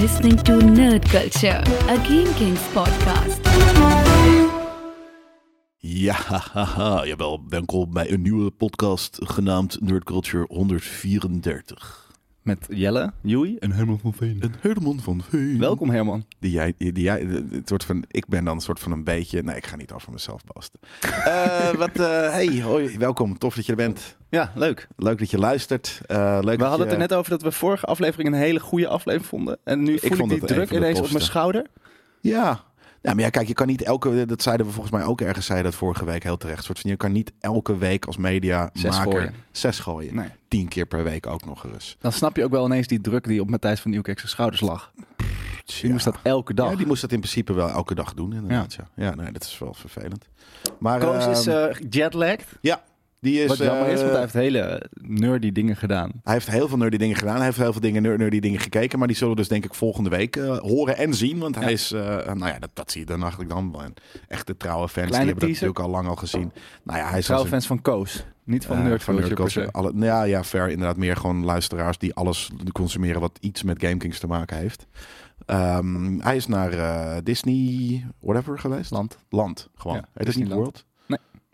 listening to Nerd Culture, a Game Kings podcast. Ja, haha, jawel. Welkom bij een nieuwe podcast genaamd Nerd Culture 134. Met Jelle, Joey en Herman van Veen. Een Herman van Veen. Welkom Herman. Die jij, die jij, het soort van, ik ben dan een soort van een beetje, nee, ik ga niet over mezelf posten. Eh, wat, eh, hey, hoi, welkom. Tof dat je er bent. Ja, leuk. Leuk dat je luistert. Eh, leuk We dat hadden je- het er net over dat we vorige aflevering een hele goede aflevering vonden. En nu voel ik, vond die het een druk ineens op mijn schouder. Ja. Ja, maar ja, kijk, je kan niet elke, dat zeiden we volgens mij ook ergens, zei dat vorige week heel terecht. Soort van, je kan niet elke week als media Zes gooien. zes gooien. Nee. Tien keer per week ook nog eens. Dan snap je ook wel ineens die druk die op Matthijs van Nieuwkerk's schouders lag. Die moest dat elke dag. Ja, die moest dat in principe wel elke dag doen, inderdaad. Ja, ja. nee, dat is wel vervelend. Maar Koos is eh, jetlagged. ja, die is. Wat jammer is, eh, want hij heeft hele nerdy dingen gedaan. hij heeft heel veel nerdy dingen gedaan. Hij heeft heel veel dingen, ner- nerdy dingen gekeken. Maar die zullen we dus denk ik volgende week eh, horen en zien. Want hij Ja. is, eh, nou ja, dat, dat zie je dan eigenlijk dan. En Echte trouwe fans, Kleine die hebben dat natuurlijk al lang al gezien. Nou ja, hij is Trouwe fans van Koos. Niet van eh, Nerd van. Alle, ja, ja, fair. Inderdaad, meer gewoon luisteraars die alles consumeren wat iets met GameKings te maken heeft. Ehm, hij is naar eh, Disney, whatever geweest. Land. Land, gewoon. Ja, het niet Disneyland. World?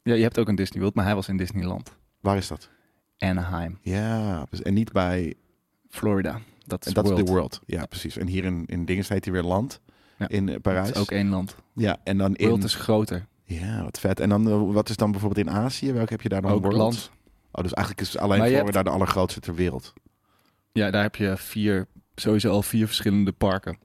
Ja, je hebt ook een Disney World, maar hij was in Disneyland. Waar is dat? Anaheim, Ja, dus- en niet bij. Florida. Dat is is World. de World. Ja, precies. En hier in, in dingen heet hij weer Land. Ja. In eh, Parijs. Dat is ook één land. Ja, en dan in. World is groter. Ja, wat vet. En dan, eh, wat is dan bijvoorbeeld in Azië? Welke heb je daar dan? Ook World? land. Oh, dus eigenlijk is alleen hebt- daar de allergrootste ter wereld. Ja, daar heb je vier, sowieso al vier verschillende parken.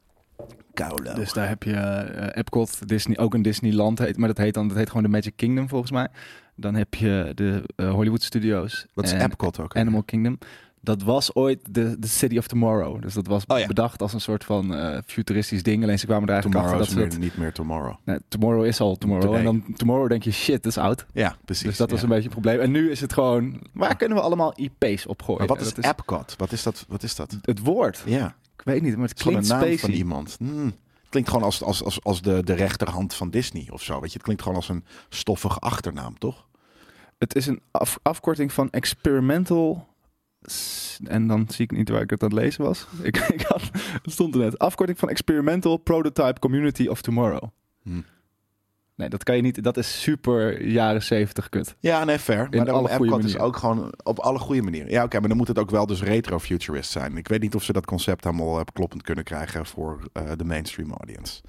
Koude. Dus daar heb je eh, Epcot, Disney, ook een Disneyland heet, maar dat heet dan dat heet gewoon de Magic Kingdom volgens mij. Dan heb je de eh, Hollywood Studios. Wat is Epcot ook? Animal Kingdom. Dat was ooit de, de City of Tomorrow. Dus dat was Oh ja. bedacht als een soort van eh, futuristisch ding. Alleen ze kwamen er eigenlijk Tomorrow is achter dat niet meer Tomorrow. Nee, tomorrow is al Tomorrow. Today. En dan Tomorrow denk je, shit, dat is oud. Ja, precies. dus dat was een beetje het probleem. En nu is het gewoon, waar kunnen we allemaal IP's op gooien? Maar wat is Dat Epcot? Wat is dat? Wat is dat? Het woord. Ja, Ik weet niet, maar het klinkt een naam van iemand. Hmm. Het klinkt gewoon als, als, als, als de, de rechterhand van Disney of zo. Weet je, het klinkt gewoon als een stoffige achternaam, toch? Het is een af- afkorting van experimental. En dan zie ik niet waar ik het aan het lezen was. Ik, ik had, het stond er net. Afkorting van Experimental Prototype Community of Tomorrow. Hm. Nee, dat kan je niet. Dat is super jaren zeventig kut. Ja, nee, fair. Maar daarom alle goede Epcot is manieren. ook gewoon op alle goede manieren. Ja, oké, maar dan moet het ook wel dus retro-futurist zijn. Ik weet niet of ze dat concept helemaal eh, kloppend kunnen krijgen voor eh, de mainstream audience.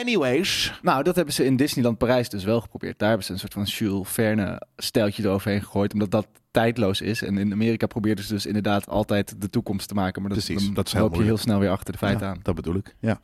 Anyways, Nou, dat hebben ze in Disneyland Parijs dus wel geprobeerd. Daar hebben ze een soort van Jules Verne stijltje eroverheen gegooid. Omdat dat tijdloos is. En in Amerika probeerden ze dus inderdaad altijd de toekomst te maken. Maar dat, Precies, dan dat is heel loop je heel snel weer achter de feiten Ja, aan. Dat bedoel ik, ja.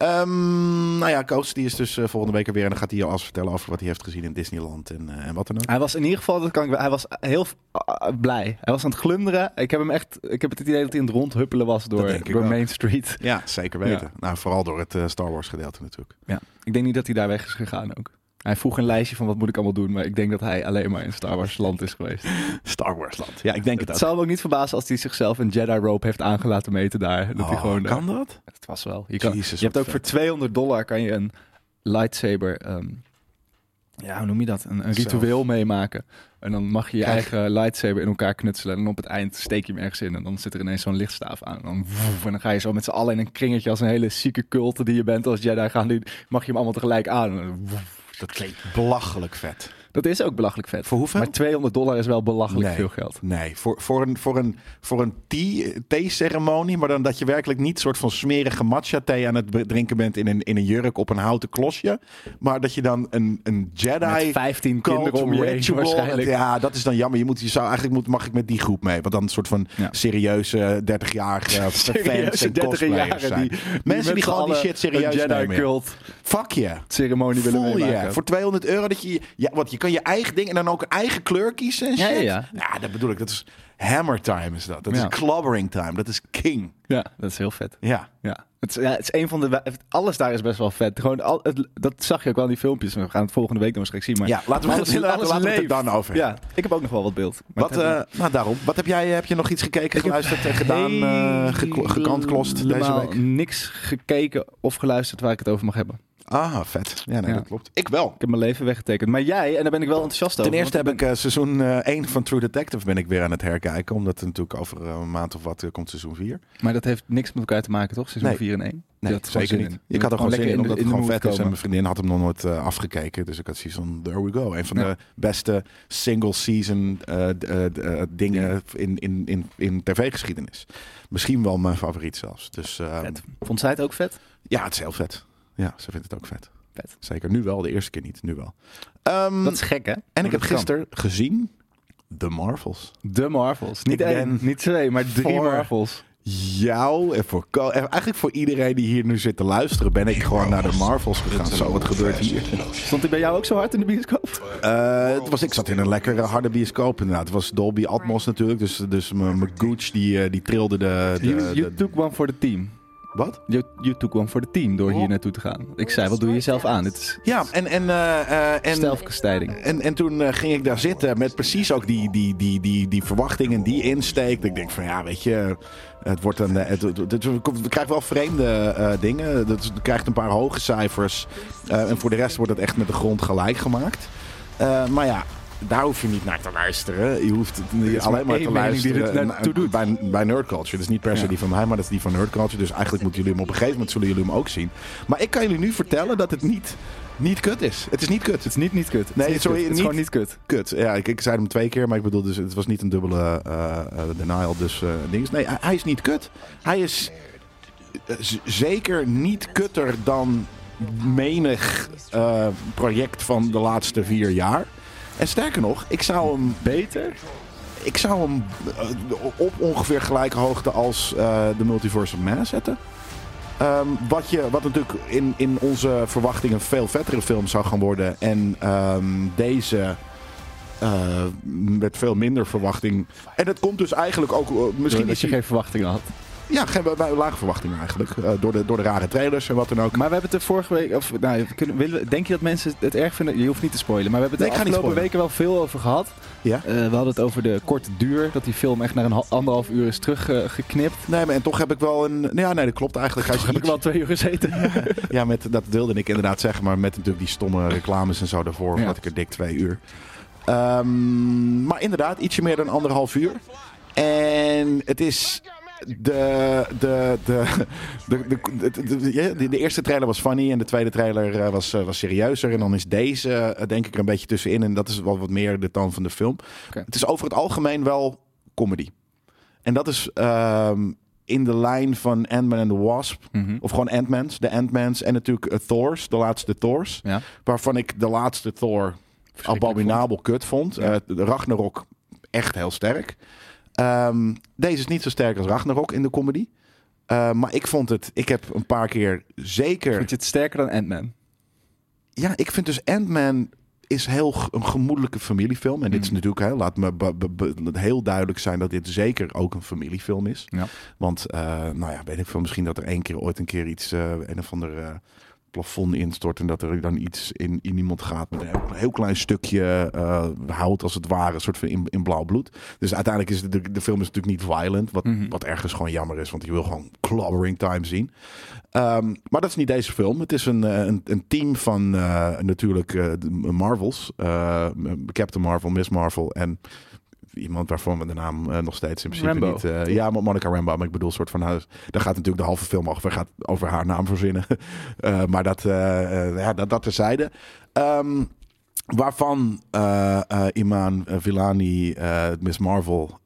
Ehm, nou ja, Koos die is dus eh, volgende week er weer. En dan gaat hij alles vertellen over wat hij heeft gezien in Disneyland en, eh, en wat dan ook. Hij was in ieder geval, dat kan ik, hij was heel uh, blij. Hij was aan het glunderen. Ik heb hem echt, ik heb het idee dat hij aan het rondhuppelen was door, door. Main Street. Ja, zeker weten. Nou, vooral door het eh, Star Wars gedeelte natuurlijk. Ja. Ik denk niet dat hij daar weg is gegaan ook. Hij vroeg een lijstje van wat moet ik allemaal doen, maar ik denk dat hij alleen maar in Star Wars land is geweest. Star Wars land. Ja, ik denk het, Het ook. zal me ook niet verbazen als hij zichzelf een Jedi rope heeft aangelaten meten daar. Dat hij Oh, gewoon, kan dat? Het was wel. Je, kan, je hebt ook voor vet. 200 dollar kan je een lightsaber, ehm, ja, hoe noem je dat? Een, ritueel meemaken. En dan mag je je Kijk. eigen lightsaber in elkaar knutselen. En op het eind steek je hem ergens in. En dan zit er ineens zo'n lichtstaaf aan. En dan, woef, en dan ga je zo met z'n allen in een kringetje als een hele zieke cult die je bent als Jedi gaan. doen. Mag je hem allemaal tegelijk aan. En dan, woef. Dat klinkt belachelijk vet. Dat is ook belachelijk vet. Voor hoeveel? Maar 200 dollar is wel belachelijk Nee. veel geld. Nee, voor, voor een, voor een, voor een thee- thee-ceremonie, maar dan dat je werkelijk niet soort van smerige matcha thee aan het drinken bent in een, in een jurk op een houten klosje, maar dat je dan een, een Jedi Met 15 cult kinderen om je heen waarschijnlijk. Ja, dat is dan jammer. Je, moet, je zou eigenlijk moet, mag ik met die groep mee, want dan een soort van Ja. serieuze 30-jarige fans en 30 cosplayers jaren zijn. die, Mensen die gewoon die shit serieus Jedi nemen. cult Fuck je. ceremonie willen Voel je voor 200 euro dat je, ja, want je kan je eigen ding en dan ook eigen kleur kiezen en Ja, shit. ja, ja. dat bedoel ik. Dat is hammer time is dat. Dat Ja. is clobbering time. Dat is king. Ja, dat is heel vet. Ja. Ja. Het, is, ja, het is een van de... Alles daar is best wel vet. Gewoon al, het, dat zag je ook wel in die filmpjes. We gaan het volgende week nog eens zien. Maar Ja, laten we, alles- het, laten, laten we het dan over Ja, ik heb ook nog wel wat beeld. Maar Wat, eh, nou daarom. Wat heb jij, heb je nog iets gekeken, Ik geluisterd en gedaan, eh, geko- gekant klost deze week? niks gekeken of geluisterd waar ik het over mag hebben. Ah, vet. Ja, nee, Ja. dat klopt. Ik wel. Ik heb mijn leven weggetekend. Maar jij, en daar ben ik wel enthousiast over. Ten eerste heb ik eh, seizoen 1 van True Detective ben ik weer aan het herkijken. Omdat het natuurlijk over eh, een maand of wat eh, komt seizoen 4. Maar dat heeft niks met elkaar te maken, toch? Seizoen Nee. 4 en 1? Nee, gewoon zeker niet. in. Ik had er gewoon zin in, omdat het gewoon vet is. En mijn vriendin had hem nog nooit eh, afgekeken. Dus ik had zoiets van, there we go. Een van Ja. de beste single season eh, eh, eh, dingen in, in, in, in tv-geschiedenis. Misschien wel mijn favoriet zelfs. Dus eh, Vet. Vond zij het ook vet? ja, het is heel vet. Ja, ze vindt het ook vet. Vet. Zeker. Nu wel, de eerste keer niet. Nu wel. Ehm, Dat is gek, hè? en ik heb gisteren gezien The Marvels. De Marvels. Niet Ik één, niet twee, maar drie voor- Marvels. jou en voor en eigenlijk voor iedereen die hier nu zit te luisteren, ben ik gewoon naar de Marvels gegaan. Zo, wat gebeurt hier? Stond hij bij jou ook zo hard in de bioscoop? Eh, het was, ik zat in een lekkere harde bioscoop inderdaad. Het was Dolby Atmos natuurlijk, dus, dus mijn mijn Gooch die, eh, die trilde de... de, You, you de- took one for the team. Wat? You, you took one for the team door hier naartoe te gaan. Ik zei, wat doe je jezelf aan? Dit is Ja, en, en, eh, eh, en, zelfkastijding. en, en toen eh, ging ik daar zitten met precies ook die, die, die, die, die verwachtingen, die insteek. Dat ik denk van ja, weet je, het wordt een. Het, het, het- we krijgen wel vreemde dingen. Dat, je krijgt een paar hoge cijfers. En voor de rest wordt het echt met de grond gelijk gemaakt. Maar ja. Daar hoef je niet naar te luisteren. Je hoeft het niet is alleen maar te luisteren er naartoe doet. bij, bij Nerd Culture. Dat is niet per se Ja. die van mij, maar dat is die van Nerd Culture. Dus eigenlijk moeten jullie hem op een gegeven moment zullen jullie hem ook zien. Maar ik kan jullie nu vertellen dat het niet, niet kut is. Het is niet kut. Het is niet niet kut. Het is Nee, sorry, kut. Het is niet- gewoon niet kut. kut. Ja, ik, ik zei hem twee keer, maar ik bedoel, dus, het was niet een dubbele eh, eh, denial. Dus eh dings. Nee, hij, hij is niet kut. Hij is zeker niet kutter dan menig project van de laatste vier jaar. En sterker nog, ik zou hem Beter? ik zou hem eh, op ongeveer gelijke hoogte als eh, de Multiverse of Man zetten. Ehm, wat, je, wat natuurlijk in, in onze verwachting een veel vettere film zou gaan worden. En ehm, deze eh, met veel minder verwachting. En het komt dus eigenlijk ook... misschien dat je geen verwachtingen had. Ja, geen, wij- lage verwachtingen eigenlijk. eh, door, de, door de rare trailers en wat dan ook. Maar we hebben het er vorige week... Of, nou, kunnen, willen, denk je dat mensen het erg vinden? Je hoeft niet te spoilen. Maar we hebben het de ik afgelopen weken wel veel over gehad. Ja? Eh, we hadden het over de korte duur. Dat die film echt naar een ha- anderhalf uur is teruggeknipt. Nee, maar en toch heb ik wel een... nou Ja, nee, dat klopt eigenlijk. Is Heb ik wel twee uur gezeten. Ja, met, dat wilde ik inderdaad zeggen, maar met natuurlijk die stomme reclames en zo daarvoor, Ja. had ik er dik twee uur. Ehm, maar inderdaad, ietsje meer dan anderhalf uur. En het is de, de, de, de, de, de, de- de- de eerste trailer was funny en de tweede trailer eh, was, eh, was serieuzer. En dan is deze, eh, denk ik, er een beetje tussenin. En dat is wel wat meer de toon van de film. Het is over het algemeen wel comedy. En dat is ehm, in de lijn van Ant-Man and the Wasp. Mhm. Of gewoon Ant-Mans, de Ant-Mans en natuurlijk eh, Thors, de laatste Thors. Ja. Waarvan ik de laatste Thor abominabel kut vond. Ja. De Ragnarok echt heel sterk. Ehm, deze is niet zo sterk als Ragnarok in de comedy. Eh, maar ik vond het, ik heb een paar keer zeker... Vind je het sterker dan Ant-Man? Ja, ik vind dus Ant-Man is heel een gemoedelijke familiefilm. En dit is Mm. natuurlijk, hè, laat me heel duidelijk zijn dat dit zeker ook een familiefilm is. Ja. Want, eh, nou ja, weet ik veel, misschien dat er één keer ooit een keer iets, eh een of ander eh, plafond instort en dat er dan iets in, in iemand gaat met een heel, heel klein stukje eh, hout als het ware, een soort van in, in blauw bloed. Dus uiteindelijk is de, de film is natuurlijk niet violent, wat, Mhm. wat ergens gewoon jammer is, want je wil gewoon clobbering time zien. Ehm, maar dat is niet deze film. Het is een, eh, een, een team van eh, natuurlijk de Marvels. Captain Marvel, Miss Marvel en iemand waarvan we de naam eh, nog steeds in principe Rambo. niet... eh, ja, Monica Rambo, maar ik bedoel soort van... huis. daar gaat natuurlijk de halve film over, gaat over haar naam verzinnen. Eh, maar dat, ja, dat, dat terzijde. Ehm Waarvan Iman Villani, Miss Marvel,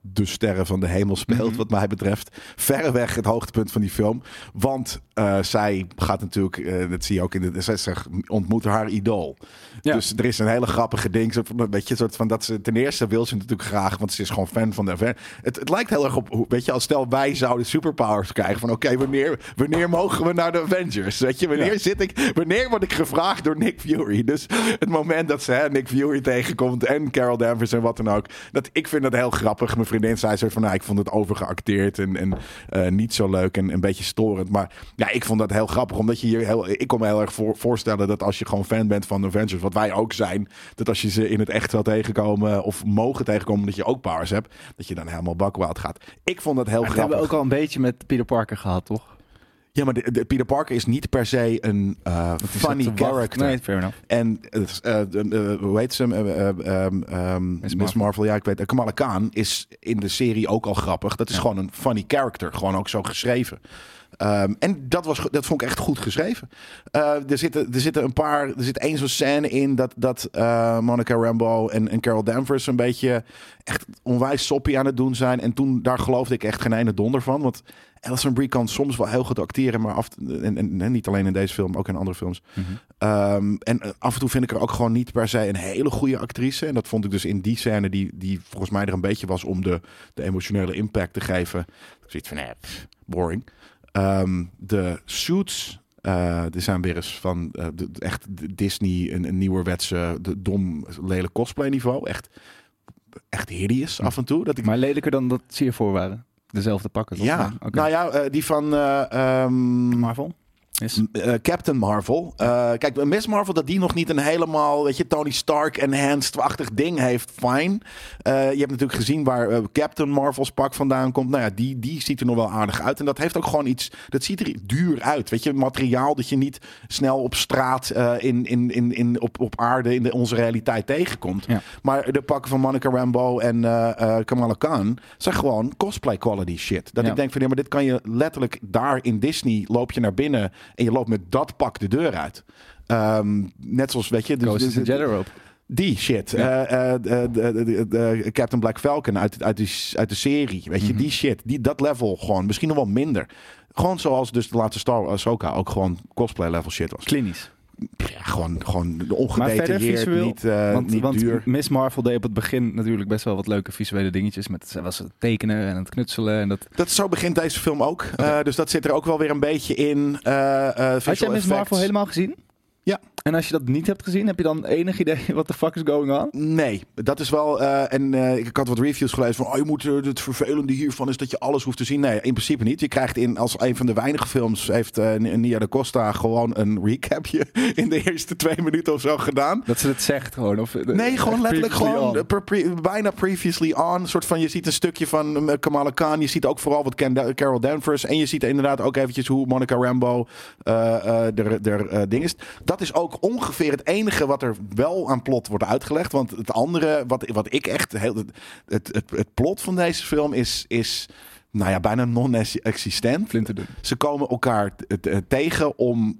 de sterren van de hemel speelt, Mhm. wat mij betreft. Verreweg het hoogtepunt van die film. Want eh, zij gaat natuurlijk, eh, dat zie je ook in de. Zij zegt, ontmoet haar idool. Ja. Dus er is een hele grappige ding. Soort van, weet je, soort van dat ze ten eerste wil ze natuurlijk graag, want ze is gewoon fan van de. Aven- Het, het lijkt heel erg op, weet je, als stel wij zouden superpowers krijgen. Van oké, wanneer, wanneer mogen we naar de Avengers? Weet je, wanneer Ja. zit ik, wanneer word ik gevraagd door Nick Fury? Dus het moment dat ze hè, Nick Fury tegenkomt en Carol Danvers en wat dan ook. Dat, ik vind dat heel grappig. Mijn vriendin zei zo van, nou, ik vond het overgeacteerd en, en eh, niet zo leuk en een beetje storend. Maar ja, ik vond dat heel grappig, omdat je hier heel, ik kon me heel erg voor, voorstellen dat als je gewoon fan bent van Avengers, wat wij ook zijn, dat als je ze in het echt zou tegenkomen of mogen tegenkomen, dat je ook powers hebt, dat je dan helemaal bakwild gaat. Ik vond dat heel Maar dat hebben grappig. we ook al een beetje met Peter Parker gehad, toch? Ja, maar de, de- Peter Parker is niet per se een eh, funny character. Nee, fair enough. En eh, eh, hoe heet ze? Eh, eh, ehm, ehm, Miss Marvel. Ja, ik weet. het. Kamala Khan is in de serie ook al grappig. Dat is Ja. gewoon een funny character. Gewoon ook zo geschreven. Ehm, en dat, was, dat vond ik echt goed geschreven. Er, zitten, er zitten een paar. Er zit één zo'n scène in dat, dat Monica Rambeau en, en Carol Danvers een beetje echt onwijs soppy aan het doen zijn. En toen daar geloofde ik echt geen ene donder van. Want Alison Brie kan soms wel heel goed acteren, maar af, en, en, en niet alleen in deze film, ook in andere films. Mhm. Ehm, en eh, af en toe vind ik er ook gewoon niet per se een hele goede actrice. En dat vond ik dus in die scène, die, die volgens mij er een beetje was om de, de emotionele impact te geven. Zoiets van, eh, pff, boring. Ehm, de suits, eh er zijn weer eens van de, echt Disney, een, een nieuwerwetse, de dom, lelijk cosplay niveau. Echt, echt hideous af en toe. Dat ik Maar lelijker dan dat ze hiervoor waren. Dezelfde pakken, toch? ja, nou ja, eh, die van ehm, Marvel? Is... eh, Captain Marvel. Eh, kijk, Miss Marvel, dat die nog niet een helemaal, weet je, Tony Stark enhanced-achtig ding heeft, fine. Eh, je hebt natuurlijk gezien waar Captain Marvel's pak vandaan komt. Nou ja, die, die ziet er nog wel aardig uit. En dat heeft ook gewoon iets, dat ziet er duur uit. Weet je, materiaal dat je niet snel op straat in, in, in, in, op, op aarde in de, onze realiteit tegenkomt. Ja. Maar de pakken van Monica Rambeau en Kamala Khan zijn gewoon cosplay quality shit. Dat Ja. ik denk van, ja, maar dit kan je letterlijk daar in Disney loop je naar binnen en je loopt met dat pak de deur uit. Ehm, net zoals, weet je... dus- Ghost dus- Jedi die shit. Ja. Eh, eh, Captain Black Falcon uit, uit, die, uit de serie. Weet je, Mhm. die shit. Die, dat level gewoon. Misschien nog wel minder. Gewoon zoals dus de laatste Star Wars ook gewoon cosplay level shit was. Klinisch. Ja, gewoon, gewoon Maar verder ongedetailleerd, visueel, niet, eh, want, niet want duur. Miss Marvel deed op het begin natuurlijk best wel wat leuke visuele dingetjes. Met, ze was het tekenen en het knutselen. En dat... Dat, zo begint deze film ook. Eh, dus dat zit er ook wel weer een beetje in. eh Had jij Miss. Marvel helemaal gezien? Ja. En als je dat niet hebt gezien, heb je dan enig idee wat the fuck is going on? Nee, dat is wel. eh, en eh, ik had wat reviews gelezen van. Oh, je moet. eh, het vervelende hiervan is dat je alles hoeft te zien. Nee, in principe niet. Je krijgt in. Als een van de weinige films. Heeft Nia de Costa gewoon een recapje. in de eerste twee minuten of zo gedaan. Dat ze het zegt gewoon? Of, Nee, gewoon letterlijk gewoon pre- bijna previously on. Een soort van, je ziet een stukje van Kamala Khan. Je ziet ook vooral wat Ken- Carol Danvers. En je ziet inderdaad ook eventjes hoe Monica eh der, der, eh, ding is. Dat is ook ongeveer het enige wat er wel aan plot wordt uitgelegd. Want het andere, wat, wat ik echt... Heel, het, het, het, plot van deze film is... is nou ja, bijna non-existent. Ze komen elkaar tegen om.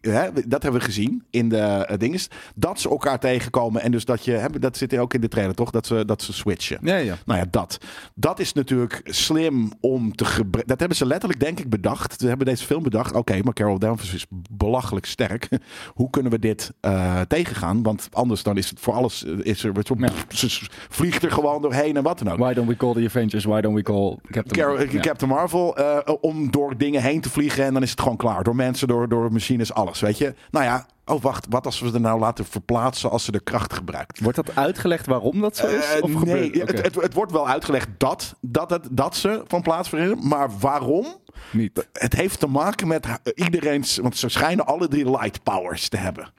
Hè, dat hebben we gezien in de eh, dinges. Dat ze elkaar tegenkomen. En dus dat je. Hè, dat zit ook in de trailer, toch? Dat ze, dat ze switchen. Ja, ja. Nou ja, dat. Dat is natuurlijk slim om te gebruiken. Dat hebben ze letterlijk, denk ik, bedacht. Ze hebben deze film bedacht. Oké, maar Carol Danvers is belachelijk sterk. Hoe kunnen we dit eh, tegengaan? Want anders dan is het voor alles. eh, Is er, Ja. Ze vliegt er gewoon doorheen en wat dan ook. Why don't we call the Avengers? Why don't we call Captain Carol-. Captain Marvel, om door dingen heen te vliegen en dan is het gewoon klaar. Door mensen, door, door machines, alles, weet je. Nou ja, oh wacht, wat als we er nou laten verplaatsen als ze de kracht gebruikt? Wordt dat uitgelegd waarom dat zo is? Eh, of nee, gebeurt- het, het, het wordt wel uitgelegd dat, dat, het, dat ze van plaats veranderen, maar waarom? niet. Het heeft te maken met iedereen's, want ze schijnen alle drie light powers te hebben.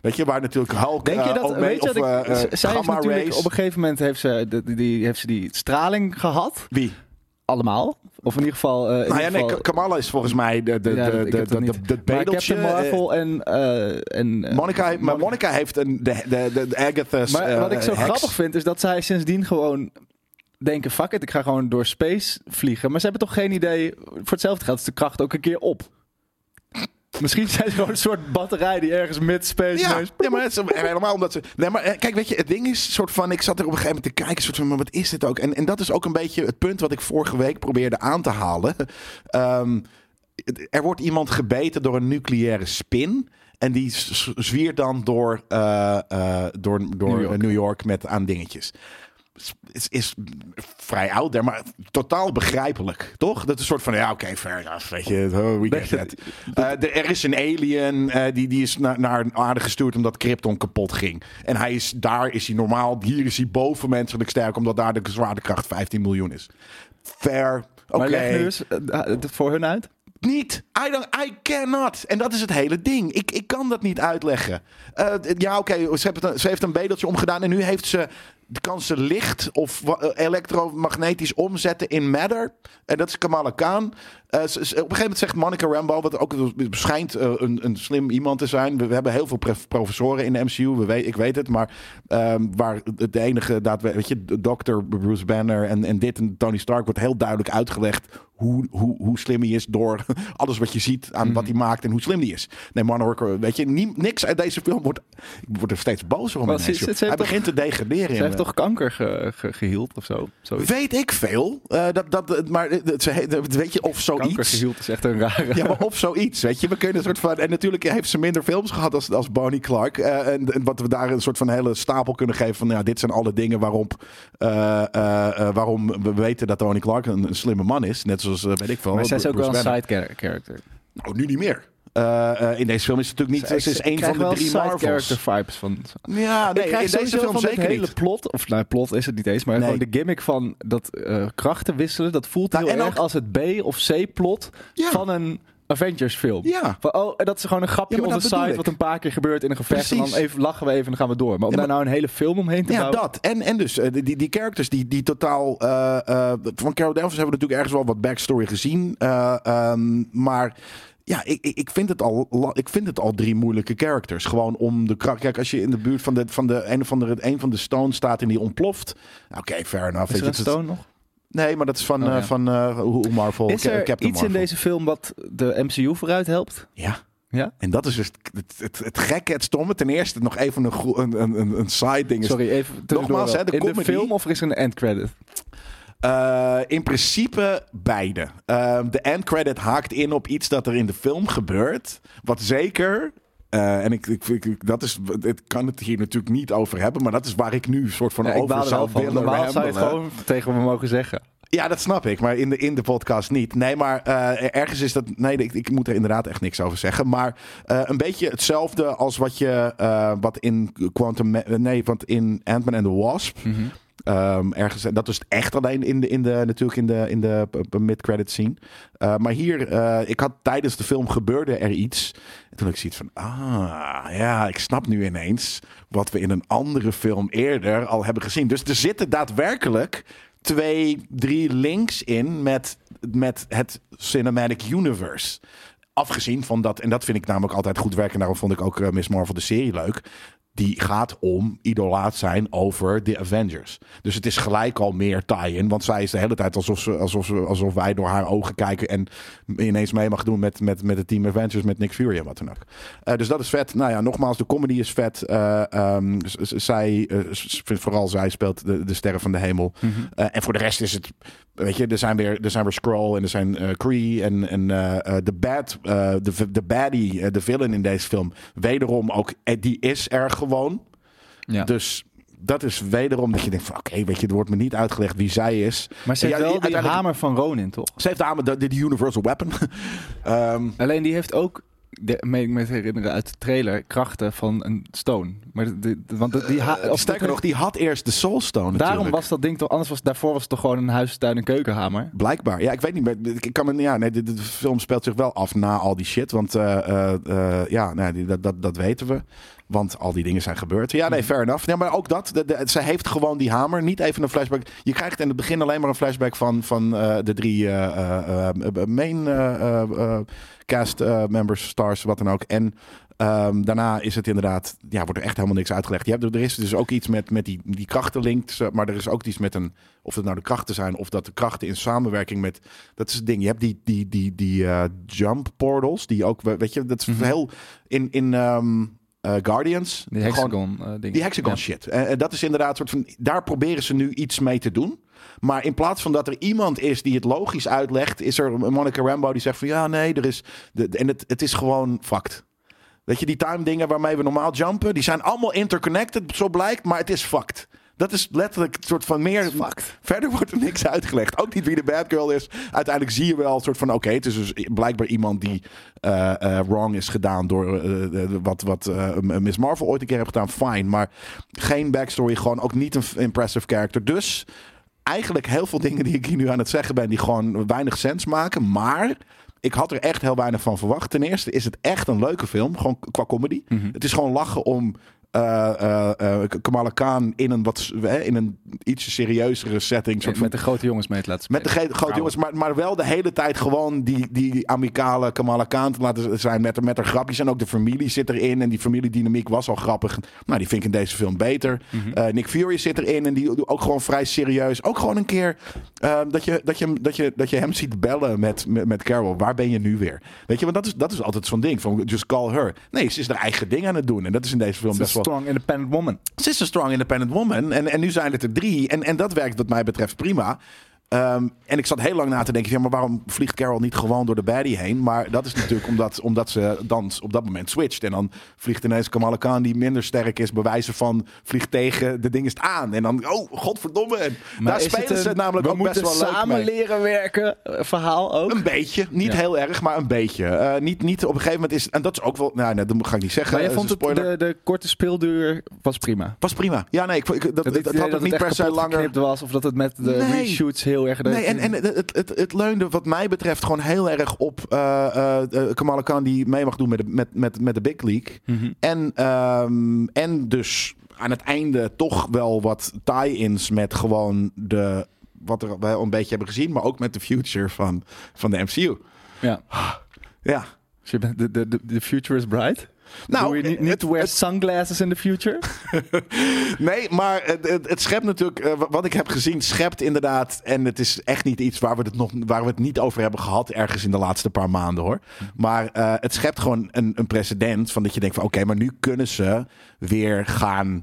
Weet je, waar natuurlijk Hulk, Denk je eh, dat, weet je of dat ik, eh, zij natuurlijk, op een gegeven moment heeft ze, die, die, heeft ze die straling gehad. Wie? Allemaal. Of in ieder geval... eh, in Nou ja, ieder nee, geval- Kamala is volgens mij de, de, Ja, de, bedeltje. Eh, Marvel en... eh, en eh, Monica, maar Mon- Monica heeft een, de, de, de, Agatha's Maar eh, wat ik zo heks. grappig vind, is dat zij sindsdien gewoon denken... Fuck it, ik ga gewoon door space vliegen. Maar ze hebben toch geen idee... Voor hetzelfde geld is de kracht ook een keer op. Misschien zijn ze gewoon een soort batterij die ergens mid-space Ja, is. ja, maar het is helemaal omdat ze. Nee, maar eh, kijk, weet je, het ding is soort van. Ik zat er op een gegeven moment te kijken, soort van, maar wat is dit ook? En, en dat is ook een beetje het punt wat ik vorige week probeerde aan te halen. Ehm, er wordt iemand gebeten door een nucleaire spin. En die zwiert dan door, eh, eh, door, door New York. New York met aan dingetjes. Is, is vrij oud daar, maar totaal begrijpelijk, toch? Dat is een soort van, ja, oké, fair enough, weet je, oh, we get. Eh, de- er is een alien, eh, die, die is naar, naar aarde gestuurd omdat Krypton kapot ging. En hij is, daar is hij normaal, hier is hij bovenmenselijk sterk, omdat daar de zwaartekracht 15 miljoen is. Fair, oké. Eh, voor hun uit. Niet. I, don't, I cannot. En dat is het hele ding. Ik, ik kan dat niet uitleggen. Ja, oké. ze, heeft een- ze heeft een bedeltje omgedaan. En nu heeft ze kan ze licht of eh, elektromagnetisch omzetten in matter. En dat is Kamala Khan. Eh, op een gegeven moment zegt Monica Rambeau, wat ook schijnt eh, een, een slim iemand te zijn. We, we hebben heel veel professoren in de MCU, we weet, ik weet het. Maar ehm, waar de enige, daadwerkelijk, weet je, Dr. Bruce Banner en, en dit en Tony Stark wordt heel duidelijk uitgelegd hoe, hoe, hoe slim hij is door alles wat je ziet aan wat hij maakt en hoe slim hij is. Nee, Monica, weet je, nie- niks uit deze film wordt, ik word er steeds bozer om. Hij begint te degraderen. Ze heeft. Toch kanker ge, ge- geheeld of zo? Zoiets. Weet ik veel. Eh, dat, dat, maar eh, ze, he- weet je, of Kanker zoiets. geheeld is echt een rare... Ja, maar of zoiets. Weet je, we kunnen een soort van. En natuurlijk heeft ze minder films gehad als, als Bonnie Clark. Eh, en, en wat we daar een soort van hele stapel kunnen geven van. Ja, dit zijn alle dingen eh, eh, eh, waarom we weten dat Bonnie Clark een, een slimme man is. Net zoals, eh, weet ik veel. maar zij is ook wel een side char- character. Nou, nu niet meer. Eh, eh, in deze film is het natuurlijk niet. Ze is Ik een krijg van de drie Marvels. character vibes van... Ja, nee, ik krijg in deze film zeker het hele plot, of nou, plot is het niet eens, maar gewoon de gimmick van dat eh, krachten wisselen, dat voelt Nou, heel erg als het B of C plot Ja. van een Avengers film. Ja. Van, oh, dat is gewoon een grapje Ja, on the side wat een paar keer gebeurt in een gevecht en dan even lachen we even en dan gaan we door. Maar om Ja, daar nou een hele film omheen te Ja, bouwen. dat. En, en dus die, die characters die, die totaal... van Carol Danvers hebben we natuurlijk ergens wel wat backstory gezien. Eh, ehm, maar ja, ik, ik, vind het al, ik vind het al drie moeilijke characters. Gewoon om de kracht... Kijk, als je in de buurt van de, van de een, of andere, een van de stones staat en die ontploft... Oké, fair enough. Is er een stone nog? Nee, maar dat is van, Oh, eh, ja. van eh, hoe Marvel... Is er Captain iets in deze film wat de MCU vooruit helpt? Ja. Ja? En dat is dus het, het, het gekke, het stomme. Ten eerste nog even een, een, een, een, side ding. Sorry, even Nogmaals, hè, de In de comedy- film of er is er een end credit? Eh, in principe beide. Ehm, de end credit haakt in op iets dat er in de film gebeurt. Wat zeker. eh, en ik, ik, ik, dat is, ik kan het hier natuurlijk niet over hebben, maar dat is waar ik nu een soort van Ja, over er zou willen Normaal zou je het gewoon tegen me mogen zeggen. Ja, dat snap ik, maar in de, in de podcast niet. Nee, maar eh, ergens is dat. Nee, ik, ik moet er inderdaad echt niks over zeggen. Maar een beetje hetzelfde als wat je. wat in Quantum. Nee, want in Ant-Man and the Wasp. Ehm, ergens, en dat is echt alleen in de, in de, natuurlijk in de, in de mid-credit scene. Eh, maar hier, eh, ik had tijdens de film gebeurde er iets. En toen ik zoiets van, ah, ja, ik snap nu ineens wat we in een andere film eerder al hebben gezien. Dus er zitten daadwerkelijk twee, drie links in met, met het Cinematic Universe. Afgezien van dat, en dat vind ik namelijk altijd goed werken. Daarom vond ik ook eh, Miss Marvel de serie leuk. Die gaat om idolaat zijn over de Avengers. Dus het is gelijk al meer tie-in. Want zij is de hele tijd alsof, ze, alsof, ze, alsof wij door haar ogen kijken. En ineens mee mag doen met, met, met het team Avengers. Met Nick Fury en wat dan ook. Eh, dus dat is vet. Nou ja, nogmaals, de comedy is vet. Eh, ehm, zij, s- vooral zij speelt de, de sterren van de hemel. Eh, en voor de rest is het. Weet je, er zijn weer, er zijn weer Skrull en er zijn Kree en, en de bad, de, de baddie, de villain in deze film. Wederom ook, die is er gewoon. Ja. Dus dat is wederom dat je denkt van oké, weet je, er wordt me niet uitgelegd wie zij is. maar ze heeft Ja, wel die hamer van Ronin, toch? Ze heeft de, de, de Universal Weapon. Ehm, Alleen die heeft ook, de, meen ik me te herinneren uit de trailer, krachten van een stone. Maar de, de- de- want de- die ha- eh, sterker nog, die had eerst de Soul Stone Daarom natuurlijk. was dat ding toch, anders was daarvoor was het toch gewoon een huistuin en keukenhamer. Blijkbaar. Ja, ik weet niet. maar Ik kan me, ja, nee, de, de de film speelt zich wel af na al die shit. Want eh, eh, ja, nou, die- dat, dat, dat weten we. Want al die dingen zijn gebeurd. Ja, nee, fair enough. Ja, maar ook dat. De, de- ze heeft gewoon die hamer. Niet even een flashback. Je krijgt in het begin alleen maar een flashback van, van eh, de drie eh, eh, main cast members, stars, wat dan ook. En ehm, daarna is het inderdaad, ja, wordt er echt helemaal niks uitgelegd. Je hebt, er is dus ook iets met, met die, die krachtenlink. Maar er is ook iets met een, of het nou de krachten zijn, of dat de krachten in samenwerking met, dat is het ding. Je hebt die, die, die, die jump portals, die ook, weet je, dat is Mhm. heel, in, in ehm, eh, Guardians. Die gewoon- hexagon eh die hexagon Ja. shit. En, en dat is inderdaad soort van. Daar proberen ze nu iets mee te doen. Maar in plaats van dat er iemand is die het logisch uitlegt, is er een Monica Rambo die zegt van ja, nee, er is. De, en het, het is gewoon fucked. Weet je, die time dingen waarmee we normaal jumpen, die zijn allemaal interconnected, zo blijkt, maar het is fucked. Dat is letterlijk een soort van meer. Verder wordt er niks uitgelegd. Ook niet wie de bad girl is. Uiteindelijk zie je wel een soort van: oké, het is dus blijkbaar iemand die eh, eh, wrong is gedaan door eh, wat, wat Miss Marvel ooit een keer heeft gedaan. Fine. Maar geen backstory. Gewoon ook niet een impressive character. Dus eigenlijk heel veel dingen die ik hier nu aan het zeggen ben, die gewoon weinig sens maken. Maar ik had er echt heel weinig van verwacht. Ten eerste is het echt een leuke film, gewoon qua comedy. Het is gewoon lachen om eh, Kamala Khan in een, wat, in een iets serieuzere setting. Soort Met de grote jongens mee te laten met de grote jongens, maar, maar wel de hele tijd gewoon die, die amicale Kamala Khan te laten zijn met, met haar grapjes. En ook de familie zit erin. En die familiedynamiek was al grappig. Nou, die vind ik in deze film beter. Mhm. Nick Fury zit erin en die ook gewoon vrij serieus. Ook gewoon een keer eh, dat, je, dat, je, dat, je, dat je hem ziet bellen met, met, met Carol. Waar ben je nu weer? Weet je, want dat is, dat is altijd zo'n ding van just call her. Nee, ze is haar eigen ding aan het doen. En dat is in deze film best wel... strong independent woman. Ze is een strong independent woman. En, en nu zijn het er drie. En, en dat werkt wat mij betreft prima. Ehm, en ik zat heel lang na te denken, ja, maar waarom vliegt Carol niet gewoon door de baddie heen? Maar dat is natuurlijk omdat, omdat ze dan op dat moment switcht. En dan vliegt ineens Kamala Khan, die minder sterk is, bewijzen van vliegt tegen de ding is het aan. En dan, oh, godverdomme. En daar het spelen ze een- namelijk we ook best wel leuk samen mee. leren werken eh, verhaal ook. Een beetje, niet Ja. heel erg, maar een beetje. Eh, niet, niet op een gegeven moment is, en dat is ook wel, nou, nee, dat ga ik niet zeggen. Maar eh, vond het, de, de korte speelduur was prima. Was prima. Ja, nee, ik, ik, dat, Dat het, het, het had dat ook niet per se langer. was of dat het met de Nee. reshoots heel erg... Nee, en, en het, het, het, leunde wat mij betreft gewoon heel erg op eh, Kamala Khan die mee mag doen met de, met, met, met de Big League. Mhm. En, ehm, en dus aan het einde toch wel wat tie-ins met gewoon de, wat er we al een beetje hebben gezien, maar ook met de future van, van de MCU. Ja. Ja. Dus je bent, de, de, de, the future is bright. Nou, Doe je niet, wear sunglasses in the future? Nee, maar het, het, het schept natuurlijk, eh, wat ik heb gezien, schept inderdaad. En het is echt niet iets waar we het, nog, waar we het niet over hebben gehad, ergens in de laatste paar maanden hoor. Maar eh, het schept gewoon een, een precedent van dat je denkt van oké, maar nu kunnen ze weer gaan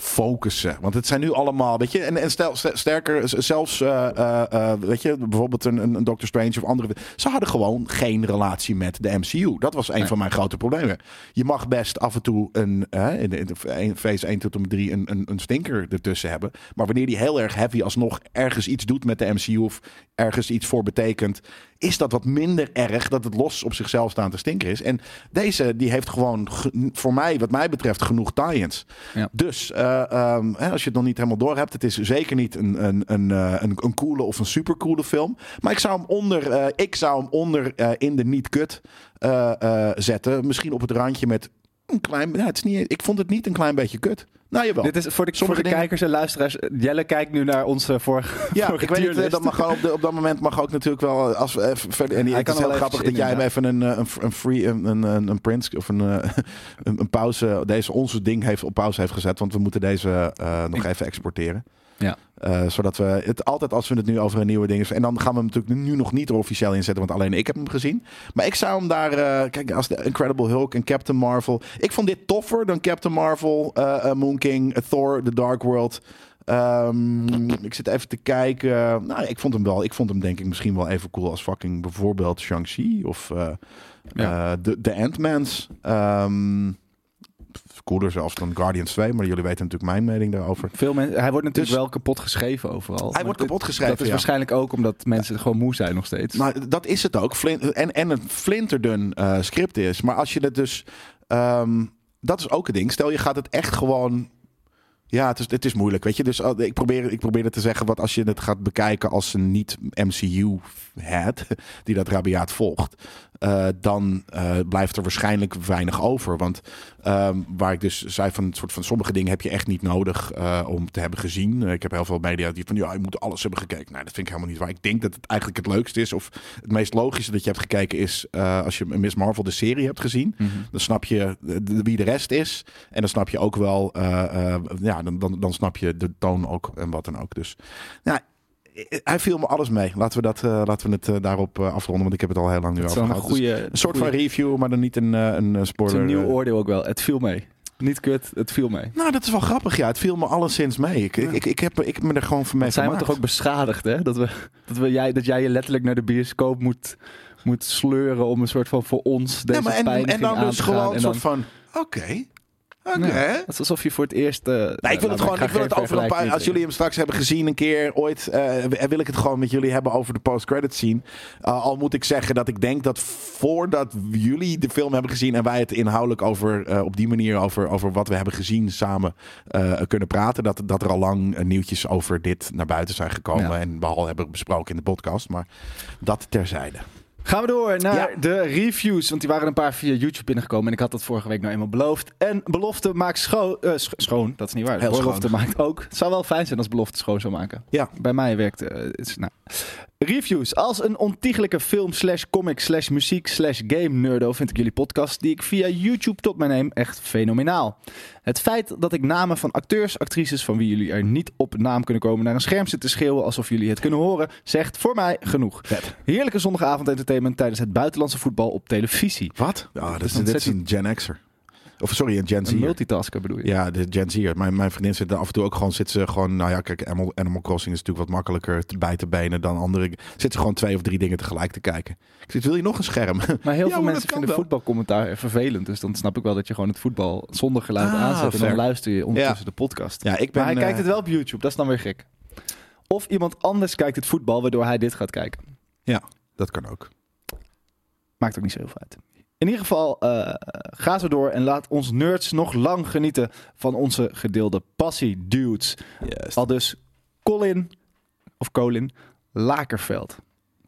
focussen. Want het zijn nu allemaal, weet je, en, en stel, st- sterker, zelfs, eh, weet je, bijvoorbeeld een, een, Doctor Strange of andere. Ze hadden gewoon geen relatie met de MCU. Dat was een Nee. van mijn grote problemen. Je mag best af en toe een, in, de, in phase 1 tot en met 3 een, een, een stinker ertussen hebben. Maar wanneer die heel erg heavy alsnog ergens iets doet met de MCU of ergens iets voor betekent, is dat wat minder erg dat het los op zichzelf staande stinker is. En deze, die heeft gewoon, ge- voor mij, wat mij betreft, genoeg tie-ins. Ja. Dus eh, ehm, hè, als je het nog niet helemaal door hebt, het is zeker niet een, een, een, eh, een, een coole of een supercoole film. Maar ik zou hem onder, eh, ik zou hem onder in de niet-kut zetten. Misschien op het randje met een klein. Ja, het is niet, ik vond het niet een klein beetje kut. Nou, jawel. Dit is voor de, voor Sommige de dingen- kijkers en luisteraars. Jelle kijkt nu naar onze vorige Ja, vorige ik weet niet, eh, dat mag gewoon op, de, op dat moment mag ook natuurlijk wel als we even verder. En die, Hij het is kan heel grappig dat jij hem even een, eh, een, een free, een, een, een, een print of een, eh, een, een pauze, deze onze ding heeft op pauze heeft gezet, want we moeten deze eh, nog Ik- even exporteren. Ja. Eh, zodat we het altijd als we het nu over een nieuwe ding is. En dan gaan we hem natuurlijk nu nog niet er officieel inzetten, want alleen ik heb hem gezien. Maar ik zou hem daar. eh, kijk, als de Incredible Hulk en Captain Marvel. Ik vond dit toffer dan Captain Marvel, eh, Moon King, Thor, The Dark World. Ehm, ik zit even te kijken. Nou, ik vond hem wel. Ik vond hem denk ik misschien wel even cool als fucking bijvoorbeeld Shang-Chi of Ja. de, de Ant-Mans. Ehm, cooler zelfs dan Guardians 2, maar jullie weten natuurlijk mijn mening daarover. Veel mensen, hij wordt natuurlijk Dus- wel kapot geschreven overal. Hij Maar wordt kapot geschreven. Dat is ja. waarschijnlijk ook omdat mensen gewoon moe zijn nog steeds. Nou, dat is het ook. En, en een flinterdun eh, script is. Maar als je het dus... ehm, dat is ook een ding. Stel, je gaat het echt gewoon... Ja, het is, het is moeilijk, weet je. Dus eh, ik probeer, ik probeer het te zeggen... wat als je het gaat bekijken als een niet-MCU-head... die dat rabiaat volgt... eh, dan eh, blijft er waarschijnlijk weinig over. Want ehm, waar ik dus zei van, soort van sommige dingen heb je echt niet nodig eh, om te hebben gezien. Ik heb heel veel media die van ja, je moet alles hebben gekeken. Nou, dat vind ik helemaal niet waar. Ik denk dat het eigenlijk het leukste is of het meest logische dat je hebt gekeken is als je Miss Marvel de serie hebt gezien. Mhm. Dan snap je wie de rest is. En dan snap je ook wel, ja, dan, dan, dan snap je de toon ook en wat dan ook. Dus ja, eh, hij viel me alles mee. Laten we, dat, eh, laten we het eh, daarop eh, afronden, want ik heb het al heel lang nu over gehad. Dus een soort van review, maar dan niet een, een eh, Het spoiler. is een nieuw oordeel ook wel. Het viel mee. Niet kut, het viel mee. Nou, dat is wel grappig, ja. Het viel me alleszins mee. Ik, ik, ik, ik, heb, ik me er gewoon voor mee zijn we toch ook beschadigd, hè? Dat, we, dat, we jij, dat jij je letterlijk naar de bioscoop moet, moet sleuren om een soort van voor ons deze Ja, maar en, en dan dus gewoon En een soort van... Oké, oké. Ja, het is alsof je voor het eerst... eh, Nee, ik wil nou, het gewoon. Ik wil het over een paar. Als jullie hem straks hebben gezien een keer ooit, eh, wil ik het gewoon met jullie hebben over de post-credit scene. Uh, al moet ik zeggen dat ik denk dat voordat jullie de film hebben gezien en wij het inhoudelijk over eh, op die manier over, over wat we hebben gezien samen eh, kunnen praten, dat, dat er al lang eh, nieuwtjes over dit naar buiten zijn gekomen Ja. en we al hebben besproken in de podcast. Maar dat terzijde. Gaan we door naar Ja. de reviews. Want die waren een paar via YouTube binnengekomen. En ik had dat vorige week nou eenmaal beloofd. En belofte maakt scho eh, sch- schoon. Dat is niet waar. Heel belofte schoon. maakt ook. Het zou wel fijn zijn als belofte schoon zou maken. Ja. Bij mij werkt eh, het. nou. Reviews. Als een ontiegelijke film slash comic slash muziek slash game nerdo vind ik jullie podcast die ik via YouTube tot mij neem echt fenomenaal. Het feit dat ik namen van acteurs, actrices van wie jullie er niet op naam kunnen komen naar een scherm zitten te schreeuwen alsof jullie het kunnen horen, zegt voor mij genoeg. Vet. Heerlijke zondagavond entertainment tijdens het buitenlandse voetbal op televisie. Wat? Ja, dit is, dit is een Gen X'er. Of sorry, een Gen Een Z'er. multitasker bedoel je? Ja, de Gen Z'er. Mijn, mijn vriendin zit er af en toe ook gewoon, zit ze gewoon, nou ja, kijk, Animal, Animal Crossing is natuurlijk wat makkelijker te- bij te benen dan andere. Zit ze gewoon twee of drie dingen tegelijk te kijken. Ik zeg, wil je nog een scherm? Maar heel Ja, veel mensen vinden wel. voetbalcommentaar vervelend. Dus dan snap ik wel dat je gewoon het voetbal zonder geluid Ah, aanzet. En dan luister je ondertussen de podcast. Ja, ik ben... maar hij kijkt eh, het wel op YouTube. Dat is dan weer gek. Of iemand anders kijkt het voetbal waardoor hij dit gaat kijken. Dat kan ook. Maakt ook niet zo heel veel uit. In ieder geval, eh, ga zo door en laat ons nerds nog lang genieten van onze gedeelde passie, dudes. Yes. Al dus Colin, of Colin, Lakerveld.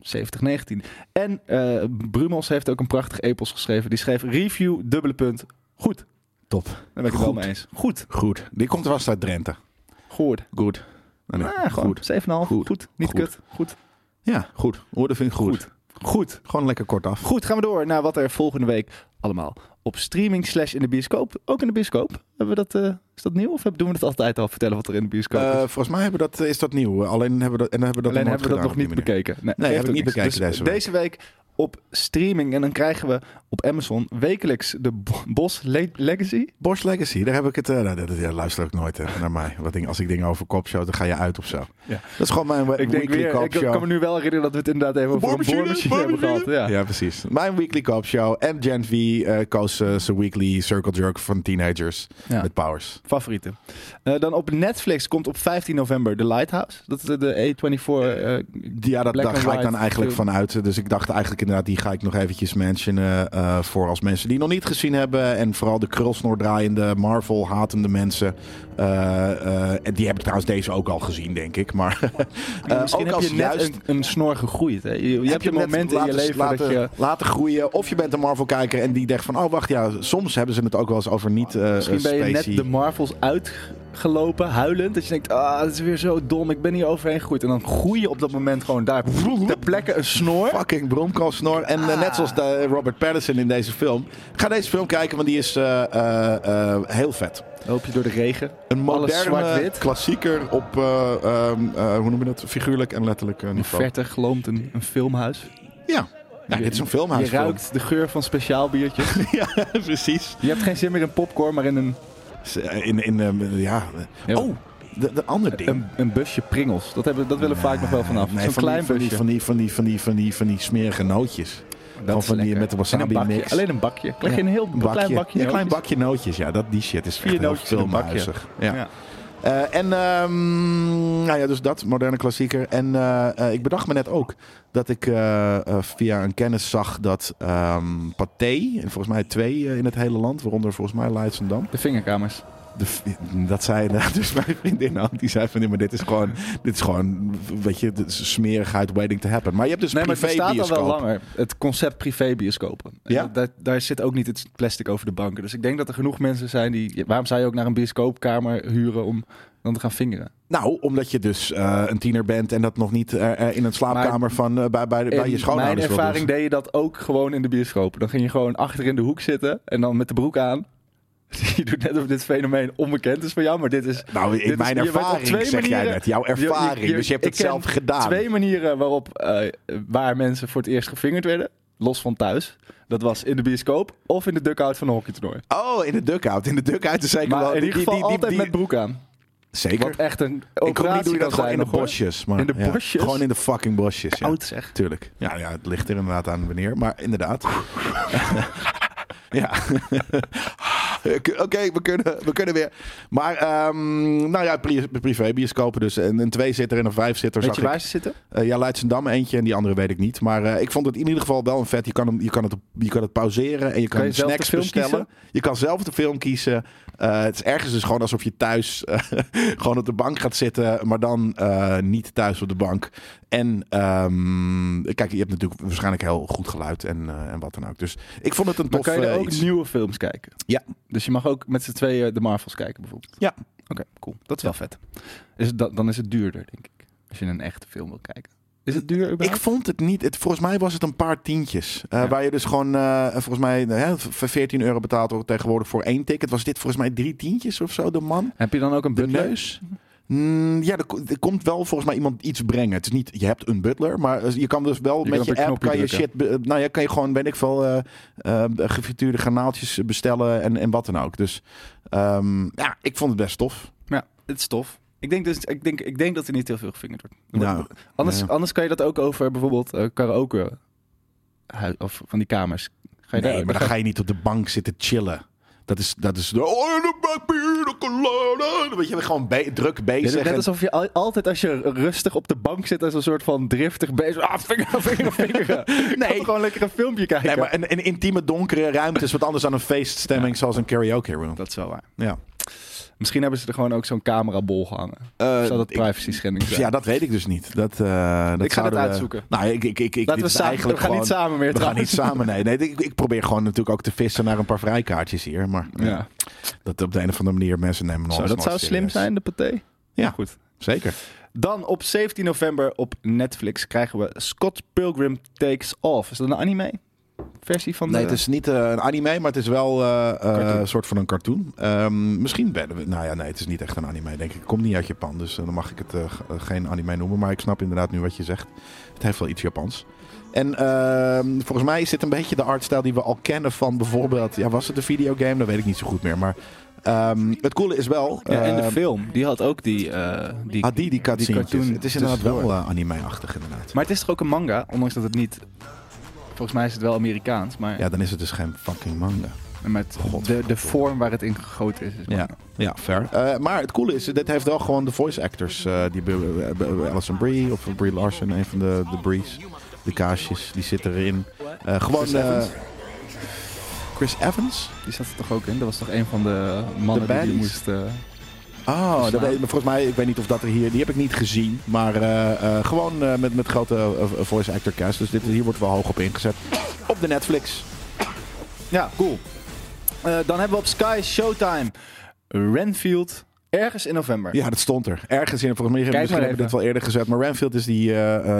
7019. En eh Brumels heeft ook een prachtig epos geschreven. Die schreef review, dubbele punt, goed. Top. Daar ben ik het wel mee eens. Goed. Goed. Die komt vast uit Drenthe. Goed. Goed. Nee, Ah, goed. 7,5. Goed. Goed. Niet Goed. kut. Goed. Ja, goed. Hoorde vind ik goed. Goed. Goed. Gewoon lekker kort af. Goed, gaan we door naar wat er volgende week allemaal op streaming slash in de bioscoop. Ook in de bioscoop. Hebben we dat, eh, is dat nieuw of doen we het altijd al vertellen wat er in de bioscoop Eh, is? volgens mij hebben dat, is dat nieuw. Alleen hebben we dat, en hebben we dat Alleen hebben we dat nog niet bekeken. Nee, Nee, heb ik niet bekeken Dus deze week. Deze week op streaming. En dan krijgen we op Amazon wekelijks de Bo- Bos Le- Legacy. Bosch Legacy, daar heb ik het. nou, dat, ja, luister ook nooit eh, naar mij. Wat ding, als ik dingen over kop show, dan ga je uit of zo. Ja. Dat is gewoon mijn Ik denk weekly weer, cop ik kan me nu wel herinneren dat we het inderdaad even over een Boormachine, hebben gehad. Ja. Ja, precies. Mijn weekly cop show. En Gen V uh, koos zijn weekly circle jerk van teenagers Ja. met powers. Favorieten. Dan op Netflix komt op 15 november The Lighthouse. Dat is de, de A24. eh, Ja, dat, daar ga ik dan eigenlijk vanuit. Dus ik dacht eigenlijk inderdaad, die ga ik nog eventjes mentionen. eh, voor als mensen die nog niet gezien hebben. En vooral de krulsnoor draaiende, Marvel hatende mensen. Eh, eh, en die hebben trouwens deze ook al gezien, denk ik. Maar Misschien ook heb als je net een, een snor gegroeid. Hè? Je, je hebt je momenten in je leven laten, dat je... laten groeien. Of je bent een Marvel-kijker en die denkt van... Oh, wacht, ja, soms hebben ze het ook wel eens over niet Misschien ben je net de Marvels uitgelopen, huilend. Dat je denkt, ah, dat is weer zo dom. Ik ben hier overheen gegroeid. En dan groei je op dat moment gewoon daar ter plekke een snor. Fucking bromkoolsnor. En eh, Ah. net zoals de Robert Pattinson in deze film. Ga deze film kijken, want die is eh, eh, heel vet. Loop je door de regen. Een moderne zwart-wit. klassieker op, eh, hoe noem je dat, figuurlijk en letterlijk eh, In niveau. verte gloomt een, een filmhuis. Ja. ja, dit is een Je filmhuisfilm. ruikt de geur van speciaal biertjes. ja, precies. Je hebt geen zin meer in popcorn, maar in een, In, in, eh, ja. Oh, de, de andere ding. een, een busje pringels. Dat, hebben, dat willen we vaak nog wel vanaf. Nee, Zo'n van klein die, van die, busje. van die, van die, van die, van die, van die smerige nootjes. Dat is van die met de wasabi een bakje. mix. Alleen een bakje. Krijg je een heel Een klein bakje Ja, een klein bakje nootjes. Ja, dat, die shit is Vier echt heel nootjes in een bakje. filmhuizig. Ja. Ja. Eh, en ehm, nou ja, dus dat, moderne klassieker. En eh, eh, ik bedacht me net ook dat ik via een kennis zag dat ehm Pathé, en volgens mij twee in het hele land, waaronder volgens mij Leidschendam. De vingerkamers. De, dat zei dus mijn vriendin ook. Die zei van, nee, maar dit is gewoon, dit is gewoon, weet je, smerigheid waiting to happen. Maar je hebt dus Nee, maar het privé bestaat al wel langer. Het concept privé-bioscopen. En Ja? Daar, daar zit ook niet het plastic over de banken. Dus ik denk dat er genoeg mensen zijn die... Waarom zou je ook naar een bioscoopkamer huren om dan te gaan vingeren? Nou, omdat je dus eh, een tiener bent en dat nog niet eh, in een slaapkamer van, bij, bij, bij je In schoonouders mijn ervaring doen. deed je dat ook gewoon in de bioscoop. Dan ging je gewoon achter in de hoek zitten en dan met de broek aan. Je doet net of dit fenomeen onbekend is voor jou, maar dit is... Nou, in is- mijn ervaring, twee zeg jij net. Jouw je- ervaring. je- dus je hebt het zelf gedaan. Twee manieren waarop eh, waar mensen voor het eerst gevingerd werden. Los van thuis. Dat was in de bioscoop of in de dugout van een hockeytoernooi. Oh, in de dugout. In de dugout is zeker Maar wel... in die- ieder geval die- die- altijd die- met broek aan. Zeker. Wat echt een ik hoop niet doe je dat gewoon in de bosjes. Maar, In de ja, bosjes? Gewoon in de fucking bosjes, ja. Oud zeg. Tuurlijk. Ja, ja, het ligt er inderdaad aan wanneer. Maar inderdaad. ja. Oké, we, kunnen, we kunnen weer. Maar, ehm, nou ja, pri privé bioscopen dus. En een tweezitter en een vijfzitter Weet je ik. waar ze zitten? Eh, ja, Leidschendam eentje en die andere weet ik niet. Maar eh, ik vond het in ieder geval wel een vet. Je kan, hem, je kan, het, je kan het pauzeren en je kan, Kan je snacks film bestellen. Je kan zelf de film kiezen. Eh, het is ergens dus gewoon alsof je thuis gewoon op de bank gaat zitten, maar dan niet thuis op de bank. En ehm, kijk, je hebt natuurlijk waarschijnlijk heel goed geluid en, eh, en wat dan ook. Dus ik vond het een Maar tof kan je eh, ook iets. nieuwe films kijken? Ja. Dus je mag ook met z'n tweeën de Marvels kijken bijvoorbeeld? Ja. Oké, cool. Dat is wel vet. Is het, dan is het duurder, denk ik. Als je een echte film wil kijken. Is het duur Ik vond het niet. Het, volgens mij was het een paar tientjes. eh, Ja. Waar je dus gewoon, volgens mij, hè, voor 14 euro betaalt tegenwoordig voor één ticket. Was dit volgens mij drie tientjes of zo, de man? Heb je dan ook een De neus? Mm, ja, er, ko- er komt wel volgens mij iemand iets brengen. Het is niet, je hebt een butler, maar eh, je kan dus wel Je met je app kan je drukken. shit, be- nou ja, kan je gewoon, weet ik veel, eh eh, gefrituurde granaaltjes bestellen en, en wat dan ook. Dus ehm, ja, ik vond het best tof. Ja, het is tof. Ik denk, dus, ik, denk, ik denk dat er niet heel veel gevingerd wordt. Nou, anders, ja. anders kan je dat ook over bijvoorbeeld eh, karaoke of van die kamers. Ga je Nee, daar, maar dan ga je niet op de bank zitten chillen. Dat is, dat is, oh, de. Dan weet je, gewoon be- druk bezig. doet net alsof je al- altijd als je rustig op de bank zit als een soort van driftig bezig. Ah, vinger, vinger, vinger. nee. gewoon lekker een filmpje kijken. Nee, maar een, een intieme donkere ruimte is wat anders dan een feeststemming zoals een karaoke room. Dat is wel waar. Ja. Misschien hebben ze er gewoon ook zo'n camerabol gehangen. Eh, zou dat privacy schending zijn? Ja, dat weet ik dus niet. Dat, eh, dat Ik ga het we- uitzoeken. Nou, ik, ik, ik, ik, Laten we samen, eigenlijk we gaan gewoon, niet samen meer We gaan niet samen, nee. nee ik, ik probeer gewoon natuurlijk ook te vissen naar een paar vrijkaartjes hier. Maar Ja. dat op de een of andere manier mensen nemen nog Zo, dat zou slim zijn, de paté. Ja. goed. Zeker. Dan op 17 november op Netflix krijgen we Scott Pilgrim Takes Off. Is dat een anime? Versie van Nee, de... het is niet eh, een anime, maar het is wel eh, eh, een soort van een cartoon. Ehm, misschien ben we... Nou ja, nee, het is niet echt een anime, denk ik. Het komt niet uit Japan, dus eh, dan mag ik het eh, eh, geen anime noemen. Maar ik snap inderdaad nu wat je zegt. Het heeft wel iets Japans. En ehm, volgens mij is dit een beetje de artstijl die we al kennen van bijvoorbeeld... Ja, was het een videogame? Dat weet ik niet zo goed meer. Maar ehm, het coole is wel... Ja, en de film, die had ook die... eh die, Ah, die, die cartoon Het is inderdaad wel eh, anime-achtig inderdaad. Maar het is toch ook een manga, ondanks dat het niet... Volgens mij is het wel Amerikaans, maar Ja, dan is het dus geen fucking manga. met de, de vorm waar het in gegoten is. is Ja, ja fair. Eh, maar het coole is, dit heeft wel gewoon de voice actors. eh, die be- Alison Brie of Brie Larson, een van de, de Brees. De kaasjes, die zitten erin. Eh, gewoon... Chris eh, Evans? Chris Evans? Die zat er toch ook in? Dat was toch een van de mannen De die moest... Oh, dat Verslaan. weet, volgens mij, ik weet niet of dat er hier... Die heb ik niet gezien. Maar eh, eh, gewoon met, met grote voice actor cast. Dus dit, hier wordt wel hoog op ingezet. Op de Netflix. Ja, cool. Dan hebben we op Sky Showtime Renfield ergens in november. Ja, dat stond er. Ergens in, volgens mij Kijk misschien hebben we dit wel eerder gezet. Maar Renfield is die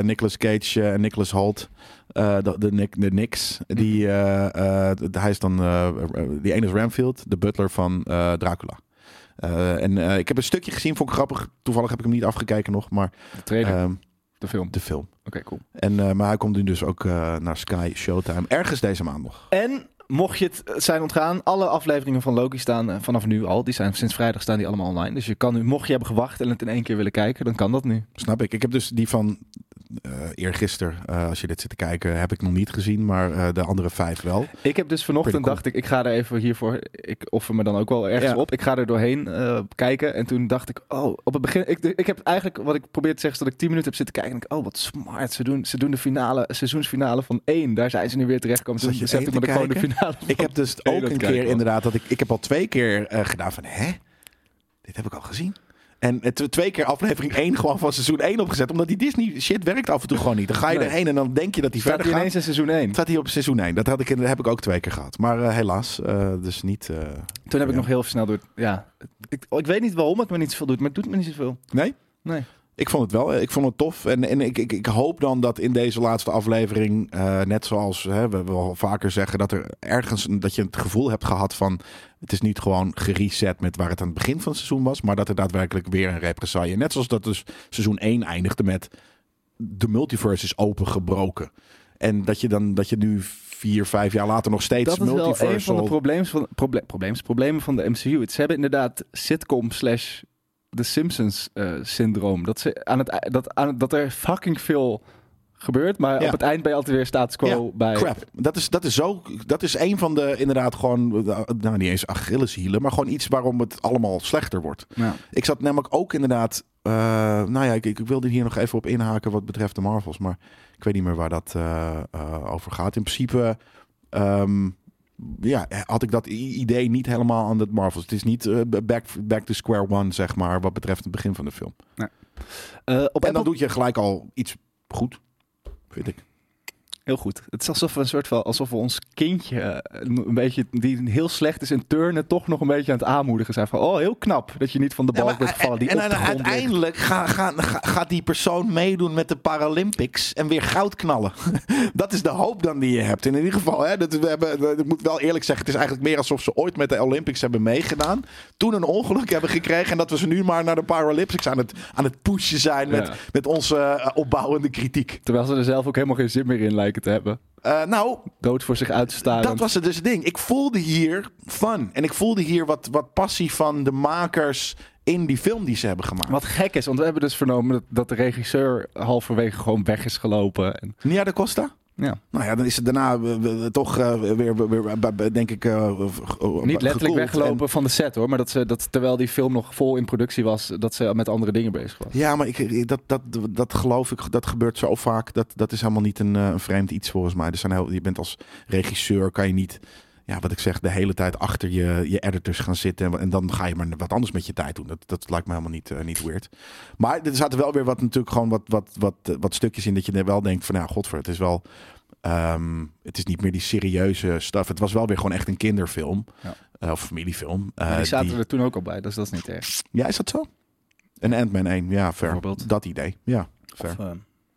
Nicolas Cage en Nicholas Holt. de, de, Nick, de Knicks. Die, eh, d- hij is dan, die ene is Renfield, de butler van Dracula. Eh, en eh, ik heb een stukje gezien, vond ik grappig. Toevallig heb ik hem niet afgekeken nog, maar De trailer, ehm, de film. Oké, de film. cool. En, eh, maar hij komt nu dus ook eh, naar Sky Showtime. Ergens deze maand nog. En mocht je het zijn ontgaan, alle afleveringen van Loki staan vanaf nu al. Die zijn sinds vrijdag staan die allemaal online. Dus je kan nu, mocht je hebben gewacht en het in één keer willen kijken, dan kan dat nu. Snap ik. Ik heb dus die van eh eergisteren, eh, als je dit zit te kijken, heb ik nog niet gezien. Maar eh, de andere vijf wel. Ik heb dus vanochtend Pretty dacht ik, ik ga er even hiervoor, ik offer me dan ook wel ergens Ja. op. Ik ga er doorheen kijken en toen dacht ik, oh, op het begin, ik, ik heb eigenlijk, wat ik probeer te zeggen, is dat ik tien minuten heb zitten kijken en ik, oh, wat smart, ze doen, ze doen de finale, seizoensfinale van één, daar zijn ze nu weer terechtgekomen. Toen besefte ik me gewoon de finale Ik heb dus ook een keer inderdaad dat ik ik heb al twee keer gedaan van hè, dit heb ik al gezien. En twee keer aflevering 1 gewoon van seizoen 1 opgezet, omdat die Disney shit werkt af en toe gewoon niet. Dan ga je Nee. erheen en dan denk je dat die staat verder gaat. ineens in seizoen één. Staat hij op seizoen 1. Dat had ik, dat heb ik ook twee keer gehad. Maar eh, helaas, eh, dus niet. eh, Toen heb ik nog heel snel door, ja, ik, ik weet niet waarom het me niet zoveel doet, maar het doet me niet zoveel. Nee? Nee. Ik vond het wel. eh, Ik vond het tof. En, en ik, ik, ik hoop dan dat in deze laatste aflevering, eh, net zoals hè, we wel vaker zeggen, dat er ergens dat je het gevoel hebt gehad van het is niet gewoon gereset met waar het aan het begin van het seizoen was, maar dat er daadwerkelijk weer een represaille. Net zoals dat dus seizoen 1 eindigde met de multiverse is opengebroken. En dat je dan dat je nu vier, vijf jaar later nog steeds Dat is wel een van de probleems van, proble probleems, problemen van de MCU. Het, ze hebben inderdaad sitcom slash The Simpsons eh, syndroom. Dat, ze aan het, dat, aan, dat er fucking veel gebeurt, maar Ja. op het eind ben je altijd weer status quo Ja, bij... Crap. Dat is, dat is zo. Dat is een van de inderdaad gewoon. Nou, niet eens Achilleshielen, maar gewoon iets waarom het allemaal slechter wordt. Ja. Ik zat namelijk ook inderdaad. eh, nou ja, ik, ik wilde hier nog even op inhaken wat betreft de Marvels. Maar ik weet niet meer waar dat eh, eh, over gaat. In principe. ehm, ja, had ik dat idee niet helemaal aan het Marvels. Het is niet eh, back, back to square one, zeg maar, wat betreft het begin van de film. Eh, op En dan Apple- doe je gelijk al iets goed, vind ik. Heel goed. Het is alsof we een soort van alsof we ons kindje eh, een beetje die heel slecht is in turnen toch nog een beetje aan het aanmoedigen zijn van oh heel knap dat je niet van de Ja, balk maar bent gevallen die en, op en de grond ligt. uiteindelijk ga- ga- ga- gaat die persoon meedoen met de Paralympics en weer goud knallen. dat is de hoop dan die je hebt. In ieder geval, hè, dat, we hebben, ik moet wel eerlijk zeggen, het is eigenlijk meer alsof ze ooit met de Olympics hebben meegedaan. Toen een ongeluk hebben gekregen en dat we ze nu maar naar de Paralympics aan het, aan het pushen zijn met, Ja. met onze eh, opbouwende kritiek. Terwijl ze er zelf ook helemaal geen zin meer in lijken te hebben. Eh, nou, Dood voor zich uit te staren. Dat was het dus het ding. Ik voelde hier fun. En ik voelde hier wat, wat passie van de makers in die film die ze hebben gemaakt. Wat gek is, want we hebben dus vernomen dat, dat de regisseur halverwege gewoon weg is gelopen. En, Nia de Costa? Ja. Nou ja, dan is het daarna toch eh, weer, weer, denk ik... eh, Niet letterlijk weggelopen En- van de set hoor, maar dat ze dat terwijl die film nog vol in productie was, dat ze met andere dingen bezig was. ja, maar ik, dat, dat, dat geloof ik, dat gebeurt zo vaak. Dat, dat is helemaal niet een, eh, een vreemd iets volgens mij. Er zijn heel, je bent als regisseur, kan je niet... Ja, wat ik zeg, de hele tijd achter je, je editors gaan zitten. En, en dan ga je maar wat anders met je tijd doen. Dat, dat lijkt me helemaal niet, eh, niet weird. Maar er zaten wel weer wat natuurlijk gewoon wat, wat, wat, eh, wat stukjes in dat je er wel denkt van ja, godver, het is wel. ehm, het is niet meer die serieuze stuff. Het was wel weer gewoon echt een kinderfilm. Ja. Eh, of familiefilm. Die zaten die- er toen ook al bij, dus dat is niet erg. Ja, is dat zo? Een Ant-Man 1, ja. Bijvoorbeeld. Dat idee, ja, fair. Of, eh,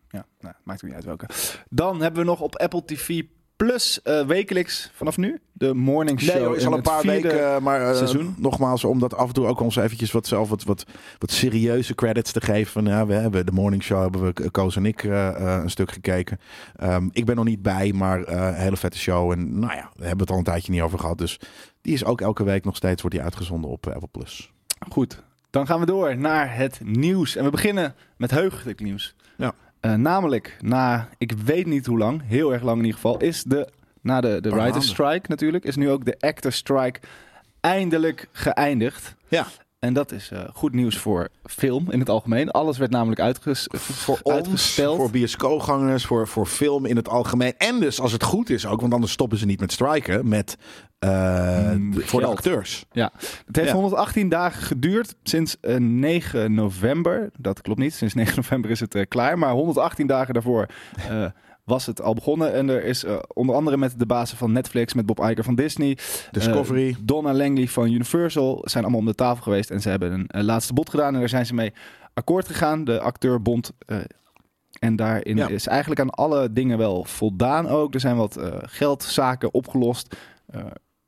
ja, nou, maakt ook niet uit welke. Dan hebben we nog op Apple TV Plus eh, wekelijks vanaf nu de morning show. Nee, hoor, is al een paar weken, maar eh, seizoen. nogmaals, om dat af en toe ook ons eventjes wat zelf wat, wat, wat serieuze credits te geven. Ja, we hebben de morning show, hebben we Koos en ik eh, eh, een stuk gekeken. Ehm, ik ben nog niet bij, maar eh, een hele vette show. En nou ja, we hebben het al een tijdje niet over gehad. Dus die is ook elke week nog steeds wordt die uitgezonden op eh, Apple Plus. Goed, dan gaan we door naar het nieuws. En we beginnen met heugelijk nieuws. Ja. Eh, namelijk, na ik weet niet hoe lang, heel erg lang in ieder geval, is de, na de, de writer's strike natuurlijk, is nu ook de actor strike eindelijk geëindigd. Ja. En dat is eh, goed nieuws voor film in het algemeen. Alles werd namelijk uitges Voor uitgesteld. ons, voor bioscoopgangers, voor, voor film in het algemeen. En dus als het goed is ook, want anders stoppen ze niet met striken, met eh, Mm, voor de acteurs. Ja, het heeft Ja. 118 dagen geduurd sinds eh, 9 november. Dat klopt niet, sinds 9 november is het eh, klaar. Maar 118 dagen daarvoor eh, was het al begonnen. En er is eh, onder andere met de bazen van Netflix, met Bob Iger van Disney... Discovery. eh, Donna Langley van Universal zijn allemaal om de tafel geweest. En ze hebben een eh, laatste bod gedaan en daar zijn ze mee akkoord gegaan. De acteurbond... eh, en daarin Ja. is eigenlijk aan alle dingen wel voldaan ook. Er zijn wat geldzaken opgelost.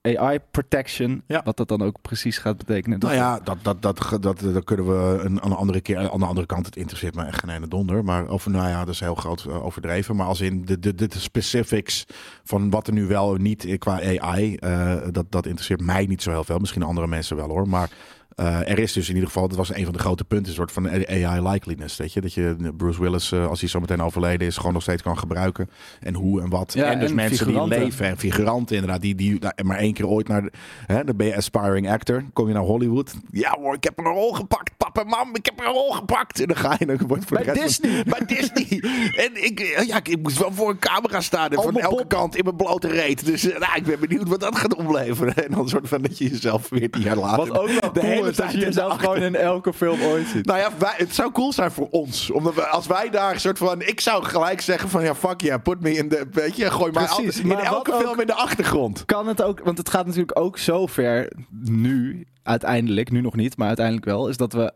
AI protection, Ja. wat dat dan ook precies gaat betekenen. Nou ja, dat, dat, dat, dat, dat, kunnen we een, een andere keer. Aan de andere kant, het interesseert me echt geen ene donder. Maar over, nou ja, dat is heel groot eh, overdreven. Maar als in de, de, de, specifics van wat er nu wel en niet qua AI, eh, dat, dat interesseert mij niet zo heel veel. Misschien andere mensen wel hoor. Maar eh, er is dus in ieder geval, dat was een van de grote punten, een soort van AI likeliness. Weet je, dat je Bruce Willis, eh, als hij zo meteen overleden is, gewoon nog steeds kan gebruiken. En hoe en wat. Ja, en dus en mensen figuranten. die leven en figuranten inderdaad, die, die nou, maar één keer ooit naar, de- hè, dan ben je aspiring actor, kom je naar Hollywood. Ja hoor, ik heb een rol gepakt, papa en mam, ik heb een rol gepakt. En dan ga je, dan wordt voor Bij de rest van- Disney. bij Disney. en ik, eh, ja, ik moest wel voor een camera staan en van elke kant in mijn blote reet. Dus nou, ik ben benieuwd wat dat gaat opleveren. En dan soort van dat je jezelf 14 jaar later Wat ook wel de cool dat tijd je in jezelf gewoon in elke film ooit ziet. nou ja, wij, het zou cool zijn voor ons. Omdat we, als wij daar een soort van... Ik zou gelijk zeggen van... Ja, fuck yeah, put me in de... Weet je, gooi Precies, altijd in maar elke wat film in de achtergrond. Kan het ook, want het gaat natuurlijk ook zo ver nu, uiteindelijk, nu nog niet, maar uiteindelijk wel, is dat we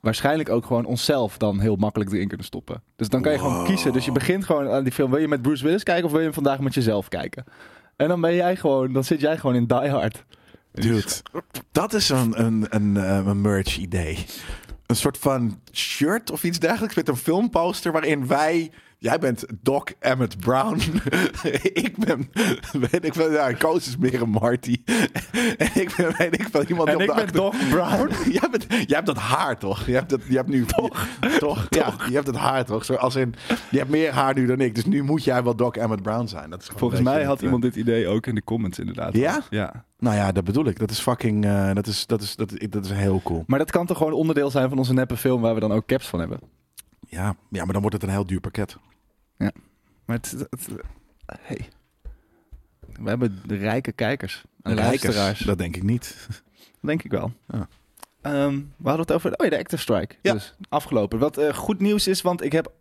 waarschijnlijk ook gewoon onszelf dan heel makkelijk erin kunnen stoppen. Dus dan kan je gewoon kiezen. Dus je begint gewoon aan die film. Wil je met Bruce Willis kijken of wil je hem vandaag met jezelf kijken? En dan ben jij gewoon, dan zit jij gewoon in Die Hard. Dude, dat is een, een, een, eh, een merch idee. Een soort van shirt of iets dergelijks met een filmposter waarin wij... Jij bent Doc Emmett Brown. ik ben, weet ik wel, ja, Koos is meer een Marty. en ik ben, weet ik wel, iemand die En op ik de ben achter- Doc Brown. jij, bent, jij hebt dat haar toch? Je hebt, dat, je hebt nu toch, toch? Ja, je hebt het haar toch? Zo, als in, je hebt meer haar nu dan ik, dus nu moet jij wel Doc Emmett Brown zijn. Dat is Volgens mij had het, eh, iemand dit idee ook in de comments inderdaad. Ja? Ja. Nou ja, dat bedoel ik. Dat is fucking. eh, dat, is, dat, is, dat, is, dat is heel cool. Maar dat kan toch gewoon onderdeel zijn van onze neppe film waar we dan ook caps van hebben. Ja, ja, maar dan wordt het een heel duur pakket. Maar het, het- hey. We hebben de rijke kijkers. En Rijkers, luisteraars. Dat denk ik niet. Denk ik wel. Ja. Ehm, we hadden het over oh ja, de Actor Strike. Ja. Dus afgelopen. Wat eh, goed nieuws is, want ik heb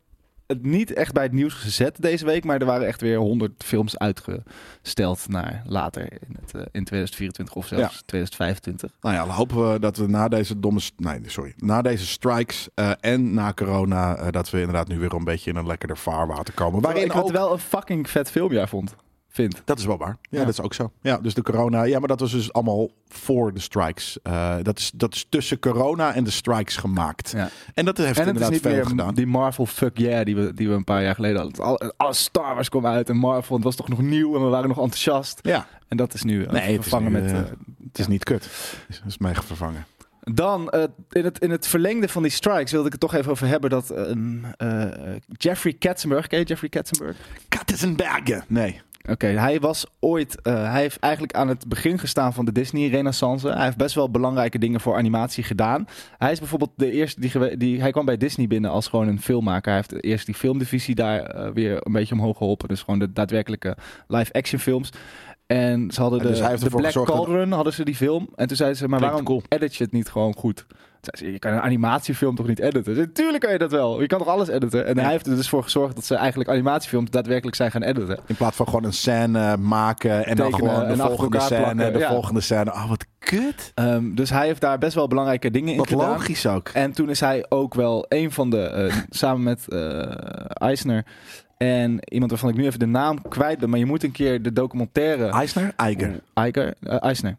het niet echt bij het nieuws gezet deze week, maar er waren echt weer 100 films uitgesteld naar later in, het, eh, in 2024 of zelfs Ja. 2025. Nou ja, dan hopen we dat we na deze domme... Nee, sorry. Na deze strikes eh, en na corona... eh, dat we inderdaad nu weer een beetje in een lekkerder vaarwater komen. Waarin ik het wel een fucking vet filmjaar vond. Vind. Dat is wel waar. Ja, Ja. dat is ook zo. Ja, dus de corona... Ja, maar dat was dus allemaal voor de strikes. Eh, dat, is, dat is tussen corona en de strikes gemaakt. Ja. En dat heeft En het is inderdaad niet veel meer gedaan. die Marvel fuck yeah die we, die we een paar jaar geleden hadden. Alle, alle Star Wars kwam uit en Marvel het was toch nog nieuw en we waren nog enthousiast. Ja, En dat is nu eh, Nee, het is vervangen nu, met... eh, het is niet kut. Het is mij vervangen. Dan, eh, in, het, in het verlengde van die strikes wilde ik het toch even over hebben dat eh, eh, Jeffrey Katzenberg, ken je Jeffrey Katzenberg? Katzenbergen. Nee. Oké, hij was ooit, eh, hij heeft eigenlijk aan het begin gestaan van de Disney Renaissance. Hij heeft best wel belangrijke dingen voor animatie gedaan. Hij is bijvoorbeeld de eerste die, die hij kwam bij Disney binnen als gewoon een filmmaker. Hij heeft eerst die filmdivisie daar eh, weer een beetje omhoog geholpen. Dus gewoon de daadwerkelijke live-action films. En ze hadden En de, dus hij heeft de Black Cauldron, hadden ze die film. En toen zeiden ze, maar waarom cool. edit je het niet gewoon goed? Je kan een animatiefilm toch niet editen? Ze, Tuurlijk kan je dat wel. Je kan toch alles editen? En Ja. hij heeft er dus voor gezorgd dat ze eigenlijk animatiefilms daadwerkelijk zijn gaan editen. In plaats van gewoon een scène maken en dan gewoon de volgende scène, plakken, de ja. volgende scène. Oh, wat kut. Ehm, dus hij heeft daar best wel belangrijke dingen in Wat gedaan. logisch ook. En toen is hij ook wel een van de, eh, samen met eh Eisner en iemand waarvan ik nu even de naam kwijt ben, maar je moet een keer de documentaire... Eisner? Eiger. Eiger? Eh, Eisner.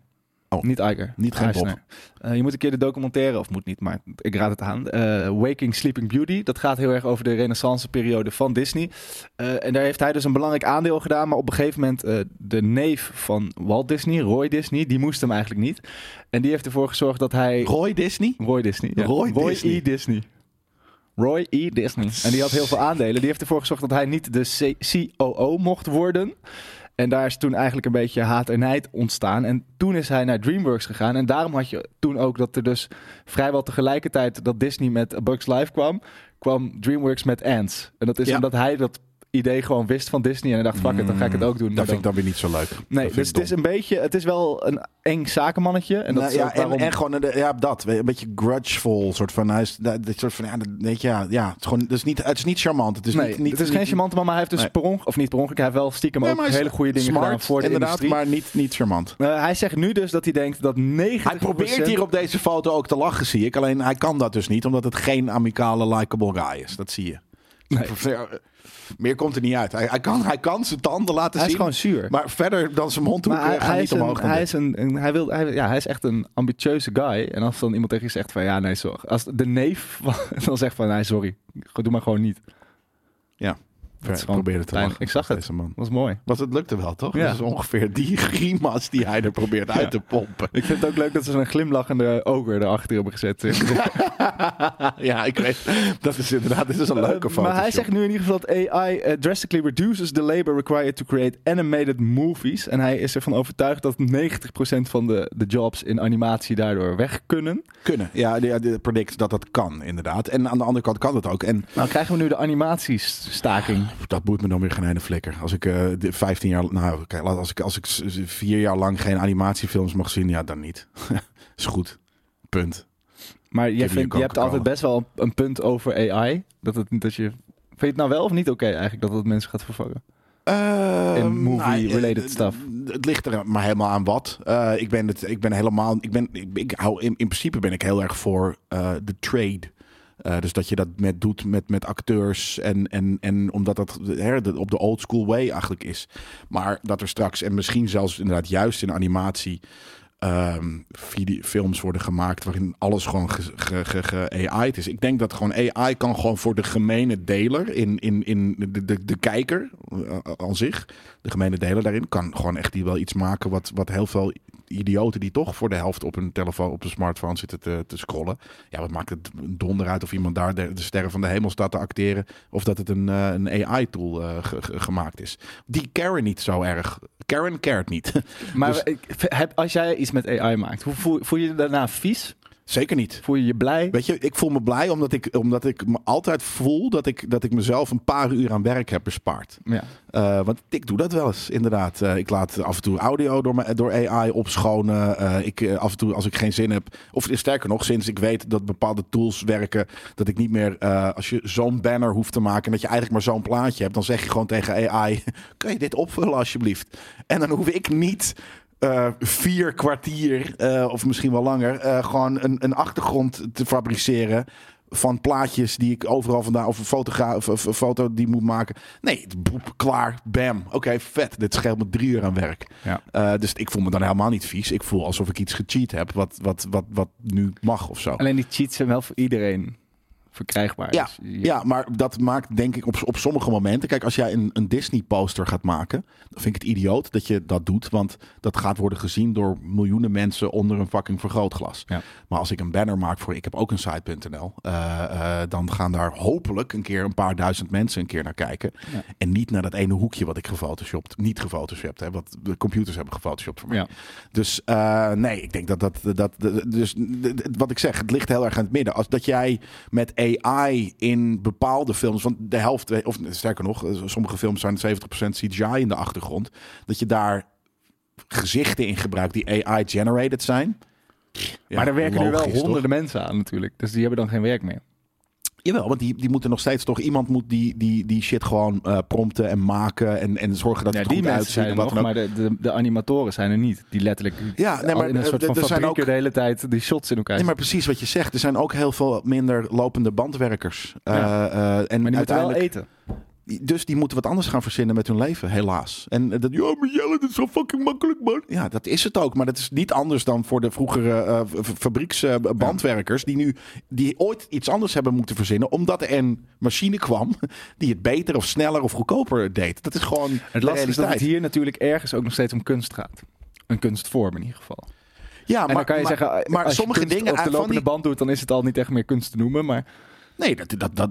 Oh, niet Eiger. niet geen Eisner. Eh, je moet een keer de documentaire, of moet niet, maar ik raad het aan. eh, Waking Sleeping Beauty. Dat gaat heel erg over de renaissance periode van Disney. Eh, en daar heeft hij dus een belangrijk aandeel gedaan. Maar op een gegeven moment de neef van Walt Disney, Roy Disney, die moest hem eigenlijk niet. En die heeft ervoor gezorgd dat hij... Roy Disney? Roy Disney. ja. Roy Roy Disney. E. Disney. Roy E. Disney. En die had heel veel aandelen. Die heeft ervoor gezorgd dat hij niet de C- COO mocht worden. En daar is toen eigenlijk een beetje haat en nijd ontstaan. En toen is hij naar DreamWorks gegaan. En daarom had je toen ook dat er dus vrijwel tegelijkertijd dat Disney met A Bugs Life kwam, kwam DreamWorks met Ants. En dat is Ja. omdat hij dat idee gewoon wist van Disney. En hij dacht, fuck it, dan ga ik het ook doen. Dat Maar vind ik dan weer niet zo leuk. Nee, dus het is een beetje, het is wel een eng zakenmannetje. En dat Nou, is ja, waarom... en, en gewoon ja, dat. Een beetje grudgeful. Soort van, hij is, dat, dat soort van, ja, dat- weet je, ja, ja, het is gewoon, het is niet, het is niet charmant. Het is nee, niet, niet, het is niet- geen charmante man, maar hij heeft dus Nee. per ongeluk, of niet per ongeluk, hij heeft wel stiekem Nee, ook hele goede dingen smart, gedaan voor de inderdaad, industrie. maar niet, niet charmant. Eh, hij zegt nu dus dat hij denkt dat 90% Hij probeert hier op deze foto ook te lachen, zie ik. Alleen hij kan dat dus niet, omdat het geen amicale, likable guy is. Dat zie je. Nee. Meer komt er niet uit. Hij, hij, kan, hij kan zijn tanden laten Hij is zien. gewoon zuur. Maar verder dan zijn mond hij, gaan hij niet een, omhoog. dan hij is een, een- hij wil, hij, ja, hij is echt een ambitieuze guy. En als dan iemand tegen je zegt van ja, nee, zorg. Als de neef dan zegt van nee, sorry, doe maar gewoon niet. Ja, Dat is gewoon probeerde te pijn. lachen. Ik zag het. Deze man. Dat was mooi. Want het lukte wel, toch? Ja. Dat is ongeveer die grimas die hij er probeert uit te pompen. Ik vind het ook leuk dat ze zo'n glimlachende oger erachter hebben gezet. ja, ik weet. Dat is inderdaad dit is een leuke Eh, foto. Maar hij zegt nu in ieder geval dat AI eh, drastically reduces the labor required to create animated movies. En hij is ervan overtuigd dat 90% van de, de jobs in animatie daardoor weg kunnen. kunnen. Ja, die, die predict dat dat kan, inderdaad. En aan de andere kant kan het ook. En Nou krijgen we nu de animatiestaking. Dat boeit me dan weer geen ene flikker. Als ik eh, de 15 jaar, nou, kijk, als ik als ik vier jaar lang geen animatiefilms mag zien, ja, dan niet. is goed. Punt. Maar vindt, a je hebt altijd best wel een punt over AI. Dat het, dat je, vind je het nou wel of niet oké eigenlijk dat het mensen gaat vervangen? In movie-related eh, stuff. Het ligt er maar helemaal aan wat. Eh, ik ben het, ik ben helemaal, ik ben, ik, ik hou in, in principe ben ik heel erg voor eh, de trade. Eh, dus dat je dat met doet met, met acteurs en, en, en omdat dat hè, op de old school way eigenlijk is. Maar dat er straks, en misschien zelfs inderdaad juist in animatie, ehm films worden gemaakt waarin alles gewoon ge, ge, ge, ge- AI'd is. Ik denk dat gewoon AI kan gewoon voor de gemene deler in, in, in de, de, de kijker eh, aan zich, de gemene deler daarin, kan gewoon echt die wel iets maken wat, wat heel veel idioten die toch voor de helft op hun telefoon, op een smartphone zitten te, te scrollen. Ja, wat maakt het een donder uit of iemand daar de, de sterren van de hemel staat te acteren of dat het een, eh, een AI-tool gemaakt is. Die Karen niet zo erg. Karen cared niet. Maar Dus- ik- heb, als jij iets met AI maakt, hoe voel, voel je je daarna vies? Zeker niet. Voel je je blij? Weet je, ik voel me blij omdat ik, omdat ik me altijd voel dat ik, dat ik mezelf een paar uur aan werk heb bespaard. Ja. Eh, want ik doe dat wel eens, inderdaad. Eh, ik laat af en toe audio door, me, door AI opschonen. Eh, ik, af en toe, als ik geen zin heb, of sterker nog, sinds ik weet dat bepaalde tools werken, dat ik niet meer, als je zo'n banner hoeft te maken, en dat je eigenlijk maar zo'n plaatje hebt, dan zeg je gewoon tegen AI: Kun je dit opvullen alsjeblieft? En dan hoef ik niet. Eh, vier kwartier, eh, of misschien wel langer, eh, gewoon een, een achtergrond te fabriceren van plaatjes die ik overal vandaan of een of, foto die moet maken. Nee, boep, klaar, bam. Oké, vet. Dit scheelt me drie uur aan werk. Ja. Dus ik voel me dan helemaal niet vies. Ik voel alsof ik iets gecheat heb wat, wat, wat, wat nu mag of zo. Alleen die cheats zijn wel voor iedereen verkrijgbaar. Ja, je- ja, maar dat maakt denk ik op, op sommige momenten. Kijk, als jij een, een Disney-poster gaat maken, dan vind ik het idioot dat je dat doet. Want dat gaat worden gezien door miljoenen mensen onder een fucking vergrootglas. Ja. Maar als ik een banner maak voor ik heb ook een site.nl, eh, eh, dan gaan daar hopelijk een keer een paar duizend mensen een keer naar kijken. Ja. En niet naar dat ene hoekje wat ik gefotoshopt, niet gefotoshopt heb, wat de computers hebben gefotoshopt voor mij. Ja. Dus eh, nee, ik denk dat dat, dat, dat dus wat ik zeg, het ligt heel erg aan het midden. Als dat jij met AI in bepaalde films, want de helft, of sterker nog, eh, sommige films zijn 70% CGI in de achtergrond, dat je daar gezichten in gebruikt die AI-generated zijn. Ja, maar daar werken nu wel toch? honderden mensen aan natuurlijk. Dus die hebben dan geen werk meer. Jawel, want die, die moeten nog steeds toch iemand moet die, die, die shit gewoon eh, prompten en maken en, en zorgen dat Ja, het die goed mensen uitziet. zijn er wat nog, maar de, de, de animatoren zijn er niet. Die letterlijk Ja, nee, maar in een soort van zijn ook- de hele tijd die shots in elkaar. Nee, maar precies wat je zegt. Er zijn ook heel veel minder lopende bandwerkers. Ja. Eh, eh, en maar die moeten wel uiteindelijk, eten. Dus die moeten wat anders gaan verzinnen met hun leven, helaas. En eh, dat, ja, maar Jelle, is zo fucking makkelijk, man. Ja, dat is het ook. Maar dat is niet anders dan voor de vroegere eh, fabrieksbandwerkers... die nu die ooit iets anders hebben moeten verzinnen... omdat er een machine kwam die het beter of sneller of goedkoper deed. Dat is gewoon Het lastige is dat het hier natuurlijk ergens ook nog steeds om kunst gaat. Een kunstvorm in ieder geval. Ja, en dan kan je maar, zeggen, maar als je sommige kunst dingen op de lopende die- band doet, dan is het al niet echt meer kunst te noemen. Maar Nee, dat, dat, dat,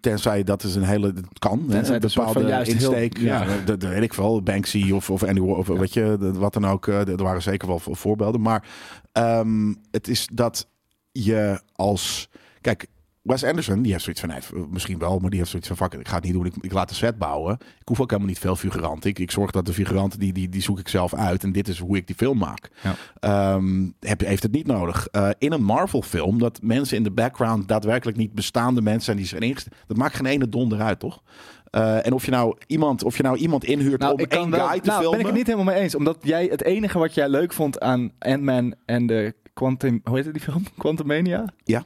tenzij dat is een hele. Dat kan. hè, een bepaalde heel- insteek. ja. ja, dat, dat weet ik wel. Banksy of, of Andy of weet je, wat dan ook. eh, Er waren zeker wel vo- voorbeelden. Maar ehm, het is dat je als. Kijk. Wes Anderson, die heeft zoiets van, nee, misschien wel, maar die heeft zoiets van, fuck ik ga het niet doen, ik, ik laat de set bouwen. Ik hoef ook helemaal niet veel figuranten. Ik, ik zorg dat de figuranten, die, die, die zoek ik zelf uit. En dit is hoe ik die film maak. Ja. Heb, heeft het niet nodig. Eh, in een Marvel film, dat mensen in de background daadwerkelijk niet bestaande mensen zijn die zijn ingesteld. Dat maakt geen ene donder uit, toch? Eh, en of je nou iemand, of je nou iemand inhuurt om ik kan één wel, guy te nou, filmen. ben ik het niet helemaal mee eens. Omdat jij het enige wat jij leuk vond aan Ant-Man en de Quantum... Hoe heet het die film? Quantumania? Ja.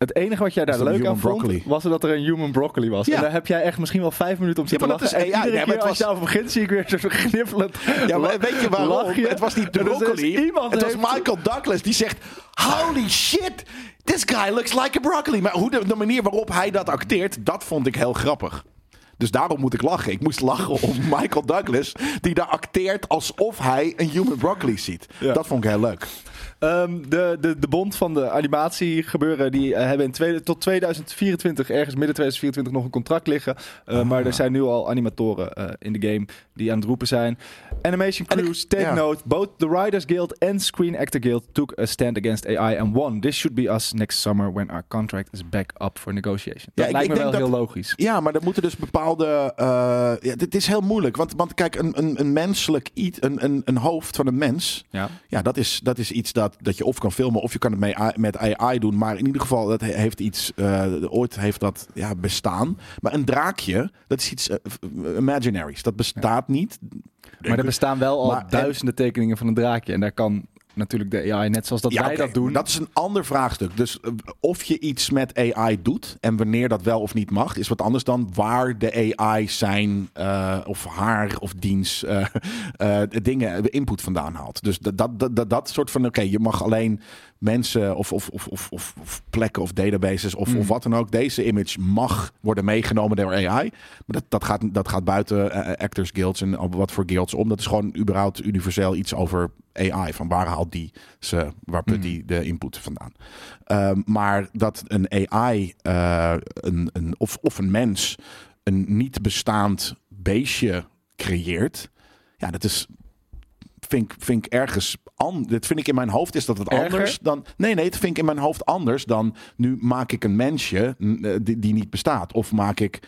Het enige wat jij daar leuk aan vond, broccoli? was dat er een human broccoli was. Ja. En daar heb jij echt misschien wel vijf minuten om te Ja, maar dat lachen. is En maar keer het als je was- over begint, zie ik weer zo'n Ja, maar weet je waarom? lachje. Het was niet de dus broccoli. het was Michael Douglas die zegt: Holy shit, this guy looks like a broccoli. Maar hoe de, de manier waarop hij dat acteert, dat vond ik heel grappig. Dus daarom moet ik lachen. Ik moest lachen om Michael Douglas, die daar acteert alsof hij een human broccoli ziet. Ja. Dat vond ik heel leuk. Ehm, de, de, de bond van de animatie gebeuren, die eh, hebben in tweede, tot 2024, ergens midden 2024, nog een contract liggen. Uh, Ah. Maar er zijn nu al animatoren uh, in de game die aan het roepen zijn. Animation crews, take ja. note. Both the Writers Guild and Screen Actor Guild took a stand against AI and won. This should be us next summer when our contract is back up for negotiation. Dat ik- lijkt ik me wel denk heel dat- logisch. Ja, maar er moeten dus bepaalde. eh ja, dit is heel moeilijk. Want, want kijk, een, een, een menselijk iets, een, een, een hoofd van een mens. Ja. Ja, dat is, dat is iets dat, dat je of kan filmen of je kan het mee, met AI doen. Maar in ieder geval, dat he- heeft iets. eh, ooit heeft dat ja, bestaan. Maar een draakje, dat is iets f- imaginaries. Dat bestaat niet. Maar er bestaan wel al Maar- en- duizenden tekeningen van een draakje. En daar kan natuurlijk de AI, net zoals dat Ja, wij dat doen. Dat is een ander vraagstuk. Dus eh, of je iets met AI doet en wanneer dat wel of niet mag, is wat anders dan waar de AI zijn eh, of haar of diens eh, dingen, input vandaan haalt. Dus dat, dat, dat, dat, dat soort van, oké, je mag alleen mensen of, of, of, of, of, plekken of databases of, Mm. of wat dan ook. Deze image mag worden meegenomen door AI. Maar dat, dat, gaat, dat gaat buiten eh, actors guilds en op wat voor guilds om. Dat is gewoon überhaupt universeel iets over AI. Van waar haalt die ze, waar put Mm. die de input vandaan. Ehm, maar dat een AI eh, een, een, of, of een mens een niet bestaand beestje creëert. Ja, dat is vind, ik- vind ik ergens an, dit vind ik in mijn hoofd is dat het Erger? anders dan. Nee, nee, het vind ik in mijn hoofd anders dan nu maak ik een mensje eh, die, die niet bestaat. Of maak ik,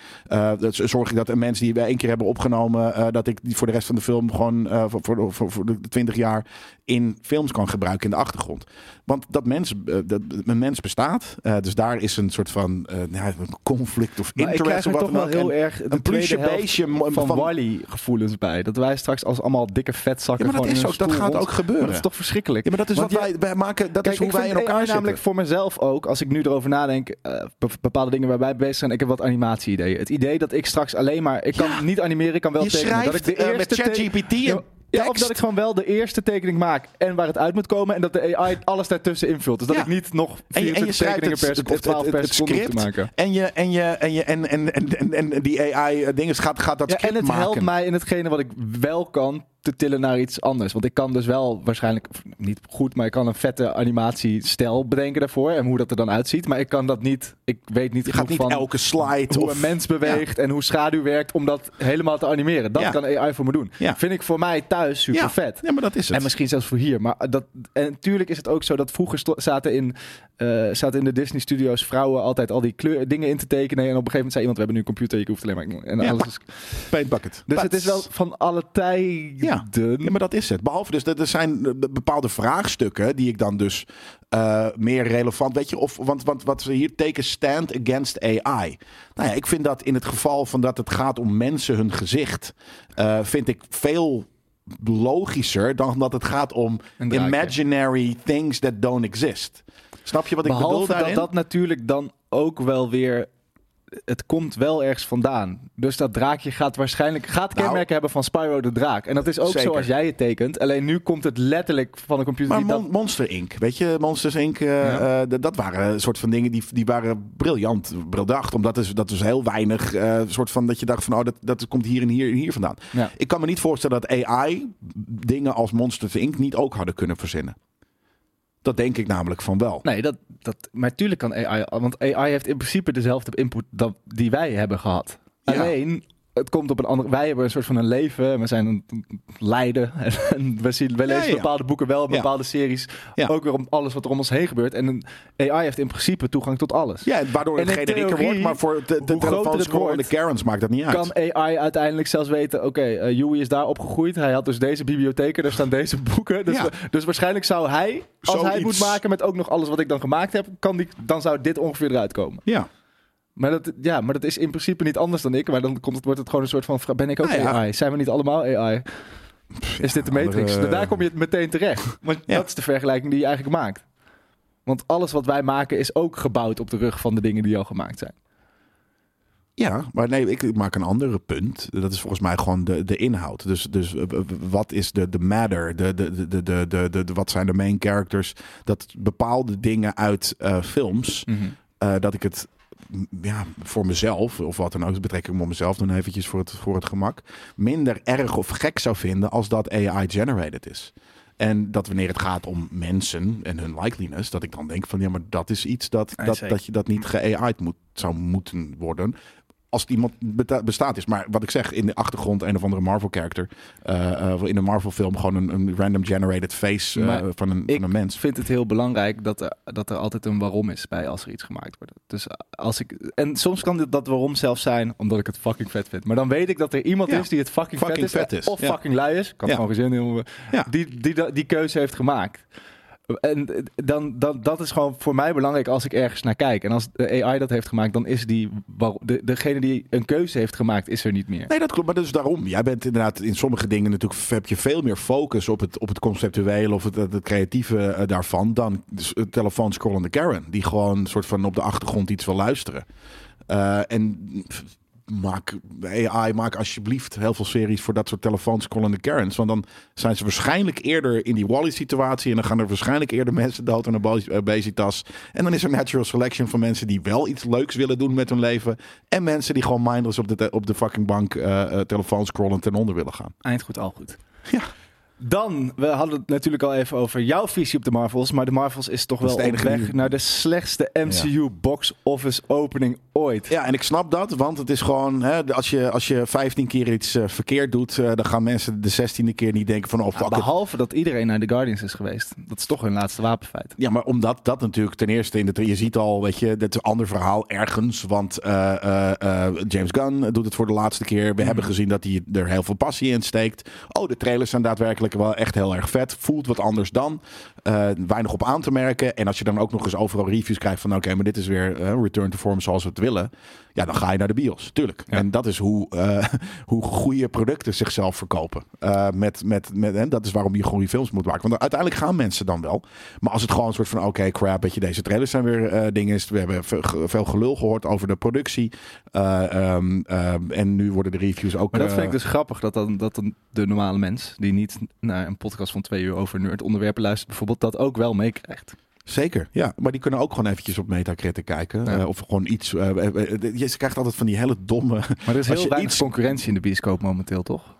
dat, zorg ik dat een mens die we één keer hebben opgenomen, eh, dat ik die voor de rest van de film gewoon voor, voor, voor, voor de 20 jaar in films kan gebruiken in de achtergrond. Want dat mens, eh, dat, een mens bestaat. eh, dus daar is een soort van eh, conflict of Maar ik interest krijg er wat toch wel heel erg de een plusje beestje van, van- Wally gevoelens bij. Dat wij straks als allemaal dikke vetzakken Ja, maar dat is ook- gaat rond- ook gebeuren. Maar dat is toch verschrikkelijk. Ja, maar dat is Want wat wij, wij maken. Dat Kijk, is hoe ik wij in elkaar zitten. namelijk voor mezelf ook, als ik nu erover nadenk, be- bepaalde dingen waar wij bezig zijn. Ik heb wat animatie-ideeën. Het idee dat ik straks alleen maar, ik kan Ja. niet animeren, ik kan wel je tekenen. schrijft dat ik de eerste met ChatGPT Ja, of dat ik gewoon wel de eerste tekening maak en waar het uit moet komen en dat de AI alles daartussen invult. Dus dat Ja. ik niet nog En je, en je 24 schrijft tekeningen per het, of 12 het, per seconde script maken. en je en je en je en en en, en, en die AI dingen gaat gaat dat Ja, script en het maken. helpt mij in hetgene wat ik wel kan te tillen naar iets anders. Want ik kan dus wel waarschijnlijk, niet goed, maar ik kan een vette animatiestijl bedenken daarvoor. En hoe dat er dan uitziet. Maar ik kan dat niet, ik weet niet Je gaat niet van elke slide hoe of een mens beweegt en hoe schaduw werkt om dat helemaal te animeren. Dat Ja. kan AI voor me doen. Ja. Vind ik voor mij thuis super ja. vet. Ja, maar dat is het. En misschien zelfs voor hier. Maar dat, en natuurlijk is het ook zo dat vroeger zaten in, eh, zaten in de Disney Studios vrouwen altijd al die kleur, dingen in te tekenen. En op een gegeven moment zei iemand: We hebben nu een computer, je hoeft alleen maar. En alles is, Paint bucket. dus het is wel van alle tijden. Ja. Ja, maar dat is het. Behalve dus dat er zijn eh, bepaalde vraagstukken die ik dan dus eh, meer relevant, weet je, of want, want wat ze hier teken stand against AI. Nou ja, ik vind dat in het geval van dat het gaat om mensen hun gezicht, eh, vind ik veel logischer dan dat het gaat om imaginary things that don't exist. Snap je wat ik bedoel Behalve dat daarin? dat natuurlijk dan ook wel weer. Het komt wel ergens vandaan. Dus dat draakje gaat waarschijnlijk gaat Nou, kenmerken hebben van Spyro de Draak. En dat is ook zeker. zoals jij het tekent. Alleen nu komt het letterlijk van een computer Maar die Mon- dat Monster Inc. Weet je, Monsters Inc. eh, Ja. eh, dat waren een soort van dingen die, die waren briljant bedacht. Omdat is, dat is heel weinig. eh soort van dat je dacht van oh, dat, dat komt hier en hier en hier vandaan. Ja. Ik kan me niet voorstellen dat AI dingen als Monsters Inc. niet ook hadden kunnen verzinnen. Dat denk ik namelijk van wel. Nee, dat, dat, maar tuurlijk kan AI... Want AI heeft in principe dezelfde input dat, die wij hebben gehad. Ja. Alleen, het komt op een andere... Wij hebben een soort van een leven. We zijn een lijden. En we, zien, we lezen ja. bepaalde boeken wel, Ja. bepaalde series. Ja. Ook weer om alles wat er om ons heen gebeurt. En een AI heeft in principe toegang tot alles. Ja, waardoor het generieker wordt. Maar voor de, de telefoonscroll en de Karens maakt dat niet uit. Kan AI uiteindelijk zelfs weten, oké, eh Yui is daar opgegroeid. Hij had dus deze bibliotheken, daar staan deze boeken. Dus, we- dus waarschijnlijk zou hij, als hij moet maken met ook nog alles wat ik dan gemaakt heb, kan die, dan zou dit ongeveer eruit komen. Ja. Maar dat, ja, maar dat is in principe niet anders dan ik. Maar dan komt het, wordt het gewoon een soort van, ben ik ook Nou ja. AI? Zijn we niet allemaal AI? Is dit de Matrix? andere- Daar kom je meteen terecht. Want Ja. dat is de vergelijking die je eigenlijk maakt. Want alles wat wij maken is ook gebouwd op de rug van de dingen die al gemaakt zijn. Ja, maar nee, ik, maak een andere punt. Dat is volgens mij gewoon de, de inhoud. Dus, dus eh, wat is de, de matter? De, de, de, de, de, de, wat zijn de main characters? Dat bepaalde dingen uit eh, films, eh, dat ik het ja, voor mezelf, of wat dan ook, betrek ik me op mezelf dan eventjes voor het, voor het gemak, minder erg of gek zou vinden als dat AI-generated is. En dat wanneer het gaat om mensen en hun likeliness, dat ik dan denk van ja, maar dat is iets dat, dat, dat je dat niet ge-AI'd moet, zou moeten worden. Als het iemand bestaat is. Maar wat ik zeg, in de achtergrond een of andere Marvel-character. eh, eh, in een Marvel-film gewoon een, een random generated face eh, van, een, ik van een mens. vind het heel belangrijk dat er, dat er altijd een waarom is bij als er iets gemaakt wordt. Dus als ik, en soms kan dit, dat waarom zelfs zijn omdat ik het fucking vet vind. Maar dan weet ik dat er iemand Ja. is die het fucking, Fucking vet, is, vet is, Of ja. fucking lui is. Kan Ja. gewoon gezin. Die, die, die, die keuze heeft gemaakt. En dan, dan, dat is gewoon voor mij belangrijk als ik ergens naar kijk. En als de AI dat heeft gemaakt, dan is die... De, degene die een keuze heeft gemaakt, is er niet meer. Nee, dat klopt. Maar dus daarom. Jij bent inderdaad in sommige dingen natuurlijk heb je veel meer focus op het, op het conceptuele of het, het creatieve eh, daarvan dan dus het telefoonscrollende Karen. Die gewoon een soort van op de achtergrond iets wil luisteren. Eh, en maak AI, maak alsjeblieft heel veel series voor dat soort telefoonscrollende Karens. Want dan zijn ze waarschijnlijk eerder in die Wally-situatie. En dan gaan er waarschijnlijk eerder mensen dood aan een obesitas. En dan is er natural selection van mensen die wel iets leuks willen doen met hun leven. En mensen die gewoon mindless op de, op de fucking bank eh eh, telefoon scrollen ten onder willen gaan. Eind goed, al goed. Ja. Dan, we hadden het natuurlijk al even over jouw visie op de Marvels. Maar de Marvels is toch wel op weg naar de slechtste MCU box office opening ooit. Ja, en ik snap dat, want het is gewoon, hè, als, je, als je 15 keer iets eh, verkeerd doet, eh, dan gaan mensen de 16e keer niet denken van, oh Ja, fuck it. behalve dat iedereen naar de Guardians is geweest. Dat is toch hun laatste wapenfeit. Ja, maar omdat dat natuurlijk ten eerste in de. Je ziet al, weet je, dat is een ander verhaal ergens. Want eh, eh, eh, James Gunn doet het voor de laatste keer. We hebben gezien dat hij er heel veel passie in steekt. Oh, de trailers zijn daadwerkelijk wel echt heel erg vet. Voelt wat anders dan. Eh, weinig op aan te merken. En als je dan ook nog eens overal reviews krijgt van: oké, maar dit is weer eh, return to form zoals we het willen. Ja, dan ga je naar de bios, tuurlijk. Ja. En dat is hoe, eh, hoe goede producten zichzelf verkopen. Eh, met, met, met, en dat is waarom je goede films moet maken. Want uiteindelijk gaan mensen dan wel. Maar als het gewoon een soort van: oké, crap, weet je, deze trailers zijn weer eh dingen. We hebben veel gelul gehoord over de productie. Eh, ehm, ehm, en nu worden de reviews ook. Maar dat vind ik dus grappig, dat, dan, dat dan de normale mens... die niet naar een podcast van twee uur over nerd-onderwerpen luistert... bijvoorbeeld dat ook wel meekrijgt. Zeker, ja. Maar die kunnen ook gewoon eventjes op Metacritic kijken. Ja. Eh, of gewoon iets. eh, eh, je krijgt altijd van die hele domme. Maar er is heel je weinig iets- concurrentie in de bioscoop momenteel, toch?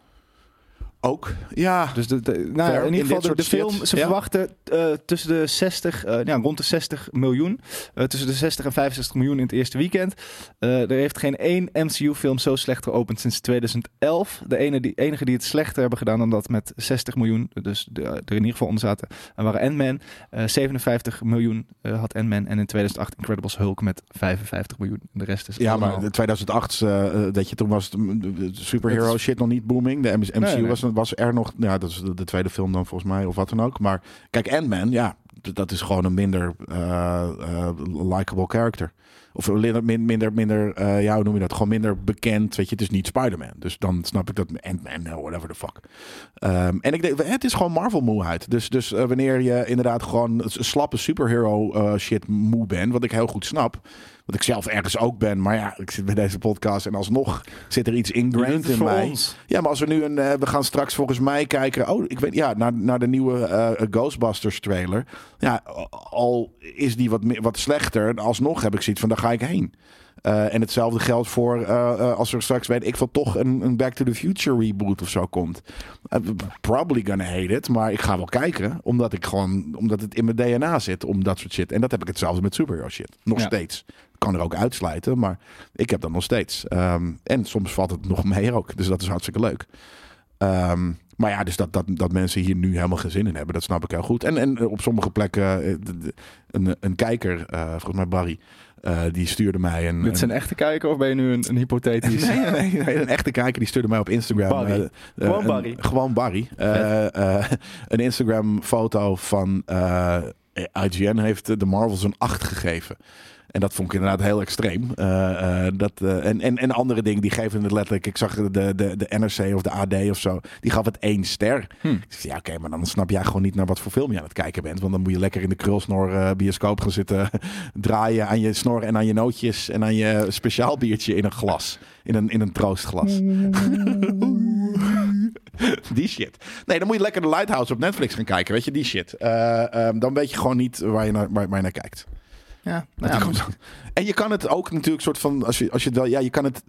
Ook. Ja. Dus de, de- nou, in ieder geval, de, film, shit, ze ja. verwachten eh, tussen de 60, eh, ja, rond de 60 miljoen. Eh, tussen de 60 en 65 miljoen in het eerste weekend. Er heeft geen één MCU-film zo slecht geopend sinds 2011. De ene die, enige die het slechter hebben gedaan dan dat met 60 miljoen, dus de, er in ieder geval onder zaten, en waren Ant-Man. Eh, 57 miljoen had Ant-Man. En in 2008 Incredibles Hulk met 55 miljoen. De rest is Ja, allemaal- maar de 2008, eh, eh, dat je toen was superhero is- shit nog niet booming. De MCU Nee, nee. Was, was er nog. Ja, dat is de, de tweede film dan volgens mij of wat dan ook. Maar kijk, Ant-Man, ja, dat is gewoon een minder eh, eh, likable character. Of minder, min- minder, minder eh, ja, hoe noem je dat? Gewoon minder bekend. Weet je, het is niet Spider-Man. Dus dan snap ik dat Ant-Man, nou, whatever the fuck. Ehm, en ik denk, het is gewoon Marvel-moeheid. Dus, dus eh, wanneer je inderdaad gewoon slappe superhero eh, shit moe bent, wat ik heel goed snap. Wat ik zelf ergens ook ben. Maar ja, ik zit bij deze podcast en alsnog zit er iets ingrained in mij. ons. Ja, maar als we nu een. eh, we gaan straks volgens mij kijken. Oh, ik weet. Ja, naar, naar de nieuwe eh, Ghostbusters trailer. Ja, al is die wat, wat slechter. Alsnog heb ik zoiets van. Daar ga ik heen. Eh, en hetzelfde geldt voor als er straks weet ik van toch een, een Back to the Future reboot of zo komt. Probably gonna hate it, maar ik ga wel kijken, omdat ik gewoon, omdat het in mijn DNA zit om dat soort shit. En dat heb ik hetzelfde met superhero shit, nog Ja. steeds. Kan er ook uitsluiten, maar ik heb dat nog steeds. Ehm, en soms valt het nog mee ook, dus dat is hartstikke leuk. Ehm, maar ja, dus dat, dat, dat mensen hier nu helemaal geen zin in hebben, dat snap ik heel goed. En, en op sommige plekken, eh, een, een kijker, eh, volgens mij Barry, eh, die stuurde mij een... Dit is een echte kijker of ben je nu een, een hypothetisch? Nee, nee, nee, een echte kijker die stuurde mij op Instagram. Barry. Gewoon een- Barry. gewoon Barry. Een Instagram foto van IGN heeft de Marvels een 8 gegeven. En dat vond ik inderdaad heel extreem. Eh, eh, dat, eh, en, en, en andere dingen, die geven het letterlijk. Ik zag de, de, de NRC of de AD of zo. Die gaf het één ster. Hm. Ik zei, ja, oké, maar dan snap jij gewoon niet naar wat voor film je aan het kijken bent. Want dan moet je lekker in de krulsnor bioscoop gaan zitten draaien aan je snor en aan je nootjes en aan je speciaal biertje in een glas. In een, in een troostglas. die shit. Nee, dan moet je lekker de Lighthouse op Netflix gaan kijken. Weet je, die shit. Eh, ehm, dan weet je gewoon niet waar je naar, waar, waar je naar kijkt. Ja, nou ja, komt- en je kan het ook natuurlijk soort van, als je, als je het wel, ja, je kan het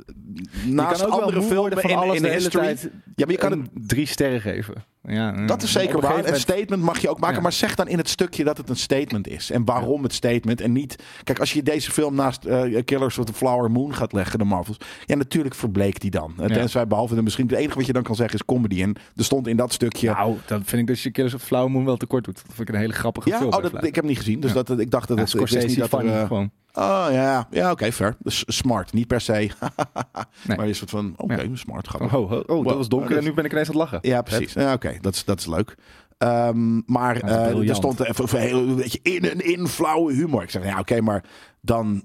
je naast kan ook andere filmen van in, alles in de hele tijd ja, maar je kan het drie sterren geven. Ja, Dat is zeker waar. Een statement mag je ook maken. Ja. Maar zeg dan in het stukje dat het een statement is. En waarom het statement. En niet. Kijk, als je deze film naast eh, Killers of the Flower Moon gaat leggen, de Marvels. Ja, natuurlijk verbleekt die dan. Tenzij behalve de misschien. Het enige wat je dan kan zeggen is comedy. En er stond in dat stukje. Nou, dan vind ik dat je Killers of Flower Moon wel tekort doet. Dat vind ik een hele grappige ja, film. oh, dat, ik heb hem niet gezien. Dus Ja. dat, ik dacht dat ja, het. ik wist Scorsese, niet dat er, funny, eh, gewoon. Oh ja, ja oké, fair. Dus smart. Niet per se. Nee. Maar je soort van. Oké, Ja. smart. Grappig. oh, oh, oh, dat was donker dat en nu ben ik ineens aan het lachen. Ja, precies. Ja, Oké, dat, is, dat is leuk. Ehm, maar eh, er stond even een heel weet je, in en in flauwe humor. Ik zeg, ja, oké, maar dan,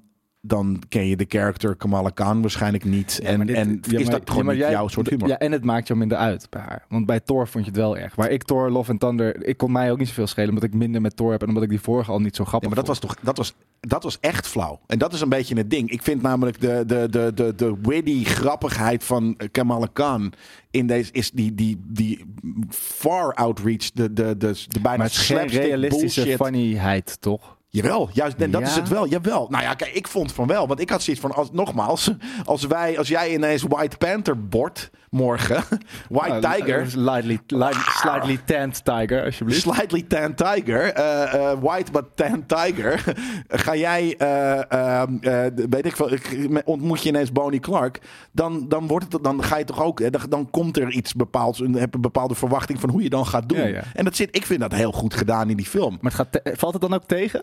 dan ken je de character Kamala Khan waarschijnlijk niet. Ja, en maar dit- en ja, is maar- dat gewoon ja, maar niet jij- jouw soort humor? Ja, en het maakt jou minder uit bij haar. Want bij Thor vond je het wel erg. Waar ik Thor, Love and Thunder... Ik kon mij ook niet zoveel schelen, omdat ik minder met Thor heb... en omdat ik die vorige al niet zo grappig maar dat was toch dat was, dat was echt flauw. En dat is een beetje het ding. Ik vind namelijk de, de, de, de, de witty grappigheid van eh, Kamala Khan in deze is die, die, die far outreach, de, de, de, de bijna Maar het is geen slapstick realistische bullshit. funnyheid, toch? Jawel, juist, en dat Ja? is het wel. Jawel. Nou ja, kijk, ik vond van wel. Want ik had zoiets van, als, nogmaals, als, wij, als jij ineens White Panther wordt morgen, White Nou, Tiger, eh, Slightly, lightly, slightly tanted tiger, alsjeblieft. Slightly tan tiger, eh, eh, white but tan tiger. Ga jij, eh, ehm, eh, weet ik veel, ontmoet je ineens Bonnie Clark, dan, dan, wordt het, dan ga je toch ook, eh, dan, dan komt er iets bepaalds, dan heb een bepaalde verwachting van hoe je dan gaat doen. Ja, ja. En dat zit, ik vind dat heel goed gedaan in die film. Maar het gaat valt het dan ook tegen?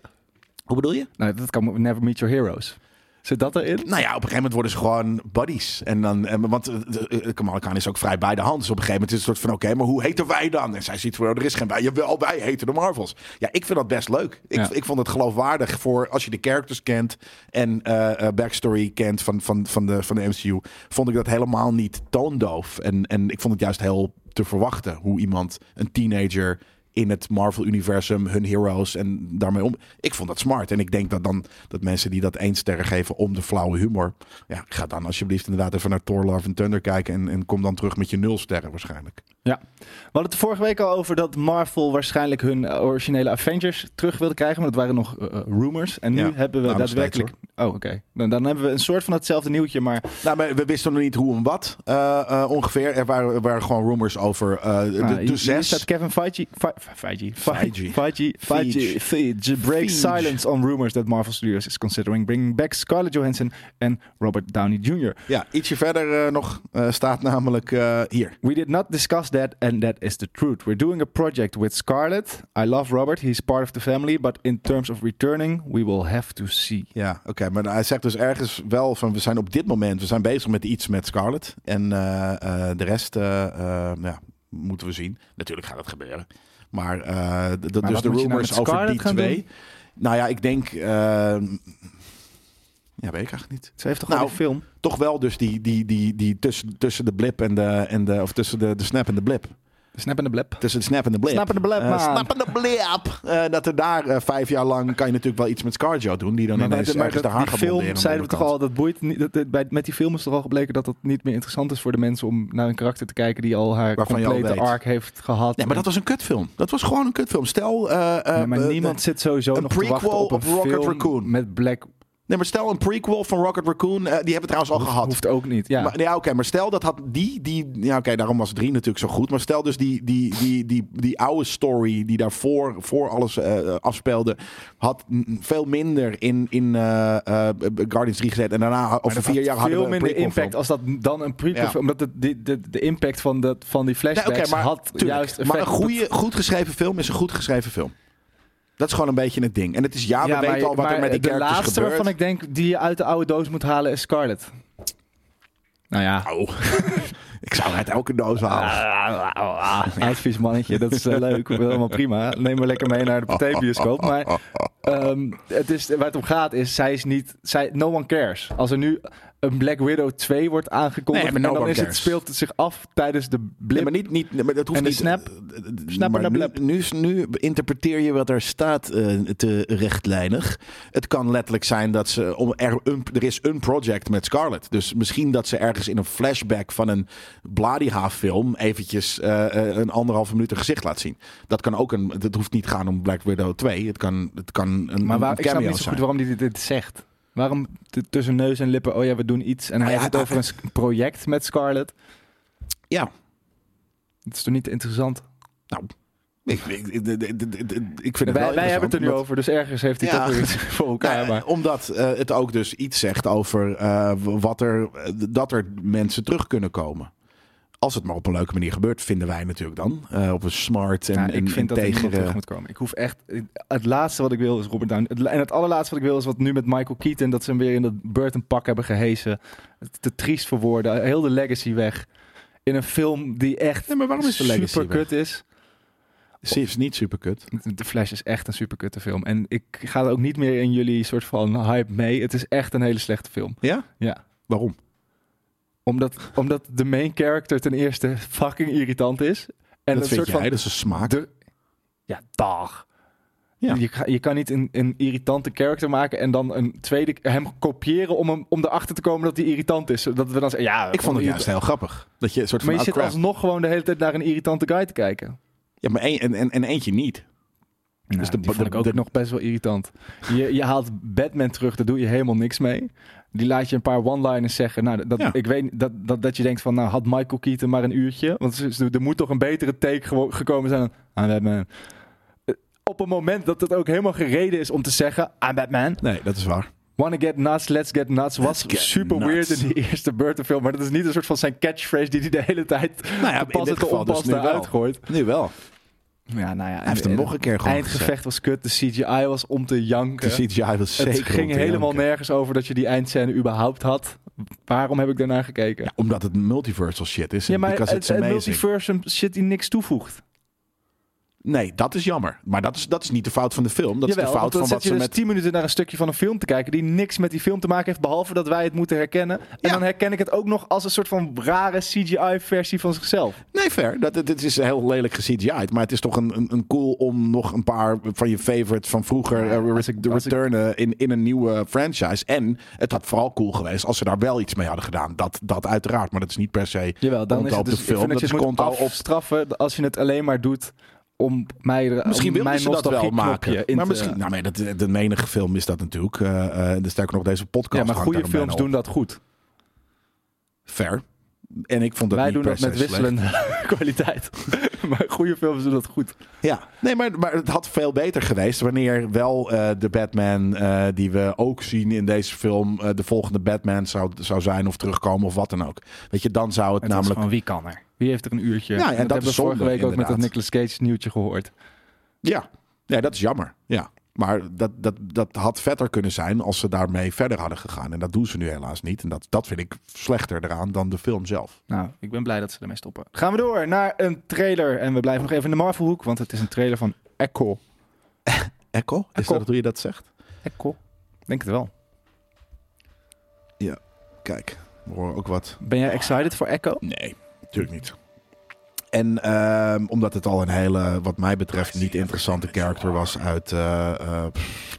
Hoe bedoel je? Nou, dat kan Never Meet Your Heroes. Zit dat erin? Nou ja, op een gegeven moment worden ze gewoon buddies. En dan, en, want eh, eh, Kamala Khan is ook vrij bij de hand. Dus op een gegeven moment is het een soort van, oké, maar hoe heten wij dan? En zij ziet voor, er is geen wij. Jawel, wij heten de Marvels. Ja, ik vind dat best leuk. Ik, Ja. ik vond het geloofwaardig voor als je de characters kent en eh, backstory kent van, van, van, de, van de MCU. Vond ik dat helemaal niet toondoof. En, en ik vond het juist heel te verwachten hoe iemand, een teenager in het Marvel-universum hun heroes en daarmee om. Ik vond dat smart. En ik denk dat dan dat mensen die dat één sterren geven om de flauwe humor. Ja, ga dan alsjeblieft inderdaad even naar Thor Love and Thunder kijken. En, en kom dan terug met je nul sterren waarschijnlijk. Ja, we hadden het vorige week al over dat Marvel waarschijnlijk hun eh, originele Avengers terug wilde krijgen. Maar dat waren nog eh, eh, rumors. En nu hebben we nou, daadwerkelijk. oh, oké. Dan, dan, hebben we een soort van hetzelfde nieuwtje. Maar... Nou, maar we wisten nog niet hoe en wat ongeveer. Er waren, waren gewoon rumors over. de, ah, de Kevin Feige, Feige 5G. 5G. 5G. Silence on rumors that Marvel Studios is considering bringing back Scarlett Johansson en Robert Downey Jr. Ja, ietsje verder nog staat namelijk hier. We did not discuss that and that is the truth. We're doing a project with Scarlett. I love Robert. He's part of the family. But in terms of returning, we will have to see. Ja, oké. Maar hij zegt dus ergens wel van we zijn op dit moment, we zijn bezig met iets met Scarlett. En de rest, ja, moeten we zien. Natuurlijk gaat het gebeuren. Maar, eh, d- d- dus de nou rumors over die twee. doen? Nou ja, ik denk. eh, ja, weet ik eigenlijk niet. Ze heeft toch Nou, al die film? Toch wel dus die, die, die, die tussen, tussen de blip en de, en de. Of tussen de, de snap en de blip. Snap en de blip. Tussen de snap en de blip. Snap en de blip, Eh, man. snap en de blip. Eh, dat er daar eh, vijf jaar lang kan je natuurlijk wel iets met Scarjo doen. Die dan Maar, ineens maar, maar ergens de haar die gaat film zeiden we toch al, dat boeit niet. Dat, dat- bij, met die film is toch al gebleken dat het niet meer interessant is voor de mensen om naar een karakter te kijken die al haar Waarvan je al complete arc heeft gehad. Nee, maar dat was een kutfilm. Dat was gewoon een kutfilm. Stel, eh, eh, Ja, maar niemand zit sowieso een nog te wachten prequel op een Rocket film Raccoon. met Black. Nee, maar stel een prequel van Rocket Raccoon. eh, die hebben we trouwens al Hoeft, gehad. hoeft ook niet. Ja. Maar, ja, oké, maar stel dat had die, die ja, oké, daarom was drie natuurlijk zo goed. Maar stel dus die, die, die, die, die oude story die daarvoor voor alles eh, afspeelde, had veel minder in, in Guardians 3 gezet. En daarna, Maar over vier had jaar hadden veel we een minder prequel impact als dat dan een prequel Ja. omdat het, de, de, de impact van, dat, van die Nee, flashbacks maar, had tuurlijk. juist maar effect een op het- goede, goed geschreven film is een goed geschreven film. Dat is gewoon een beetje het ding. En het is ja, we Ja, weten maar- al wat er met die de characters laatste gebeurt. waarvan ik denk die je uit de oude doos moet halen is Scarlet. Nou ja. Oh. ik zou uit elke doos halen. Advies mannetje, dat is eh, leuk, helemaal prima. Neem me lekker mee naar de partijbioscoop. Maar ehm, het is, waar het om gaat is, zij is niet, zij, no one cares. Als er nu een Black Widow 2 wordt aangekondigd, Nee, en dan is het, speelt het zich af tijdens de Nee, blip. maar niet, niet, nee, maar dat hoeft En de niet. snap? eh, eh, Snap maar nu, nu, nu interpreteer je wat er staat eh, te rechtlijnig. Het kan letterlijk zijn dat ze om er, een, er is een project met Scarlett. Dus misschien dat ze ergens in een flashback van een Bladiha film eventjes eh, eh, een anderhalve minuut een gezicht laat zien. Dat kan ook een. Het hoeft niet gaan om Black Widow 2. Het kan, het kan een, maar waar, een ik snap cameo niet zo zijn. goed waarom hij dit, dit zegt. Waarom tussen neus en lippen, oh ja, we doen iets. En hij Nou ja, heeft het over een project met Scarlett. Ja. Dat is toch niet interessant? Ik, ik, ik, ik- vind het Wij, wij hebben het er nu over, dus ergens heeft hij Ja. toch weer iets voor elkaar. Nou, maar. Omdat eh, het ook dus iets zegt over eh, wat er, eh, dat er mensen terug kunnen komen. Als het maar op een leuke manier gebeurt, vinden wij natuurlijk dan. Eh, op een smart en, Ja, en ik vind dat integere- terug moet komen. Ik hoef echt. Het laatste wat ik wil is Robert Downey. En het allerlaatste wat ik wil is wat nu met Michael Keaton dat ze hem weer in dat Burton pak hebben gehesen. Te triest voor woorden. Heel de legacy weg. In een film die echt maar waarom is de legacy super kut is. Ze is niet super kut. De Flash is echt een super kutte film. En ik ga er ook niet meer in jullie soort van hype mee. Het is echt een hele slechte film. Ja? Ja. Waarom? Omdat, omdat de main character ten eerste fucking irritant is. En dat een vind soort jij, van dat is een smaak. De, ja, dag. Ja. Je, je kan niet een, een irritante character maken en dan een tweede hem kopiëren om, hem, om erachter te komen dat hij irritant is. Dat we dan zeggen, ja, ik vond het juist heel grappig. Dat je een soort van, Maar je zit alsnog gewoon de hele tijd naar een irritante guy te kijken. Ja, maar een, en, en, en eentje niet. Nou, Dus die vond ik ook de- nog best wel irritant. Je, je haalt Batman terug, daar doe je helemaal niks mee. Die laat je een paar one-liners zeggen. Nou, dat, Ja. ik weet dat, dat, dat je denkt van, nou had Michael Keaton maar een uurtje. Want er- moet toch een betere take gekomen zijn dan I'm Batman. Eh, Op het moment dat het ook helemaal gereden is om te zeggen I'm Batman. Nee, dat is waar. Wanna get nuts, let's get nuts. Was get super nuts. weird in die eerste Burton film. Maar dat is niet een soort van zijn catchphrase die hij de hele tijd Nou ja, in en geval dus nu wel. eruit gooit. Nu wel. Ja, nou ja. Hij heeft en- hem en- nog een keer gewoon Eindgevecht was kut, de CGI was om te janken. De CGI was zeker het ging helemaal janken. nergens over dat je die eindscène überhaupt had. Waarom heb ik daarnaar gekeken? Ja, Omdat het multiversal shit is. en maar het, het multiversum shit die niks toevoegt. Nee, dat is jammer. Maar dat is, dat is niet de fout van de film. Dat Jawel, is de fout van wat ze dus met... 10 minuten naar een stukje van een film te kijken die niks met die film te maken heeft, behalve dat wij het moeten herkennen. En Ja. dan herken ik het ook nog als een soort van rare CGI-versie van zichzelf. Nee, fair. Dat, dit is heel lelijk ge-CGI'd. Maar het is toch een, een, een cool om nog een paar van je favorites van vroeger eh, ik- ik- returnen in, in een nieuwe franchise. En het had vooral cool geweest als ze daar wel iets mee hadden gedaan. Dat, dat uiteraard. Maar dat is niet per se Jawel, dan is het op dus, de ik film. vind dat Dat je is het moet konto op... afstraffen als je het alleen maar doet om mij er, Misschien om willen mijn ze dat wel maken. in Maar te- misschien, nou, nee, dat, de menige film is dat natuurlijk. eh eh, de sterker nog, deze podcast ja, maar goede films doen dat goed. Fair. En ik vond dat Wij niet doen dat met slecht. wisselende kwaliteit. maar goede films doen dat goed. Ja, nee, maar, maar het had veel beter geweest wanneer wel eh, de Batman eh, die we ook zien in deze film eh, de volgende Batman zou, zou zijn of terugkomen of wat dan ook. Weet je, dan zou het, Het namelijk. gewoon, wie kan er? Wie heeft er een uurtje? Ja, en dat, dat hebben is we vorige zonde, week ook met dat. Nicolas Cage nieuwtje gehoord. Ja. ja, dat is jammer. Ja. Maar dat, dat, dat had vetter kunnen zijn als ze daarmee verder hadden gegaan. En dat doen ze nu helaas niet. En dat, dat vind ik slechter eraan dan de film zelf. Nou, ik ben blij dat ze ermee stoppen. Gaan we door naar een trailer. En we blijven nog even in de Marvel-hoek, want het is een trailer van Echo. Echo? Is dat hoe je dat zegt? Echo? Denk het wel. Kijk, we horen ook wat Ben jij excited voor Echo? Nee, natuurlijk niet. En ehm, omdat het al een hele, wat mij betreft, niet interessante character was uit eh eh,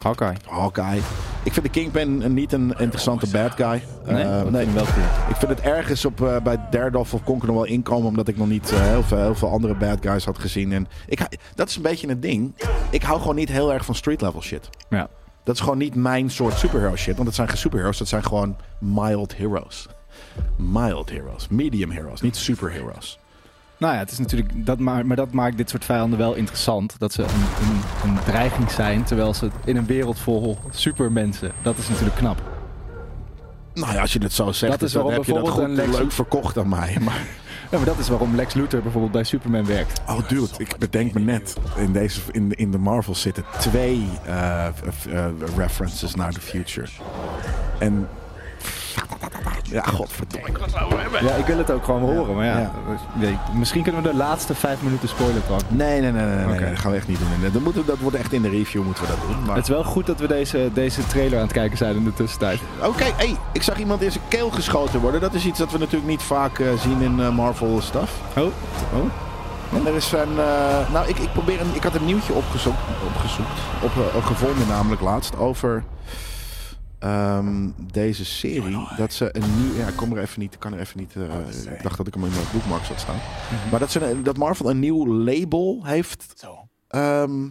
Hawkeye. Hawkeye. Ik vind de Kingpin een- niet een interessante bad guy. Nee, Eh, dat nee. vind ik wel cool. Ik vind het ergens op, bij Daredevil kon ik er nog wel inkomen, omdat ik nog niet heel, veel, heel veel andere bad guys had gezien. En ik, dat is een beetje het ding. Ik hou gewoon niet heel erg van street level shit. Ja. Dat is gewoon niet mijn soort superhero shit. Want het zijn geen superheroes, dat zijn gewoon mild heroes. Mild heroes. Medium heroes, niet superheroes. Nou ja, het is natuurlijk, dat maar, maar dat maakt dit soort vijanden wel interessant. Dat ze een, een, een dreiging zijn, terwijl ze in een wereld vol supermensen. Dat is natuurlijk knap. Nou ja, als je het zo zegt, Dat is dan waarom heb je dat goed Lex- leuk verkocht aan mij. Maar, Ja, maar dat is waarom Lex Luthor bijvoorbeeld bij Superman werkt. oh dude, ik bedenk me net. In, deze, in, in de Marvel zitten twee eh, f- eh, references naar the future. En... Ja, godverdomme. Ja, ik wil het ook gewoon horen, maar ja. Ja. nee, misschien kunnen we de laatste vijf minuten spoiler talk. Nee, nee, nee, nee, nee, Oké. dat gaan we echt niet doen. En Dat, moeten, we- dat wordt echt in de review moeten we dat doen. Maar... Het is wel goed dat we deze, deze trailer aan het kijken zijn in de tussentijd. Oké, hey, ik zag iemand in zijn keel geschoten worden. Dat is iets dat we natuurlijk niet vaak eh, zien in eh, Marvel stuff. Oh, oh. En er is een. eh, nou, ik, ik, probeer een, ik had een nieuwtje opgezocht, opgezocht op, gevonden, namelijk laatst, over ehm, deze serie. Dat ze een nieuw. Ja, ik kom er even niet. Ik kan er even niet. eh, ik dacht dat ik hem in mijn boekmark zat staan. Maar dat, ze, dat Marvel een nieuw label heeft ehm,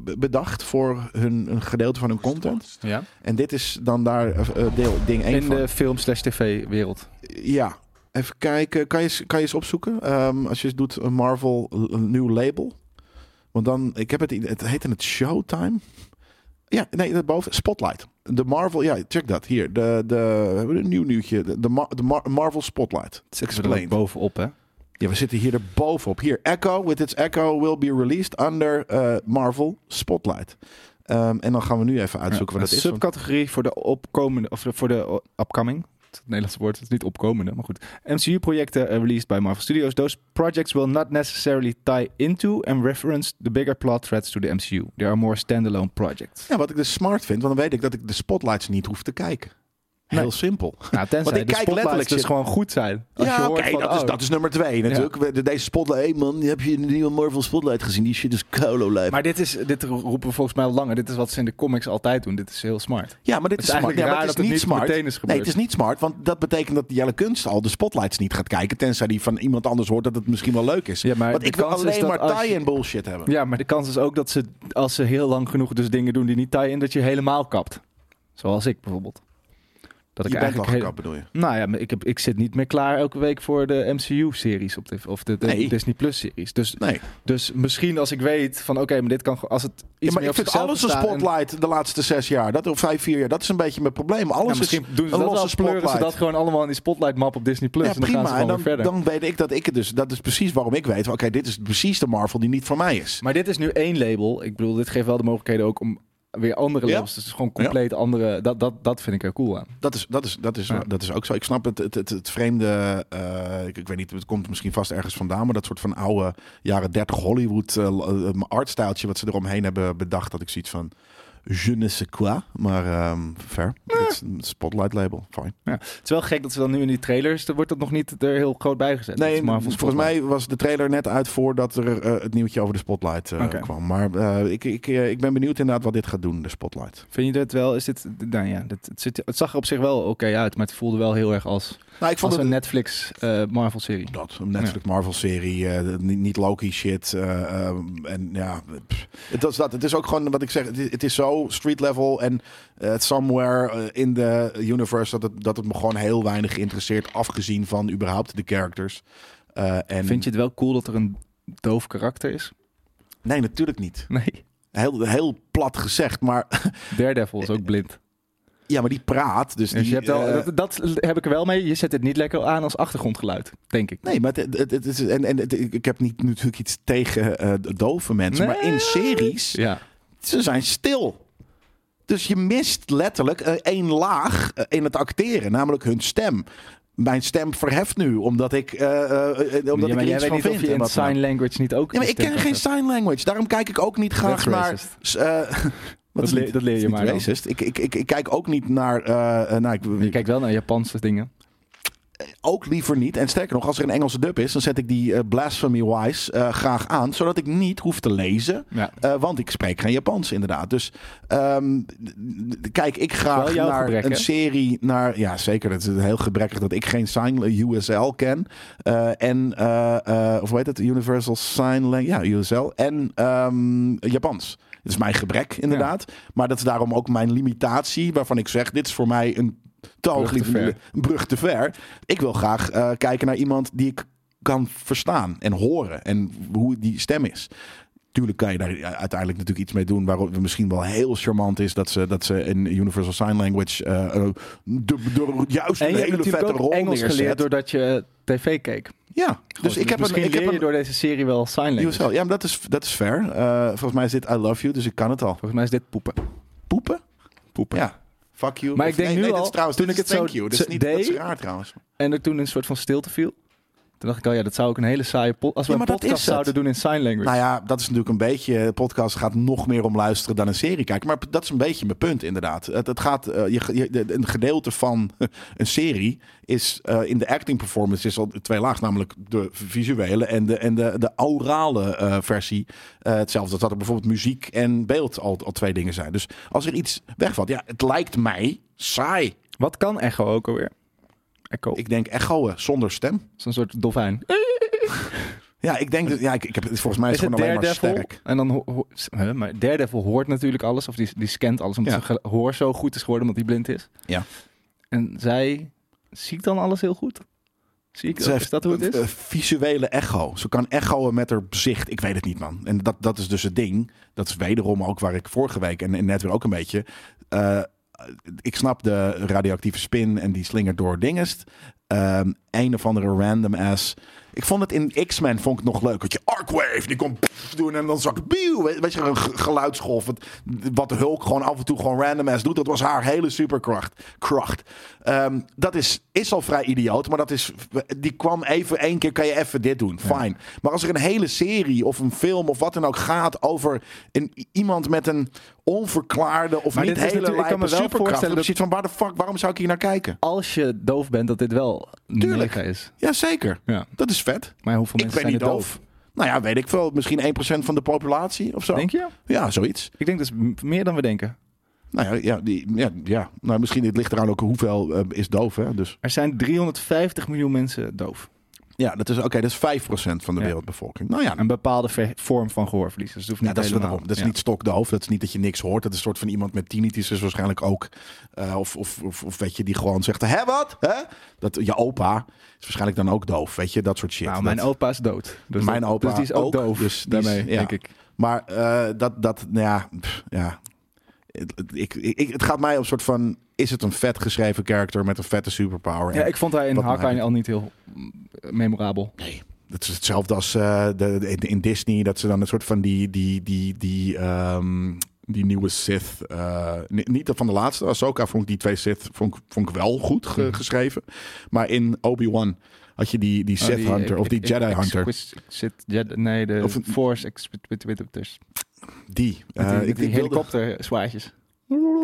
be- bedacht voor hun, een gedeelte van hun content. Ja. En dit is dan daar eh, eh, deel, ding 1 In van. de film slash tv wereld. Ja, even kijken. Kan je, eens- kan je eens opzoeken? Ehm, als je eens doet een Marvel een nieuw label. Want dan, ik heb het, idee- het heette het Showtime. Ja, nee, daarboven. Spotlight. De Marvel, ja, check dat. Hier, de, de, we hebben een nieuw nieuwtje. De, de, Mar- de Mar- Marvel Spotlight. Explained. bovenop, hè? Ja, we zitten hier er bovenop. Hier, Echo with its Echo will be released under eh, Marvel Spotlight. Ehm, en dan gaan we nu even uitzoeken Ja, wat dat is. subcategorie voor de opkomende, of voor de upcoming. Het Nederlandse woord is niet opkomende, maar goed. MCU-projecten uh, released by Marvel Studios. Those projects will not necessarily tie into and reference the bigger plot threads to the MCU. They are more standalone projects. Ja, wat ik dus smart vind, want dan weet ik dat ik de spotlights niet hoef te kijken. Heel Nee. simpel. Nou, tenzij Want ik kijk letterlijk dus gewoon goed zijn. Als ja, je hoort van, dat, is, oh, dat is nummer twee natuurlijk. Deze spotlight, hey man, heb je de nieuwe Marvel Spotlight gezien? Die shit is kolo. Maar dit, is, dit roepen we volgens mij al langer. Dit is wat ze in de comics altijd doen. Dit is heel smart. ja, maar dit is is smart. eigenlijk Ja, maar het dat is het niet smart. is Nee, het is niet smart, want dat betekent dat Jelle Kunst al de spotlights niet gaat kijken. Tenzij die van iemand anders hoort dat het misschien wel leuk is. Ja, maar want ik wil is alleen maar tie-in bullshit hebben. Ja, maar de kans is ook dat ze, als ze heel lang genoeg dus dingen doen die niet tie-in, dat je helemaal kapt. Zoals ik bijvoorbeeld. Dat ik je bent al eigenlijk gekapt, bedoel je? Nou ja, maar ik, heb, ik zit niet meer klaar elke week voor de MCU-series op de, of de, de Nee. Disney Plus-series. Dus, Nee. dus misschien als ik weet van oké, maar dit kan als het iets Ja, maar ik vind alles een en- spotlight de laatste zes jaar. Dat, of vijf, vier jaar. Dat is een beetje mijn probleem. Alles Ja, misschien is doen ze een dat losse ze dat gewoon allemaal in die spotlight-map op Disney Plus. Ja, en dan gaan ze. En dan, verder. dan weet ik dat ik het dus... Dat is precies waarom ik weet. Oké, dit is precies de Marvel die niet voor mij is. Maar dit is nu één label. Ik bedoel, dit geeft wel de mogelijkheden ook om weer andere Ja. labels. Dus gewoon compleet andere. Dat, dat, dat vind ik er cool aan. Dat is, dat, is, dat, is, Ja. dat is ook zo. Ik snap het, het, het, het vreemde. eh, ik, ik weet niet, het komt misschien vast ergens vandaan. Maar dat soort van oude jaren 30 Hollywood uh, artstijltje. wat ze eromheen hebben bedacht. Dat ik zoiets van. Je ne sais quoi. Maar ehm ver. Het is een spotlight label. Fine. Het is wel gek dat ze dan nu in die trailers. Er wordt dat nog niet er heel groot bij gezet. Dat Nee, volgens Spotlight. mij was de trailer net uit voordat er eh, het nieuwtje over de spotlight eh, kwam. Maar eh, ik, ik, ik ben benieuwd inderdaad wat dit gaat doen, de spotlight. Vind je dit wel? Is dit. Nou ja, dit, het, zit, het zag er op zich wel oké uit. Maar het voelde wel heel erg als, Nou, ik vond als het een Netflix eh, Marvel serie. Dat, een Netflix Marvel serie, eh, niet, niet Loki shit. eh, en ja, pff, het is dat. Het is ook gewoon wat ik zeg. Het is, het is zo street level en eh, somewhere in the universe dat het, dat het me gewoon heel weinig interesseert, afgezien van überhaupt de characters. Eh, en Vind je het wel cool dat er een doof karakter is? Nee, natuurlijk niet. Nee. Heel, heel plat gezegd, maar Daredevil is ook blind. Ja, maar die praat. Dus, Dus die, je hebt wel, eh, dat, dat heb ik er wel mee. Je zet het niet lekker aan als achtergrondgeluid, denk ik. Nee, maar het, het, het is, en, en het- ik heb niet natuurlijk iets tegen eh, dove mensen, maar in series Ja. Ze zijn stil. Dus je mist letterlijk eh, één laag in het acteren, namelijk hun stem. Mijn stem verheft nu, omdat ik, omdat ja, ik er jij iets weet van vind. je in sign language niet ook Ja, maar ik ken geen sign language. Daarom kijk ik ook niet graag naar... racist. eh, niet- dat leer je maar racist. Ik, ik, ik, ik kijk ook niet naar... eh, eh, nou, ik. Je kijkt wel naar Japanse dingen. ook liever niet. En sterker nog, als er een Engelse dub is, dan zet ik die eh, blasphemy-wise eh, graag aan, zodat ik niet hoef te lezen. Ja. Eh, want ik spreek geen Japans, inderdaad. Dus ehm, kijk ik graag naar gebrek, een hè? serie. Naar, ja, zeker. Het is heel gebrekkig dat ik geen Sign USL ken. Eh, en, eh, eh, of hoe heet het? Universal Sign Language. Ja, USL. En ehm, Japans. Dat is mijn gebrek, inderdaad. Maar dat is daarom ook mijn limitatie, waarvan ik zeg: dit is voor mij een ver. een brug te ver. Ik wil graag eh, kijken naar iemand die ik kan verstaan en horen en hoe die stem is. Tuurlijk kan je daar uiteindelijk natuurlijk iets mee doen waarop het misschien wel heel charmant is dat ze, dat ze in Universal Sign Language eh, de, de, juist En een hele vette rol Engels neerzet. geleerd doordat je tv keek. Ja, dus ik heb een, misschien ik heb je een door deze serie wel sign language. Ja, maar dat is, dat is fair. Eh, volgens mij is dit I Love You, dus ik kan het al. Volgens mij is dit poepen. Poepen? Poepen. Ja. Fuck you. Maar Of ik denk nee, nu nee, al, is trouwens, toen ik het thank zo you. Dat is niet dat is raar trouwens. En er toen een soort van stilte viel. Toen dacht ik al, ja, dat zou ook een hele saaie Als we Ja, een podcast zouden doen in sign language. Nou ja, dat is natuurlijk een beetje. De podcast gaat nog meer om luisteren dan een serie kijken. Maar dat is een beetje mijn punt, inderdaad. Het, het gaat. eh, je, je, de- een gedeelte van een serie is eh, in de acting performance is al twee laag, namelijk de visuele en de, en de, de aurale eh, versie. Hetzelfde als dat er bijvoorbeeld muziek en beeld al, al twee dingen zijn. Dus als er iets wegvalt, ja, het lijkt mij saai. Wat kan echo ook alweer? Echo. Ik denk echoen zonder stem. Zo'n soort dolfijn. Ja, ik denk dat. Ja, ik, ik heb volgens mij is Is het gewoon alleen maar sterk. En dan ho- ho- maar Daredevil hoort natuurlijk alles. Of die, die scant alles. Omdat Ja. zijn gehoor zo goed is geworden. Omdat hij blind is. Ja. En zij ziet dan alles heel goed. Zie ik Ze dat? heeft Is dat hoe het is? een visuele echo. Ze kan echoen met haar zicht. Ik weet het niet, man. En dat, dat is dus het ding. Dat is wederom ook waar ik vorige week en, en net weer ook een beetje. eh, ik snap de radioactieve spin en die slingert door dingest. Ehm, een of andere random ass. Ik vond het in X-Men vond ik het nog leuk. Dat je Arcwave, die kon pff doen en dan zag ik bieuw, weet je, een ge- geluidsgolf. Wat, wat de Hulk gewoon af en toe gewoon random ass doet. Dat was haar hele superkracht. Kracht. Ehm, dat is, is al vrij idioot, maar dat is, die kwam even één keer, kan je even dit doen. Fine. Maar als er een hele serie of een film of wat dan ook gaat over een, iemand met een onverklaarde of Maar niet hele lijpe superkracht. dan precies van waar de fuck, waarom zou ik hier naar kijken? Als je doof bent, dat dit wel Tuurlijk. mega is. Ja, zeker. Ja. Dat is vet. Maar hoeveel Ik mensen ben zijn niet er doof. Nou ja, weet ik veel. Misschien 1% van de populatie of zo. Denk je? Ja, zoiets. Ik denk dat is meer dan we denken. Nou ja, ja, die, ja, ja. Nou, misschien het ligt eraan ook hoeveel eh, is doof. Hè? Dus Er zijn 350 miljoen mensen doof. Ja, dat is oké. dat is 5% van de Ja. wereldbevolking. Nou ja, Een bepaalde vorm van gehoorverlies. Dus hoeft Ja, niet dat helemaal. dat is Ja. niet stokdoof. Dat is niet dat je niks hoort. Dat is een soort van iemand met tinnitus is waarschijnlijk ook. eh, of, of, of, of weet je, die gewoon zegt, hè wat? Hè? Dat, je opa is waarschijnlijk dan ook doof. Weet je, dat soort shit. Nou, mijn Dat- opa is dood. Dus Mijn dat- opa Dus die is ook, ook. doof. Dus is- daarmee, denk ik. Maar eh, dat, dat, nou ja, pff, ja. Het, het- ik, ik, het gaat mij op een soort van, is het een vet geschreven character met een vette superpower? Ja, ik vond hij in Hawkeye al niet heel mm, memorabel. Nee, dat is hetzelfde als eh, de, de- in Disney, dat ze dan een soort van die, die, die, die, ehm, die nieuwe Sith, eh, ni- niet van de laatste, Ahsoka vond ik die twee Sith vond, ik- vond ik wel goed ge- Mhm. geschreven. Maar in Obi-Wan had je die, die Oh, Sith die Hunter of die Jedi Hunter. Jedi, nee, de Of Force Expeditors. Die. Eh, die, ik, met die ik.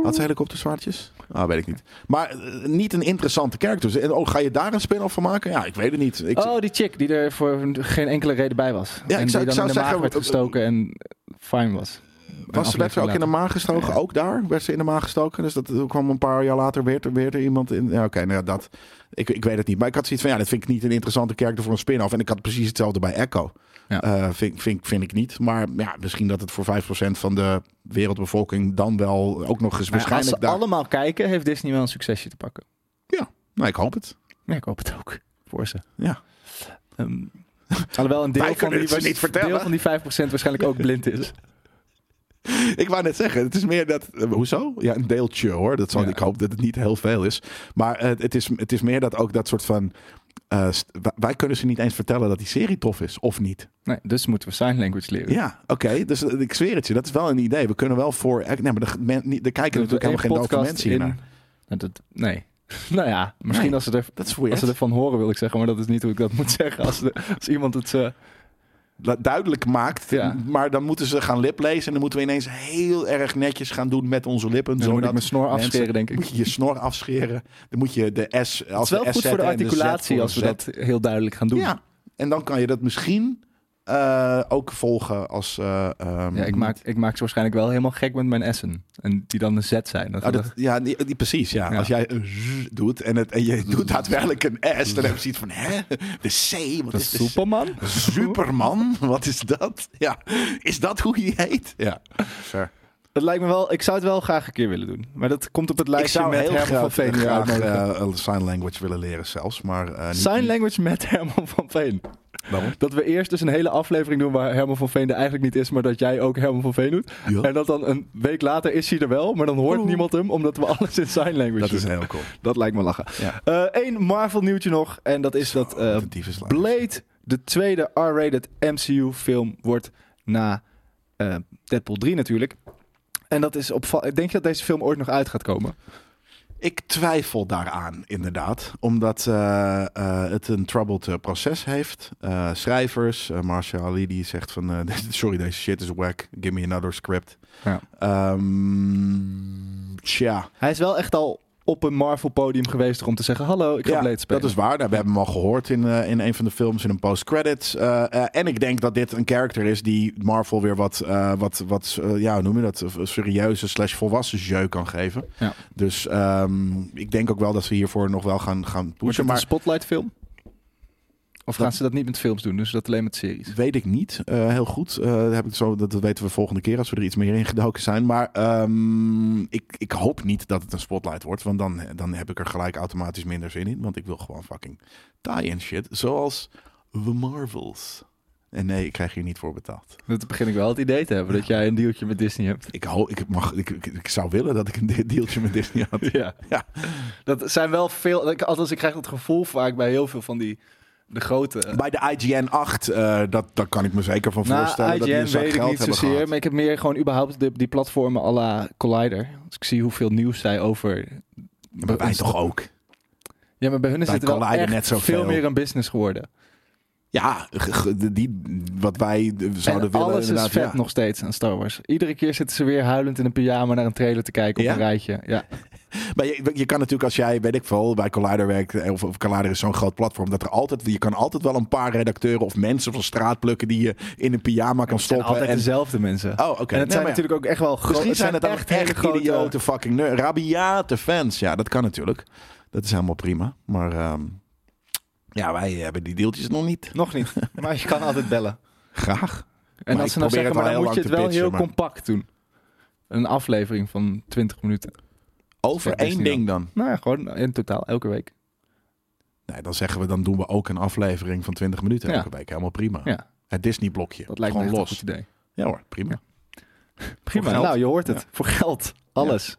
Had ze helikopterzwaardjes? Ah, weet ik niet. Maar eh, niet een interessante character. En oh, ga je daar een spin-off van maken? Ja, ik weet het niet. Ik, oh, die chick die er voor geen enkele reden bij was. Ja, ik en zou- die ik dan in de maag zeggen, werd eh, gestoken en fijn was. was, werd ze ook in de maag gestoken? Ja. Ook daar werd ze in de maag gestoken. Dus dat kwam een paar jaar later weer, weer er iemand in. Ja, oké, nou ja, dat. Ik, ik weet het niet. Maar ik had zoiets van, ja, dat vind ik niet een interessante character voor een spin-off. En ik had precies hetzelfde bij Echo. Ja. Eh, vind, vind, vind ik niet. Maar ja, misschien dat het voor 5% van de wereldbevolking dan wel ook nog eens Maar als waarschijnlijk ze daar... allemaal kijken, heeft Disney wel een succesje te pakken. Nou, ik hoop het. Ja, ik hoop het ook voor ze. Ja. Ehm, alhoewel een deel van, die, ze niet vertellen. deel van die 5% waarschijnlijk ook blind is. Ik wou net zeggen, het is meer dat... eh, hoezo? Ja, een deeltje hoor. Dat zal, Ja. Ik hoop dat het niet heel veel is. Maar eh, het, is, het is meer dat ook dat soort van... eh, wij- kunnen ze niet eens vertellen dat die serie tof is, of niet. Nee, dus moeten we sign language leren. Ja, oké. Dus eh, ik zweer het je, dat is wel een idee. We kunnen wel voor... Nee, maar er, men, er kijken natuurlijk helemaal geen hier in- naar. Nou, dat, nee. nou ja, misschien Nee, als, ze er, als ze ervan horen wil ik zeggen, maar dat is niet hoe ik dat moet zeggen. Als, de, als iemand het... La- duidelijk maakt. Ja. Maar dan moeten ze gaan liplezen. En dan moeten we ineens heel erg netjes gaan doen met onze lippen. dan moet ik mijn snor mensen- afscheren, denk ik. moet je je snor afscheren. Dan moet je de S als Het is wel de S goed voor de articulatie als we dat heel duidelijk gaan doen. Ja, en dan kan je dat misschien eh, ook volgen als... eh, ehm, Ja, ik, maak, ik maak ze waarschijnlijk wel helemaal gek met mijn S'en. En die dan een Z zijn. Dat, Oh, dat, ja, die, die- precies. Ja. Ja. Als jij een Z doet en, het, en je doet daadwerkelijk een S, dan heb je zoiets van, hè? De C, wat is de Superman. Superman? Wat is dat? Ja, is dat hoe hij heet? Ja, fair. Dat lijkt me wel, ik zou het wel graag een keer willen doen. Maar dat komt op het Ik lijstje met heel Herman van graag, Veen. weer graag eh, sign language willen leren zelfs, maar eh, niet- Sign language met Herman van Veen. Waarom? Dat we eerst dus een hele aflevering doen waar Herman van Veen er eigenlijk niet is, maar dat jij ook Herman van Veen doet. Ja. En dat dan een week later is hij er wel, maar dan hoort Oeh. niemand hem, omdat we alles in sign language Dat doen. is heel cool. Dat lijkt me lachen. Ja. Eén Marvel nieuwtje nog, en dat is dat eh, een. Blade, de tweede R-rated MCU-film, wordt na eh, Deadpool 3 natuurlijk. En dat is opvallend. Denk je dat deze film ooit nog uit gaat komen? Ik twijfel daaraan, inderdaad. Omdat eh, eh, het een troubled eh, proces heeft. Schrijvers, Marcia Ali, die zegt van... sorry, deze shit is whack. Give me another script. Ja. Ehm, tja, Hij is wel echt al op een Marvel-podium geweest om te zeggen: Hallo, ik ga ja, Blade spelen. dat is waar. Nou, we hebben hem al gehoord in, eh, in een van de films in een post-credits. Eh, eh, en ik denk dat dit een character is die Marvel weer wat, wat, wat ja, hoe noem je dat, Een serieuze slash volwassen jeu kan geven. Ja. Dus ehm, ik denk ook wel dat ze hiervoor nog wel gaan, gaan Wordt pushen. het Maar een spotlight-film? Of Dat- gaan ze dat niet met films doen? Dus dat alleen met series? Weet ik niet. Eh, heel goed. Eh, heb ik zo, dat weten we volgende keer als we er iets meer in gedoken zijn. Maar ehm, ik, ik hoop niet dat het een spotlight wordt. Want dan, dan heb ik er gelijk automatisch minder zin in. Want ik wil gewoon fucking tie-in shit. Zoals The Marvels. En nee, ik krijg hier niet voor betaald. Dat begin ik wel het idee te hebben dat jij een dealtje met Disney hebt. Ik, ik, mag, ik, ik, ik zou willen dat ik een de- dealtje met Disney had. Ja. Ja. Dat zijn wel veel. Althans, ik krijg dat gevoel vaak bij heel veel van die de grote. Bij de IGN 8, eh, dat, daar kan ik me zeker van Nou, voorstellen. dat IGN weet ik geld niet hebben zozeer, gehad. maar ik heb meer gewoon überhaupt de, die platformen à la Collider. Als ik zie hoeveel nieuws zij over. Ja, maar wij toch ook. Ja, maar bij hun is Bij het wel Collider echt net zoveel. veel meer een business geworden. Ja, die, wat wij zouden en willen. alles is vet ja. nog steeds aan Star Wars. Iedere keer zitten ze weer huilend in een pyjama naar een trailer te kijken op Ja? een rijtje. Ja. Maar je, je kan natuurlijk als jij, weet ik veel, bij Collider werkt, eh, of, of Collider is zo'n groot platform, dat er altijd, je kan altijd wel een paar redacteuren of mensen van straat plukken die je in een pyjama kan stoppen. altijd En, dezelfde mensen. oh, oké. En het Nee, zijn natuurlijk ook echt wel grote. Misschien zijn het echt echt, grote idiote fucking nerd, rabiate fans. Ja, dat kan natuurlijk. Dat is helemaal prima. Maar ehm, ja, wij hebben die deeltjes nog niet. Nog niet, maar je kan altijd bellen. Graag. En als ze nou zeggen, maar dan moet je het wel heel compact doen. Een aflevering van 20 minuten. Over één Disney ding dan. Nou ja, gewoon in totaal, elke week. Nee, dan zeggen we, dan doen we ook een aflevering van 20 minuten Ja. elke week. Helemaal prima. Ja. Het Disney-blokje. Dat lijkt me Gewoon echt los. een goed idee. Ja hoor, prima. Prima, nou je hoort het. Voor geld, alles.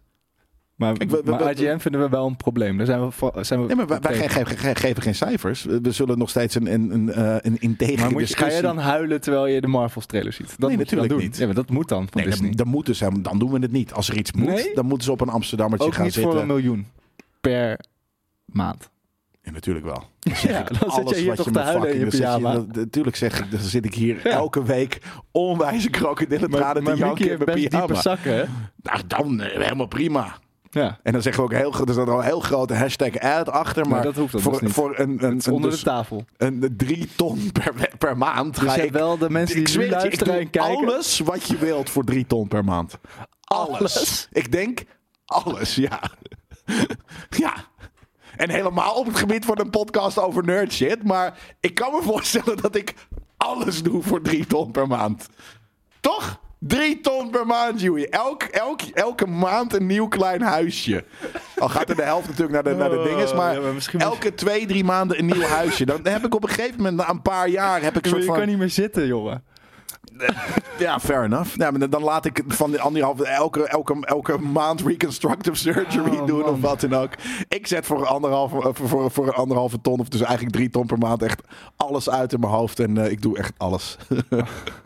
Maar, Kijk, we- we- maar we- IGN vinden we wel een probleem. Daar zijn we, zijn we Nee, maar wij, geven geen cijfers. We zullen nog steeds een, een, een, eh, een Maar moet je, dan huilen terwijl je de Marvels trailer ziet? Dat Nee, natuurlijk doen. niet. Ja, maar dat moet dan Nee, dan, dan, moeten ze, dan doen we het niet. Als er iets moet, Nee? dan moeten ze op een Amsterdammertje Ook gaan niet zitten. voor een miljoen per maand. Ja, natuurlijk wel. Ja, dan zit je hier toch te huilen in je pyjama. Natuurlijk zeg ik, dan zit ik hier elke week onwijze krokodillentranen te janken in mijn pyjama. zakken, hè? Nou, dan eh, helemaal prima. Ja, En dan zeggen we ook heel, er staat al een heel grote hashtag ad achter. Maar, dat hoeft dan voor, dus een, een, een, onder dus de tafel. een drie ton per, per maand Dus ga je ik wel de mensen die nu ik luisteren en kijken. alles wat je wilt voor drie ton per maand. Alles. Alles? Ik denk alles, ja. ja. En helemaal op het gebied van een podcast over nerd shit. Maar ik kan me voorstellen dat ik alles doe voor drie ton per maand. Toch? Drie ton per maand, Joey. Elk, elk, elke maand een nieuw klein huisje. Al gaat er de helft natuurlijk naar de, naar de dinges. Maar, Oh, Ja, maar elke twee, drie maanden een nieuw huisje. Dan heb ik op een gegeven moment, na een paar jaar, heb ik soort je van... kan niet meer zitten, jongen. Ja, fair enough. Ja, maar dan laat ik van de anderhalve, elke, elke, elke maand reconstructive surgery Oh, doen man. of wat dan ook. Ik zet voor, anderhalve, eh, voor, voor, anderhalve ton, of dus eigenlijk drie ton per maand, echt alles uit in mijn hoofd. En eh, ik doe echt alles.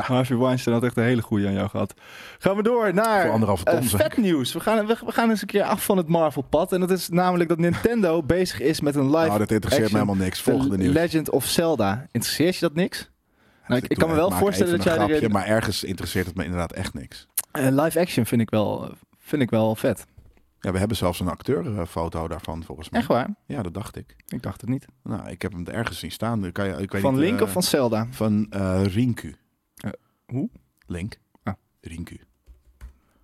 Harvey Weinstein had echt een hele goede aan jou gehad. Gaan we door naar Voor anderhalve ton, eh, vet nieuws. We gaan, we, we gaan eens een keer af van het Marvel-pad. En dat is namelijk dat Nintendo bezig is met een live Nou, dat interesseert me helemaal niks. Volgende nieuws. Legend of Zelda. Interesseert je dat niks? Nou, ik, kan me wel voorstellen dat jij grapje, erin... Maar ergens interesseert het me inderdaad echt niks. Eh, live action vind ik wel, vind ik wel vet. Ja, we hebben zelfs een acteurfoto daarvan, volgens mij. Echt waar? Ja, dat dacht ik. Ik dacht het niet. Nou, ik heb hem ergens zien staan. Kan je, ik weet Van niet, Link eh, of van Zelda? Van eh, Rinku. Eh, hoe? Link. Ah. Rinku.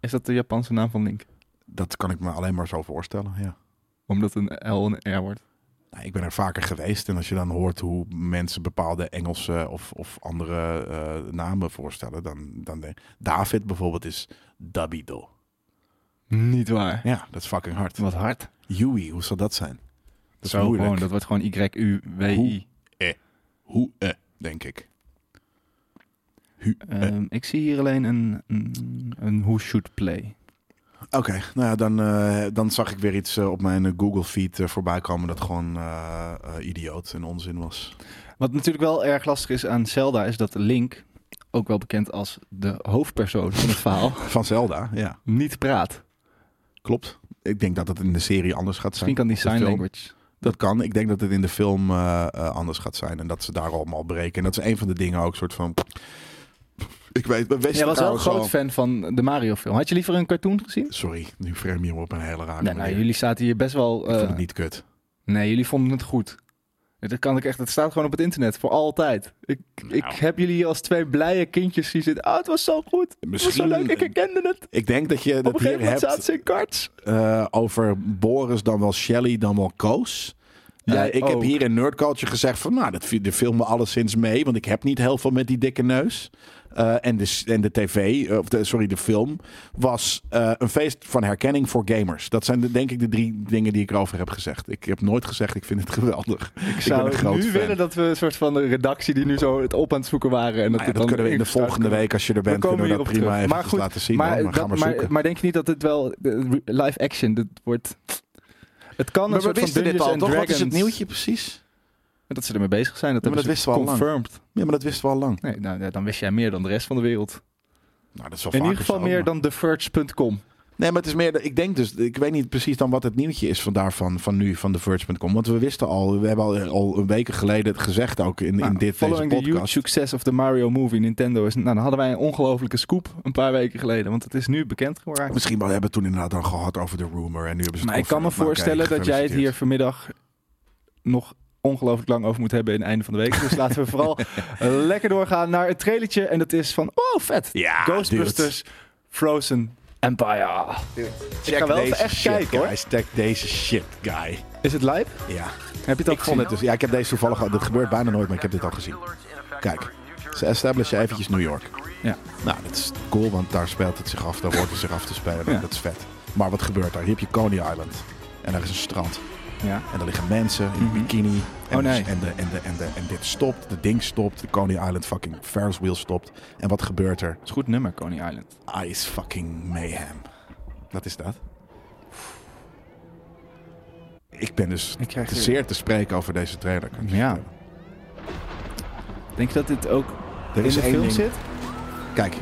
Is dat de Japanse naam van Link? Dat kan ik me alleen maar zo voorstellen, ja. Omdat een L een R wordt. Nou, ik ben er vaker geweest en als je dan hoort hoe mensen bepaalde Engelse of, of andere namen voorstellen, dan, dan denk David bijvoorbeeld is Dabido. Niet waar. Ja, dat is fucking hard. Wat hard. Yui, hoe zal dat zijn? Dat is Zo moeilijk. gewoon, dat wordt gewoon Y-U-W-I. Hoe, eh, denk ik. Hu, eh. Ehm, ik zie hier alleen een, een, een Who Should Play. Oké, nou ja, dan, eh, dan zag ik weer iets eh, op mijn eh, Google feed eh, voorbij komen dat gewoon eh, eh, idioot en onzin was. Wat natuurlijk wel erg lastig is aan Zelda, is dat Link, ook wel bekend als de hoofdpersoon van het verhaal, Van Zelda, ja, niet praat. Klopt. Ik denk dat het in de serie anders gaat zijn. Misschien kan die de sign language. Dat kan. Ik denk dat het in de film eh, eh, anders gaat zijn. En dat ze daar allemaal breken. En dat is een van de dingen ook soort van... Ik weet... Jij was wel een groot al- fan van de Mario film. Had je liever een cartoon gezien? Sorry, nu frame je me op een hele rare Nee, nou, manier. jullie zaten hier best wel... Ik vond eh, het niet kut. Nee, jullie vonden het goed. Dat kan ik echt. Het staat gewoon op het internet voor altijd. Ik, ik Nou. heb jullie als twee blije kindjes zien zitten. Oh, het was zo goed. Het was zo Misschien- leuk. Ik herkende het. Ik denk dat je Op dat een hier gegeven moment zaten hebt in karts. eh, over Boris dan wel Shelly dan wel Koos. Eh, Jij ik heb hier in Nerd Culture gezegd van... Nou, dat vi- de filmen alleszins mee. Want ik heb niet heel veel met die dikke neus. Eh, en, de, en de tv, eh, of de, sorry, de film, was eh, een feest van herkenning voor gamers. Dat zijn de, denk ik de drie dingen die ik erover heb gezegd. Ik heb nooit gezegd, ik vind het geweldig. Ik, zou nu fan. willen dat we een soort van de redactie die nu zo het op aan het zoeken waren. En dat, Nou ja, dat dan kunnen we in de volgende week, als je er bent, kunnen we dat prima terug. even Maar goed, laten zien. Maar, hoor. Maar dat- ga maar maar, zoeken. maar denk je niet dat dit wel live action, dit wordt... Het kan een Maar we soort van dit al, toch? Wat is het Dragons- nieuwtje precies? Dat ze ermee bezig zijn, dat Ja, maar hebben dat ze wisten we al lang. confirmed. Ja, maar dat wisten we al lang. Nee, nou, dan wist jij meer dan de rest van de wereld. Nou, dat is wel In ieder geval meer dan TheVerge.com. Nee, maar het is meer. Ik denk dus. Ik weet niet precies dan wat het nieuwtje is van daarvan. Van nu, van TheVerge.com. Want we wisten al. We hebben al, al een weken geleden gezegd ook in, in Nou, dit deze following the huge podcast. success of the Mario movie, Nintendo is... Nou, dan hadden wij een ongelofelijke scoop een paar weken geleden. Want het is nu bekend geworden. Misschien wel hebben we toen inderdaad dan gehad over de rumor. En nu hebben ze het Maar ik kan me. Nou, voorstellen dat jij het hier vanmiddag nog ongelooflijk lang over moet hebben in het einde van de week. Dus laten we vooral lekker doorgaan naar het trailertje. En dat is van, oh vet, Ja, Ghostbusters Frozen Empire. Check ga wel even echt kijken, hoor. Check deze shit, guy. Is het lijp? Ja. Heb je Ik vond het dus. Ja, ik heb deze toevallig al. Dat gebeurt bijna nooit, maar ik heb dit al gezien. Kijk, ze establishen eventjes New York. Ja. Nou, dat is cool, want daar speelt het zich af. Daar hoort het zich af te spelen. Ja. Dat is vet. Maar wat gebeurt daar? Hier heb je Coney Island. En daar is een strand. Ja. En daar liggen mensen in een Mhm. bikini. En, Oh, nee. en, de, en, de, en, de, en dit stopt. De ding stopt. De Coney Island fucking Ferris wheel stopt. En wat gebeurt er? Dat is een goed nummer, Coney Island. Ice fucking mayhem. Wat is dat? Ik ben dus Ik te zeer te spreken over deze trailer. Ja. Denk je dat dit ook Er in is de film ding. zit? Kijk,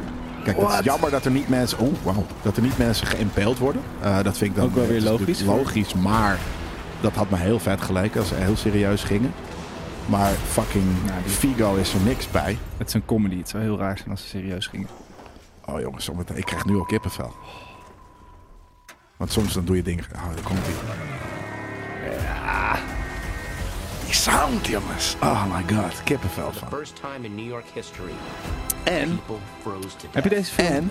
kijk het is jammer dat er niet mensen, oh, wow, dat er niet mensen geïmpeeld worden. Eh, dat vind ik dan Ook wel weer het is logisch. Logisch, maar dat had me heel vet geleken als ze heel serieus gingen. Maar fucking Nou, die- Figo is er niks bij. Het is een comedy. Het zou heel raar zijn als ze serieus gingen. Oh jongens, zometeen- ik krijg nu al kippenvel. Want soms dan doe je dingen. Oh, daar komt ie. Ja. Die sound, jongens. Oh my god, kippenvel van. First time in New York history, En, Heb je deze film? en,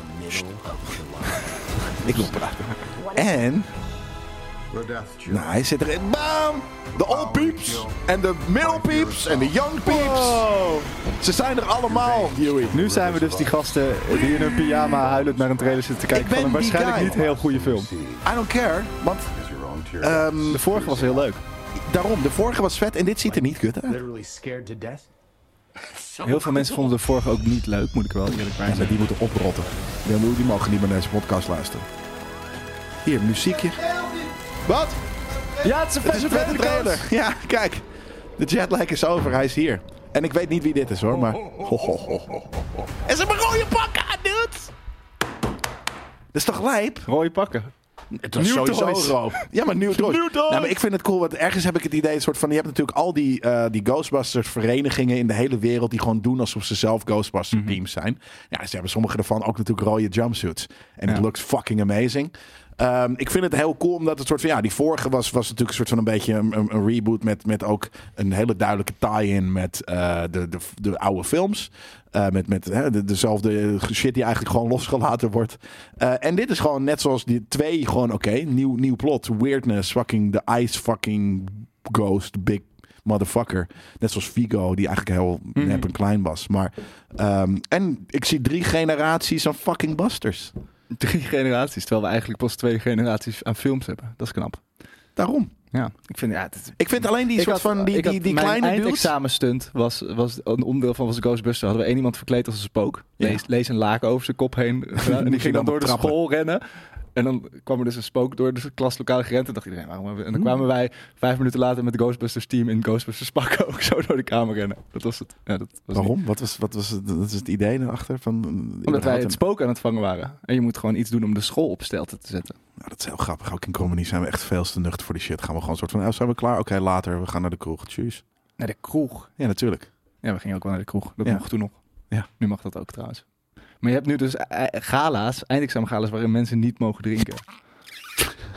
ik wil praten. En, nou, hij zit erin. Bam! De old peeps en de middle peeps en de young peeps. Ze zijn er allemaal, Huey. Nu zijn we dus die gasten die in hun pyjama huilend naar een trailer zitten te kijken van een waarschijnlijk guy. niet heel goede film. I don't care, want ehm, De vorige was heel leuk. daarom, de vorige was vet en dit ziet er niet kut uit. Literally scared to death. Heel veel mensen vonden de vorige ook niet leuk, moet ik wel eerlijk bij zijn. die moeten oprotten. Die mogen niet meer naar deze podcast luisteren. Hier, muziekje. Wat? Ja, het is een is vette trailer. Ja, kijk. De jetlag is over, hij is hier. En ik weet niet wie dit is hoor, maar... Ho, ho, ho, ho, ho. En ze hebben een rode pak aan, dude! Dat is toch lijp? Rode pakken. Het was New sowieso toys. rood. Ja, maar nieuw toys. New. Nou, maar ik vind het cool, want ergens heb ik het idee, soort van, je hebt natuurlijk al die, eh, die Ghostbusters verenigingen in de hele wereld die gewoon doen alsof ze zelf Ghostbusters Mhm. teams zijn. Ja, ze hebben sommige ervan ook natuurlijk rode jumpsuits. En het Ja. looks fucking amazing. Ehm, ik vind het heel cool omdat het soort van ja, die vorige was, was natuurlijk een soort van een beetje een, een- een reboot met, met ook een hele duidelijke tie-in met eh, de, de, de oude films. Eh, met met hè, de, dezelfde shit die eigenlijk gewoon losgelaten wordt. Eh, en dit is gewoon net zoals die twee gewoon oké. nieuw, nieuw plot. Weirdness. Fucking the ice fucking ghost. Big motherfucker. Net zoals Vigo die eigenlijk heel Mhm. nep en klein was. Maar, ehm, en ik zie drie generaties aan fucking busters. Drie generaties, terwijl we eigenlijk pas twee generaties aan films hebben. Dat is knap. Daarom. Ja, ik vind, ja, het, Ik vind alleen die ik soort had- van die, ik die, die mijn kleine dudes. eindexamenstunt was, was een onderdeel van was Ghostbusters. Hadden we één iemand verkleed als een spook. Ja. Lees, een laken over zijn kop heen. en die ging dan dan door de trappen. school rennen. En dan kwam er dus een spook door de klaslokaal gerend. En dacht iedereen, waarom hebben we... En dan kwamen wij vijf minuten later met de Ghostbusters team in Ghostbusters pakken ook zo door de kamer rennen. Dat was het. Ja, dat was Waarom? Wat was, wat was het, is het idee erachter? Van, Omdat wij het spook aan het vangen waren. En je moet gewoon iets doen om de school op stelte te zetten. Nou, dat is heel grappig. Ook in comedy zijn we echt veel te nuchter voor die shit. Gaan we gewoon een soort van, oh, zijn we klaar? Oké, later. We gaan naar de kroeg. Tjus. Naar de kroeg. Ja, natuurlijk. Ja, we gingen ook wel naar de kroeg. Dat Ja. mocht toen nog. Ja. Nu mag dat ook trouwens. Maar je hebt nu dus eh, gala's, eindexamengala's, waarin mensen niet mogen drinken.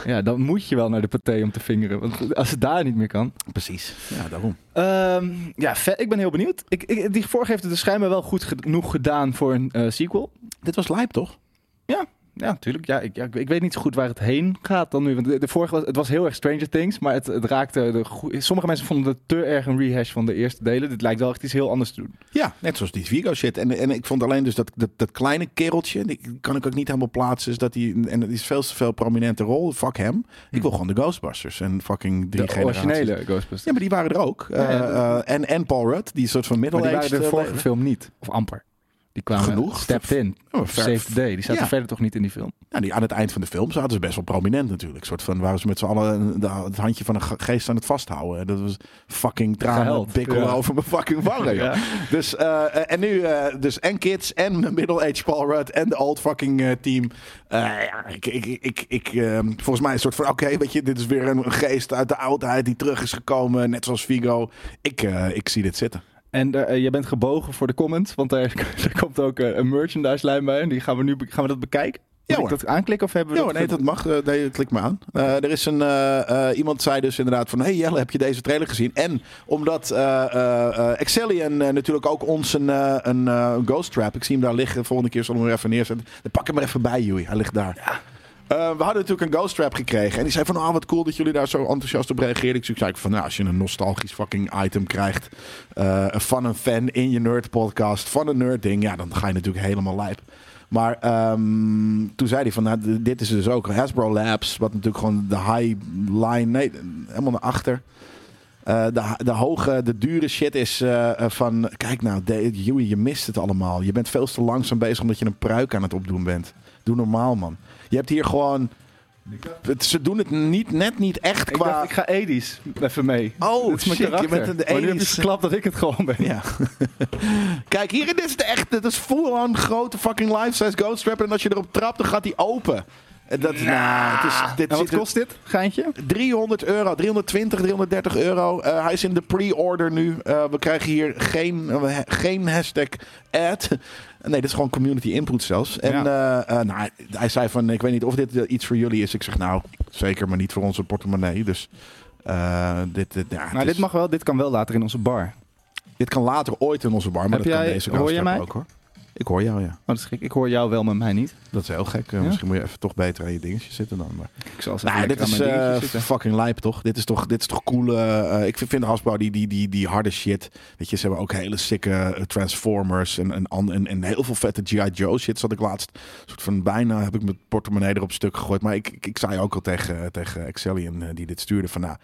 Ja, dan moet je wel naar de paté om te vingeren. Want als het daar niet meer kan. Precies. Ja, daarom. Ehm, ja, vet. Ik ben heel benieuwd. Ik, ik, die vorige heeft het dus schijnbaar wel goed genoeg gedaan voor een eh, sequel. Dit was lijp, toch? Ja, natuurlijk. Ja, ik, ja, ik- ik weet niet zo goed waar het heen gaat dan nu. Want de, de vorige was, het was heel erg Stranger Things, maar het, het raakte... De, sommige mensen vonden het te erg een rehash van de eerste delen. Dit lijkt wel echt iets heel anders te doen. Ja, net zoals die Vigo shit. En, en ik vond alleen dus dat, dat, dat kleine kereltje, die kan ik ook niet helemaal plaatsen. Is dat die, en dat is veel te veel prominente rol. Fuck hem. Ik wil gewoon de Ghostbusters en fucking drie De originele Ghostbusters. Ja, maar die waren er ook. Ja, ja. Eh, eh, en, en Paul Rudd, die soort van maar die middle-aged... waren de eh, vorige film niet. Of amper. Die kwamen Genoeg. stepped in. Oh, Save the day. Die zaten Ja. verder toch niet in die film. Nou, die, aan het eind van de film zaten ze best wel prominent natuurlijk. Een soort van waren ze met z'n allen de- het handje van een ge- geest aan het vasthouden. Dat was fucking tranen bikkelen ja. over mijn fucking wangen. Ja. Dus, eh, eh, en nu eh, dus en kids en middle-aged Paul Rudd en de old fucking eh, team. Eh, ja, ik, ik, ik, ik, eh, volgens mij een soort van, oké, weet je, dit is weer een geest uit de oudheid die terug is gekomen. Net zoals Vigo. Ik, eh, ik zie dit zitten. En eh, eh, je bent gebogen voor de comments, want er, er komt ook eh, een merchandise lijn bij. En die gaan we nu gaan we dat bekijken. Moet Ja, ik dat aanklikken of hebben we Ja, dat nee, dat mag. Eh, nee, klik maar aan. Eh, er is een eh, eh, iemand zei dus inderdaad van, hey Jelle, heb je deze trailer gezien? En omdat eh eh eh, Excellion eh, natuurlijk ook ons een, eh, een eh, ghost trap. Ik zie hem daar liggen. Volgende keer zullen we hem er even neerzetten. Dan pak hem er even bij, Joey. Hij ligt daar. Eh, we hadden natuurlijk een ghost trap gekregen. En die zei van, ah, wat cool dat jullie daar zo enthousiast op reageerden. Ik zei van, nou, als je een nostalgisch fucking item krijgt eh, van een fan in je nerd podcast, van een nerd ding, ja, dan ga je natuurlijk helemaal lijp. Maar ehm, toen zei hij van, nou, dit is dus ook Hasbro Labs, wat natuurlijk gewoon de high line, nee, helemaal naar achter. Eh, de, de hoge, de dure shit is van, kijk nou, Joey, je mist het allemaal. Je bent veel te langzaam bezig omdat je een pruik aan het opdoen bent. Doe normaal, man. Je hebt hier gewoon, het- ze doen het niet, net niet echt Ik qua... dacht, ik ga Edis even mee. Oh, Dit is mijn shit, je karakter. bent een- de maar nu heb je 80s. verklapt dat ik het gewoon ben. Ja. Kijk, hier dit is de echt, dit is full-on grote fucking life-size ghost trap. En als je erop trapt, dan gaat die open. En dat, nou, het is, dit En wat kost dit, geintje? 300 euro, 320, 330 euro. Eh, hij is in de pre-order nu. Eh, we krijgen hier geen, eh, geen hashtag ad. Nee, dit is gewoon community input zelfs. En eh, eh, nou, hij zei van, ik weet niet of dit eh, iets voor jullie is. Ik zeg, nou, zeker, maar niet voor onze portemonnee. Dus dit, dit, ja, Nou, is- dit, mag wel, dit kan wel later in onze bar. dit kan later ooit in onze bar, maar Heb dat kan deze hoor je mij? ook hoor. Ik hoor jou, ja. Oh, dat is gek. Ik hoor jou wel, maar mij niet. Dat is heel gek. Eh, Ja? Misschien moet je even toch beter aan je dingetje zitten dan. Maar... Ik zal Nou, dit is zitten. fucking lijp, toch? Dit is toch, dit is toch cool. eh, ik vind, Hasbro die, die, die, die harde shit. Weet je, ze hebben ook hele sikke Transformers en, en, en, en heel veel vette G.I. Joe shit. Zat ik laatst soort van bijna heb ik mijn portemonnee erop stuk gegooid. Maar ik, ik, ik zei ook al tegen, tegen Excellion die dit stuurde van nou.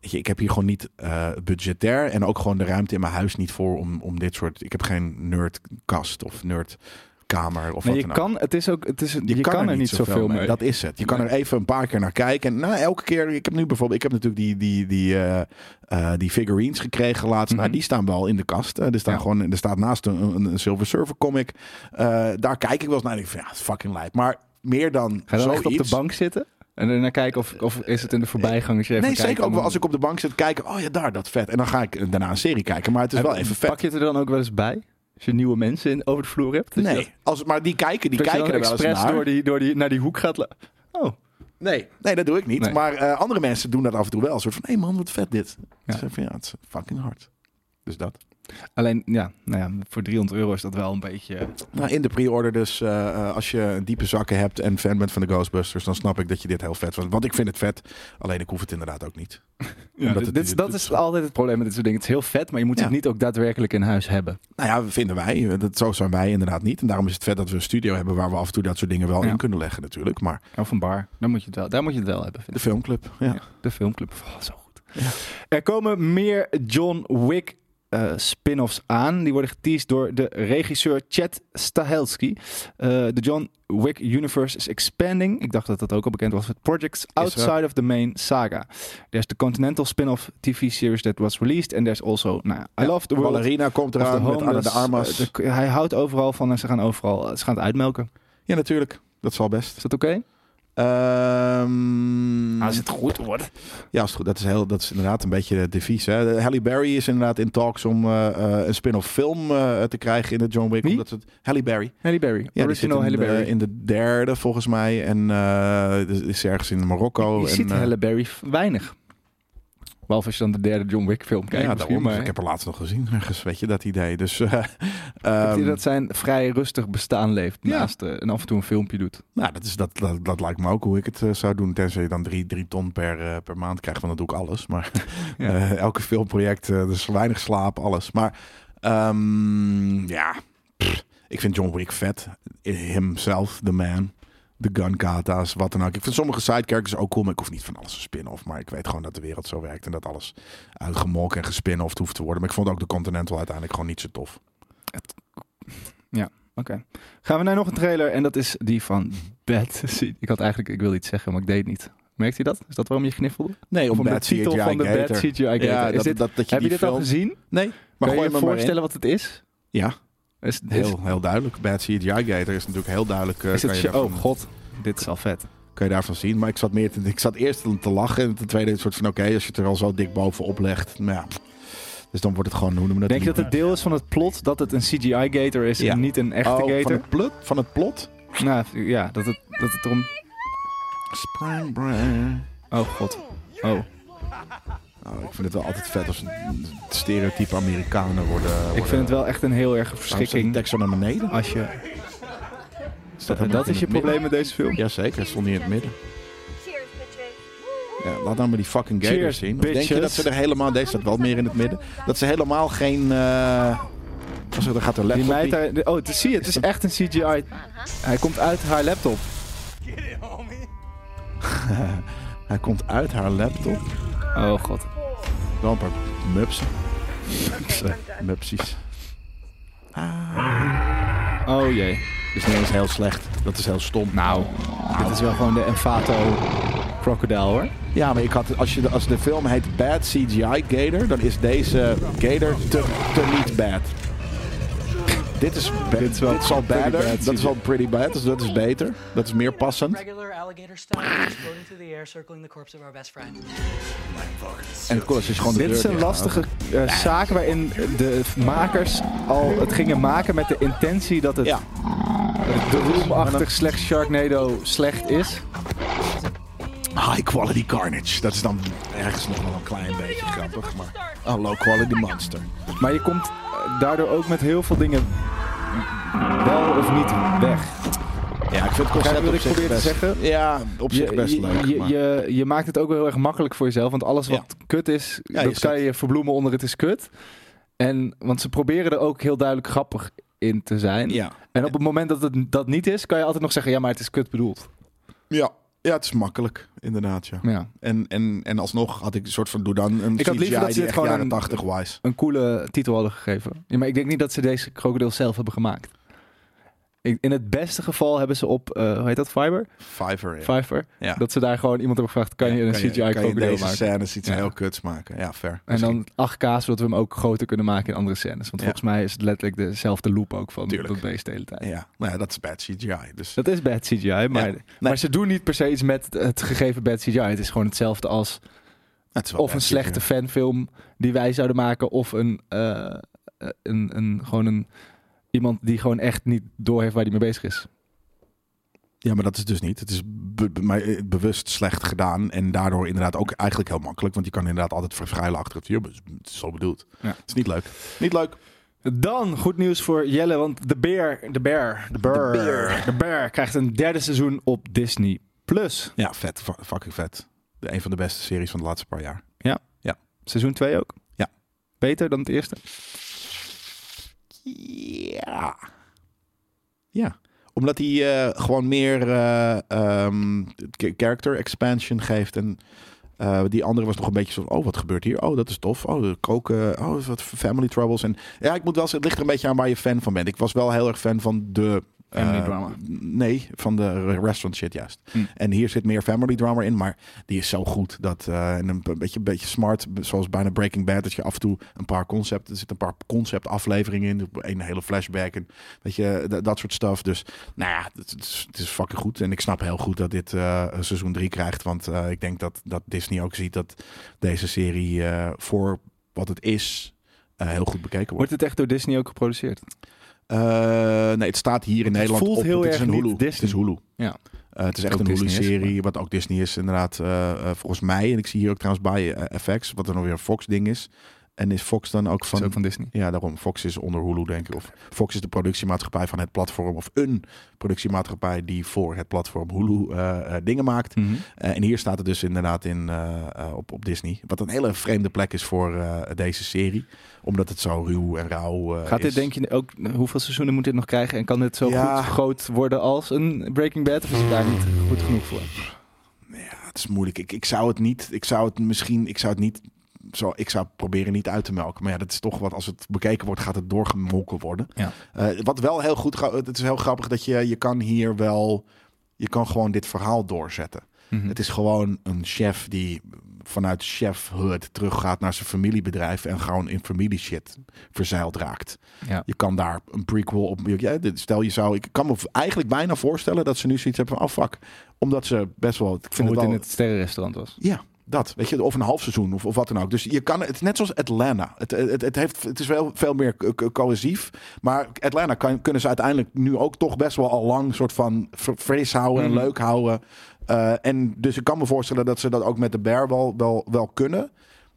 Ik heb hier gewoon niet eh, budgetair en ook gewoon de ruimte in mijn huis niet voor om, om dit soort. Ik heb geen nerdkast of nerdkamer of Nee, wat je dan ook. kan, het is ook, het is, je, kan, er niet zoveel mee. Dat is het. Je kan er even een paar keer naar kijken. En nou, elke keer. Ik heb nu bijvoorbeeld. Ik heb natuurlijk die, die, die, eh, eh, die figurines gekregen laatst. Nou, Mhm. die staan wel in de kast. Er, staan Ja. gewoon, er staat naast een, een, een Silver Surfer comic. Daar kijk ik wel eens naar. En ik van, ja, fucking lijp. Maar meer dan Ga je dan op de bank zitten? En dan kijken of, of is het in de voorbijgang? Als je even Nee, zeker ook wel als ik op de bank zit kijken. Oh ja, daar, dat vet. En dan ga ik daarna een serie kijken. Maar het is wel even vet. Pak je het er dan ook wel eens bij? Als je nieuwe mensen in, over de vloer hebt? Je Nee, als, maar die kijken, die dat, kijken er wel eens expres naar. door, die, door die, naar die hoek gaat... Oh, Nee, nee, dat doe ik niet. Nee. Maar eh, andere mensen doen dat af en toe wel. Een soort van, hé man, wat vet dit. Ja. Van, ja, het is fucking hard. Dus dat. Alleen, ja, nou ja, voor 300 euro is dat wel een beetje... Nou, in de pre-order dus, eh, eh, als je een diepe zakken hebt en fan bent van de Ghostbusters, dan snap ik dat je dit heel vet vindt. Want ik vind het vet, alleen ik hoef het inderdaad ook niet. Ja, dit, het- dat is altijd het probleem met dit soort dingen. Het is heel vet, maar je moet Ja. het niet ook daadwerkelijk in huis hebben. Nou ja, vinden wij. Dat, zo zijn wij inderdaad niet. En daarom is het vet dat we een studio hebben waar we af en toe dat soort dingen wel Ja. in kunnen leggen natuurlijk. Maar Of een bar. Daar moet je het wel, daar moet je het wel hebben, de filmclub, ja. De filmclub. Oh, zo goed. Er komen meer John Wick eh, spin-offs aan. Die worden geteased door de regisseur Chad Stahelski. Eh, De John Wick universe is expanding. Ik dacht dat dat ook al bekend was met projects outside of the main saga. There's the Continental spin-off TV series that was released. And there's also, nou, I love the world Ballerina komt eraan met Anna de. Armas. Eh, de- hij houdt overal van en ze gaan overal, ze gaan het uitmelken. Ja, natuurlijk. Dat zal best. Is dat oké? Ehm, Als het goed wordt. Ja, is goed. Dat is, heel, dat is inderdaad een beetje de devies. Hè. Halle Berry is inderdaad in talks om eh, een spin-off film eh, te krijgen in de John Wick. Wie? Omdat het Halle Berry. Halle Berry. Ja, Original in, Halle Berry. in de derde volgens mij. En dus is ergens in Marokko. je en, ziet Halle Berry weinig. Behalve als je dan de derde John Wick film kijkt. ja, daarom. maar Ik heb er laatst nog gezien, ergens, weet je, dat idee. Dus, eh, ehm, dat zijn vrij rustig bestaan leeft Ja. naast eh, en af en toe een filmpje doet. nou, dat, is, dat, dat, dat lijkt me ook hoe ik het eh, zou doen. Tenzij je dan drie, drie ton per, per maand krijgt, want dan doe ik alles. Maar Ja. elke filmproject, dus weinig slaap, alles. Maar ehm, ja, pff, ik vind John Wick vet. Himself, the man. De gun kata's, wat dan ook. Ik vind sommige sidecharacters ook cool, maar ik hoef niet van alles te spin-off. Maar ik weet gewoon dat de wereld zo werkt en dat alles uitgemolken en gespin-offed hoeft te worden. Maar ik vond ook de Continental uiteindelijk gewoon niet zo tof. Oké. Gaan we naar nog een trailer en dat is die van Bad. Ik had eigenlijk, ik wilde iets zeggen, maar ik deed het niet. Merkt je dat? Is dat waarom je gniffelde? Nee, om de Bad titel CGI van de Gator. Bad CGI Gator. Ja, Is dat, dit- dat, dat je Heb je dit al gezien? Nee, maar gooi je me voorstellen wat het is? Ja, Is, is, heel, heel duidelijk. Bad CGI Gator is natuurlijk heel duidelijk. eh, is kan, het, je oh daarvan, god, dit is al vet. kan je daarvan zien. Maar ik zat, meer te, ik zat eerst te lachen. En ten tweede een soort van, oké, als je het er al zo dik bovenop legt. Maar ja, dus dan wordt het gewoon, hoe noemen we dat? Denk je dat het deel is van het plot dat het een CGI Gator is Ja. en niet een echte oh, Gator? Van het, plot, van het plot? Nou ja, dat het, dat het erom... Spring. Oh god. Oh. Oh, ik vind het wel altijd vet als een stereotype Amerikanen worden. Ik vind het wel echt een heel erg Waarom verschrikking tekst zo naar beneden? als je... Staat Dat, helemaal is je probleem met deze film? Jazeker, stond niet in het midden. Ja, laat nou maar die fucking gators Cheers, zien. Of denk je dat ze er helemaal, deze staat wel meer in het midden, dat ze helemaal geen, eh als er, dan gaat Die laptop meid daar... Oh, zie je, het is echt een CGI. Hij komt uit haar laptop. Hij komt uit haar laptop. Oh god. Wel een paar mupsen. Mupsen. Mupsies. Oh jee. is niet eens heel slecht. Dat is heel stom. Nou, dit is wel gewoon de Enfato Crocodile hoor. Ja, maar ik had, als, je de, als de film heet Bad CGI Gator, dan is deze Gator te, te niet bad. Dit is, ba- Dit is wel dit is al pretty badder. bad dat is al pretty bad, dus dat is beter. Dat is meer passend. Regular alligator style, exploding through the air, circling the corpse of our best friend. En het is, gewoon de Dit is een lastige eh, zaak waarin de makers al het gingen maken met de intentie dat het Ja. de roemachtig slecht Sharknado slecht is. High quality carnage. Dat is dan ergens nog wel een klein beetje grappig, maar... Oh, low quality monster. Maar je komt daardoor ook met heel veel dingen wel of niet weg. Ja, ik vind het concept wat op ik zich probeer te best... zeggen? Ja, op zich Je, best leuk. je, je, je maakt het ook wel heel erg makkelijk voor jezelf. Want alles wat kut is, Ja, dat je kan je verbloemen onder het is kut. En, want ze proberen er ook heel duidelijk grappig in te zijn. ja. En op het moment dat het dat niet is, kan je altijd nog zeggen... ja, maar het is kut bedoeld. Ja. Ja, het is makkelijk, inderdaad, ja. Ja. En, en, en alsnog had ik een soort van, doe dan een Ik had liever dat ze echt gewoon jaren een- 80 wise. Een coole titel hadden gegeven. Ja, maar ik denk niet dat ze deze krokodil zelf hebben gemaakt. In het beste geval hebben ze op, eh, hoe heet dat, Fiverr? Fiverr, ja. Fiverr. Ja. Dat ze daar gewoon iemand hebben gevraagd, kan je Ja, een CGI kan je krokodil deze maken? scènes iets Ja. heel kuts maken. Ja, fair. En dan 8K, zodat we hem ook groter kunnen maken in andere scènes. Want Ja. volgens mij is het letterlijk dezelfde loop ook van Tuurlijk. dat beest de hele tijd. Ja, nou ja, dat is bad CGI. Dus Dat is bad CGI, maar, maar ze doen niet per se iets met het gegeven bad CGI. Het is gewoon hetzelfde als het is wel of een slechte CGI. fanfilm die wij zouden maken, of een, eh, eh, een, een, gewoon een iemand die gewoon echt niet doorheeft waar hij mee bezig is. Ja, maar dat is dus niet. Het is be- eh, bewust slecht gedaan. En daardoor inderdaad ook eigenlijk heel makkelijk. Want je kan inderdaad altijd verschuilen achter het vuur. Dus Het is zo bedoeld. Ja. Het is niet leuk. Niet leuk. Dan goed nieuws voor Jelle, want de Bear, de Bear, de Bear, Bear. de Bear krijgt een derde seizoen op Disney Plus. Ja, vet. Fu- Fucking vet. De, een van de beste series van de laatste paar jaar. Seizoen 2 ook. Ja. Beter dan het eerste. Ja. Ja. Omdat hij eh, gewoon meer eh, ehm, character expansion geeft. En eh, die andere was nog een beetje zo oh, wat gebeurt hier? Oh, dat is tof. Oh, koken. Oh, wat family troubles. En ja, ik moet wel zeggen, het ligt er een beetje aan waar je fan van bent. Ik was wel heel erg fan van de... Family eh, drama. Nee, van de restaurant shit juist. Hm. En hier zit meer family drama in, maar die is zo goed. Dat, eh, en een beetje, beetje smart, zoals bijna Breaking Bad. Dat je af en toe een paar concept, er zitten een paar concept afleveringen in. Een hele flashback en weet je, dat soort stuff. Dus nou ja, het is, het is fucking goed. En ik snap heel goed dat dit eh, seizoen 3 krijgt. Want ik denk dat, dat Disney ook ziet dat deze serie voor wat het is, heel goed bekeken wordt. Wordt het echt door Disney ook geproduceerd? Eh, nee, het staat hier in Nederland voelt op. heel het is erg een Hulu. Disney. Het is Hulu. Ja. Eh, het is echt Ook een Hulu-serie, wat ook Disney is inderdaad eh, volgens mij. En ik zie hier ook trouwens bij FX, wat dan nog weer een Fox-ding is. En is Fox dan ook van... ook van Disney. Ja, daarom. Fox is onder Hulu, denk ik. Of Fox is de productiemaatschappij van het platform. Of een productiemaatschappij die voor het platform Hulu eh, eh, dingen maakt. Mhm. Eh, en hier staat het dus inderdaad in, op, op Disney. Wat een hele vreemde plek is voor deze serie. Omdat het zo ruw en rauw Gaat dit is. denk je ook, hoeveel seizoenen moet dit nog krijgen? En kan dit zo Ja. goed groot worden als een Breaking Bad? Of is het daar niet goed genoeg voor? Ja, het is moeilijk. Ik, ik zou het niet. Ik zou het misschien. Ik zou het niet. Zo, ik zou proberen niet uit te melken. Maar ja, dat is toch wat. Als het bekeken wordt, gaat het doorgemolken worden. Ja. Eh, wat wel heel goed gaat. Het is heel grappig dat je. Je kan hier wel. Je kan gewoon dit verhaal doorzetten. Mhm. Het is gewoon een chef die vanuit chefhood teruggaat naar zijn familiebedrijf en gewoon in familieshit verzeild raakt. Ja. Je kan daar een prequel op. Ja, stel je zou. Ik kan me eigenlijk bijna voorstellen dat ze nu zoiets hebben van afvak. Omdat ze best wel. Ik vind Hoe het in het sterrenrestaurant was. Ja, dat. Weet je, of een half seizoen of, of wat dan ook. Dus je kan het net zoals Atlanta. Het, het, het, heeft, het is wel veel meer co- co- cohesief. Maar Atlanta kan, kunnen ze uiteindelijk nu ook toch best wel al lang soort van fr- fris houden en Mhm. leuk houden. Eh, en dus ik kan me voorstellen dat ze dat ook met de Bear wel, wel, wel kunnen.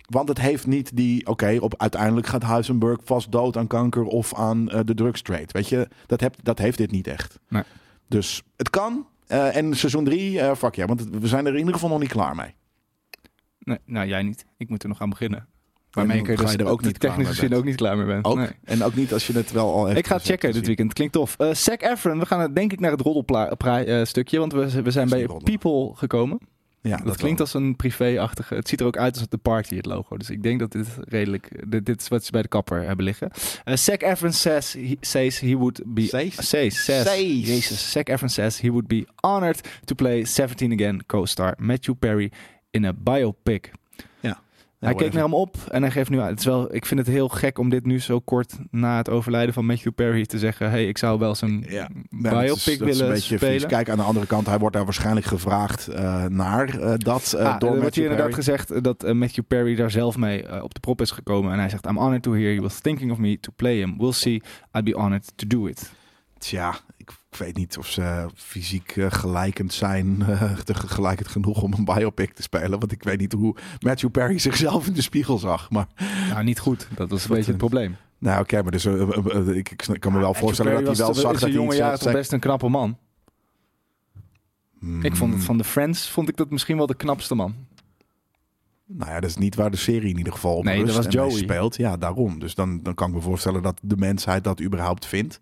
Want het heeft niet die, oké, op uiteindelijk gaat Heisenberg vast dood aan kanker of aan eh, de drugstrade. Weet je, dat, heb, dat heeft dit niet echt. Nee. Dus het kan. Eh, en seizoen drie, eh fuck ja, want we zijn er in ieder geval nog niet klaar mee. Nee, nou, jij niet. Ik moet er nog aan beginnen. En Waarmee ik er dus er ook niet bent. ook niet klaar mee ben. Ook. Nee. En ook niet als je het wel al hebt Ik ga het checken te dit weekend. Klinkt tof. Eh Zac Efron, we gaan het denk ik naar het roddelstukje. want we, we zijn bij. People gekomen. Ja, dat, klinkt als een privé-achtige... Het ziet er ook uit als de party, het logo. Dus ik denk dat dit redelijk... Dit, dit is wat ze bij de kapper hebben liggen. Eh Zac Efron says he, says he would be... Says? Says. Says. Says. Jezus. Zac Efron says he would be honored to play 17 Again co-star Matthew Perry in a biopic. Ja, hij keek naar hem op en hij geeft nu. Het is wel, ik vind het heel gek om dit nu zo kort na het overlijden van Matthew Perry te zeggen: hey, ik zou wel zijn Ja, biopic willen een spelen. Kijk, aan de andere kant, hij wordt daar waarschijnlijk gevraagd eh, naar eh, dat eh, Ah, door er wordt hier inderdaad gezegd dat Matthew Perry daar zelf mee op de prop is gekomen. En hij zegt: I'm honored to hear he was thinking of me to play him. We'll see. I'd be honored to do it. Tja, ik, weet niet of ze fysiek eh, gelijkend zijn, eh, tegelijkertijd genoeg om een biopic te spelen. Want ik weet niet hoe Matthew Perry zichzelf in de spiegel zag. Maar Nou, niet goed. Dat was een beetje het probleem. nou, oké, maar dus, eh, eh, eh, ik, ik kan me wel voorstellen dat hij wel zag dat hij jonge jaren toch best een knappe man. Hmm, Ik vond het van de Friends vond ik dat misschien wel de knapste man. Nou ja, dat is niet waar de serie in ieder geval op Nee, rust dat was Joey. speelt. Ja, daarom. Dus dan, dan kan ik me voorstellen dat de mensheid dat überhaupt vindt.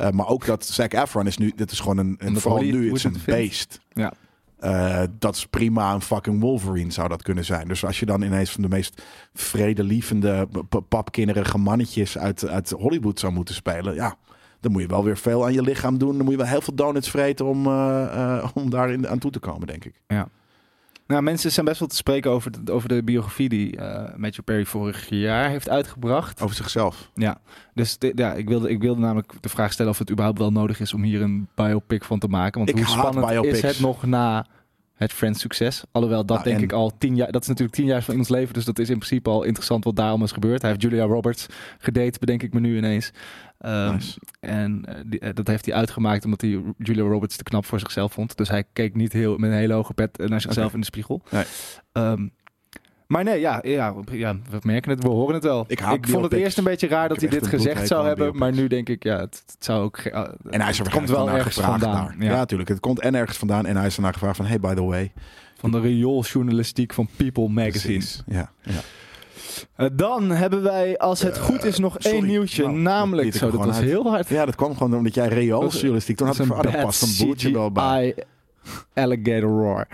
Eh, maar ook dat Zac Efron is nu, dit is gewoon een, een vooral nu, het is een beest. Ja. Eh, dat is prima een fucking Wolverine zou dat kunnen zijn. Dus als je dan ineens van de meest vredelievende, papkinderige mannetjes uit, uit Hollywood zou moeten spelen, ja, dan moet je wel weer veel aan je lichaam doen. Dan moet je wel heel veel donuts vreten om, eh, eh, om daar in, aan toe te komen, denk ik. Nou, mensen zijn best wel te spreken over de, over de biografie die eh Matthew Perry vorig jaar heeft uitgebracht. Over zichzelf. Ja, dus ja, ik, wilde, ik wilde namelijk de vraag stellen of het überhaupt wel nodig is om hier een biopic van te maken. Want Ik hoe spannend is het nog na het Friends succes? Alhoewel, dat Nou, denk en- ik al tien jaar, dat is natuurlijk tien jaar van iemands leven. Dus dat is in principe al interessant wat daarom is gebeurd. Hij heeft Julia Roberts gedate, bedenk ik me nu ineens. Ehm, Nice. En eh, die- eh, dat heeft hij uitgemaakt omdat hij Julia Roberts te knap voor zichzelf vond. Dus hij keek niet heel, met een hele hoge pet naar zichzelf in de spiegel. Nee. Ehm, maar nee, ja, ja, ja, we merken het, we horen het wel. Ik vond het eerst een beetje raar dat hij dit gezegd zou hebben. Maar nu denk ik, ja, het, het zou ook... ah, En hij is er komt wel ergens gevraagd vandaan. naar. Ja. Ja. natuurlijk. Het komt en ergens vandaan. En hij is ernaar gevraagd van, hey, by the way. Van de riooljournalistiek van People Magazine. Precies. Ja, ja. Eh, dan hebben wij, als het goed is, nog sorry. één nieuwtje. Nou, namelijk, zo, dat was uit. heel hard. ja, dat kwam gewoon omdat jij riooljournalistiek... Toen had ik daar past een boertje wel bij. Alligator Roar.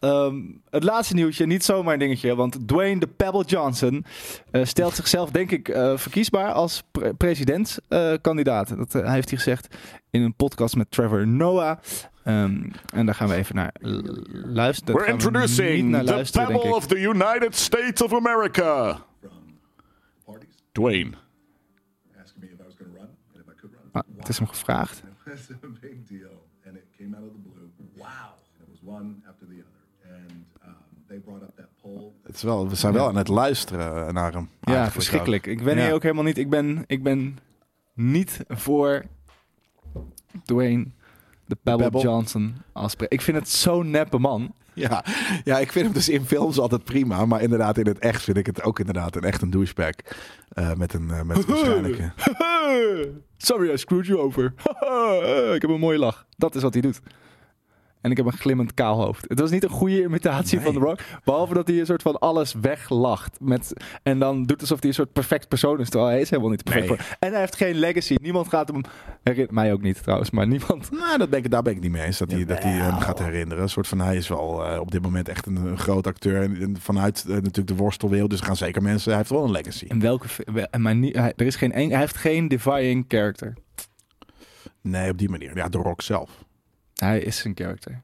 Ehm, het laatste nieuwtje, niet zomaar een dingetje, want Dwayne de Pebble Johnson eh, stelt zichzelf, denk ik, eh, verkiesbaar als pre- presidentskandidaat. dat eh, heeft hij gezegd in een podcast met Trevor Noah. Ehm, en daar gaan we even naar luisteren. We're we introducing naar the luisteren, Pebble of the United States of America. Dwayne. asking me if I was going to run and if I could run. Ah, het is hem gevraagd. It's Het is wel, we zijn wel aan het luisteren naar hem. Ja, verschrikkelijk. ook. Ik ben Ja. hier ook helemaal niet. Ik ben, ik ben niet voor Dwayne de Pebble, Pebble. Johnson afspreken. Ik vind het zo'n neppe man. Ja, ja, ik vind hem dus in films altijd prima. Maar inderdaad, in het echt vind ik het ook inderdaad een echt een douchebag. Eh, met een uh, met waarschijnlijk... eh, Sorry, I screwed you over. ik heb een mooie lach. Dat is wat hij doet. En ik heb een glimmend kaal hoofd. Het was niet een goede imitatie Nee. van The Rock. Behalve dat hij een soort van alles weglacht. Met, en dan doet alsof hij een soort perfect persoon is. Terwijl hij is helemaal niet perfect. Nee. En hij heeft geen legacy. Niemand gaat hem herinneren. Mij ook niet trouwens. Maar niemand. Nou, dat ben ik, daar ben ik niet mee eens. Dat hij, dat hij hem Jawel. gaat herinneren. Een soort van, hij is wel eh, op dit moment echt een, een groot acteur. En, en vanuit eh, natuurlijk de worstelwereld. Dus er gaan zeker mensen... Hij heeft wel een legacy. En welke... Maar niet, hij, er is geen, een- hij heeft geen defying character. Nee, op die manier. Ja, The Rock zelf. Hij is een character.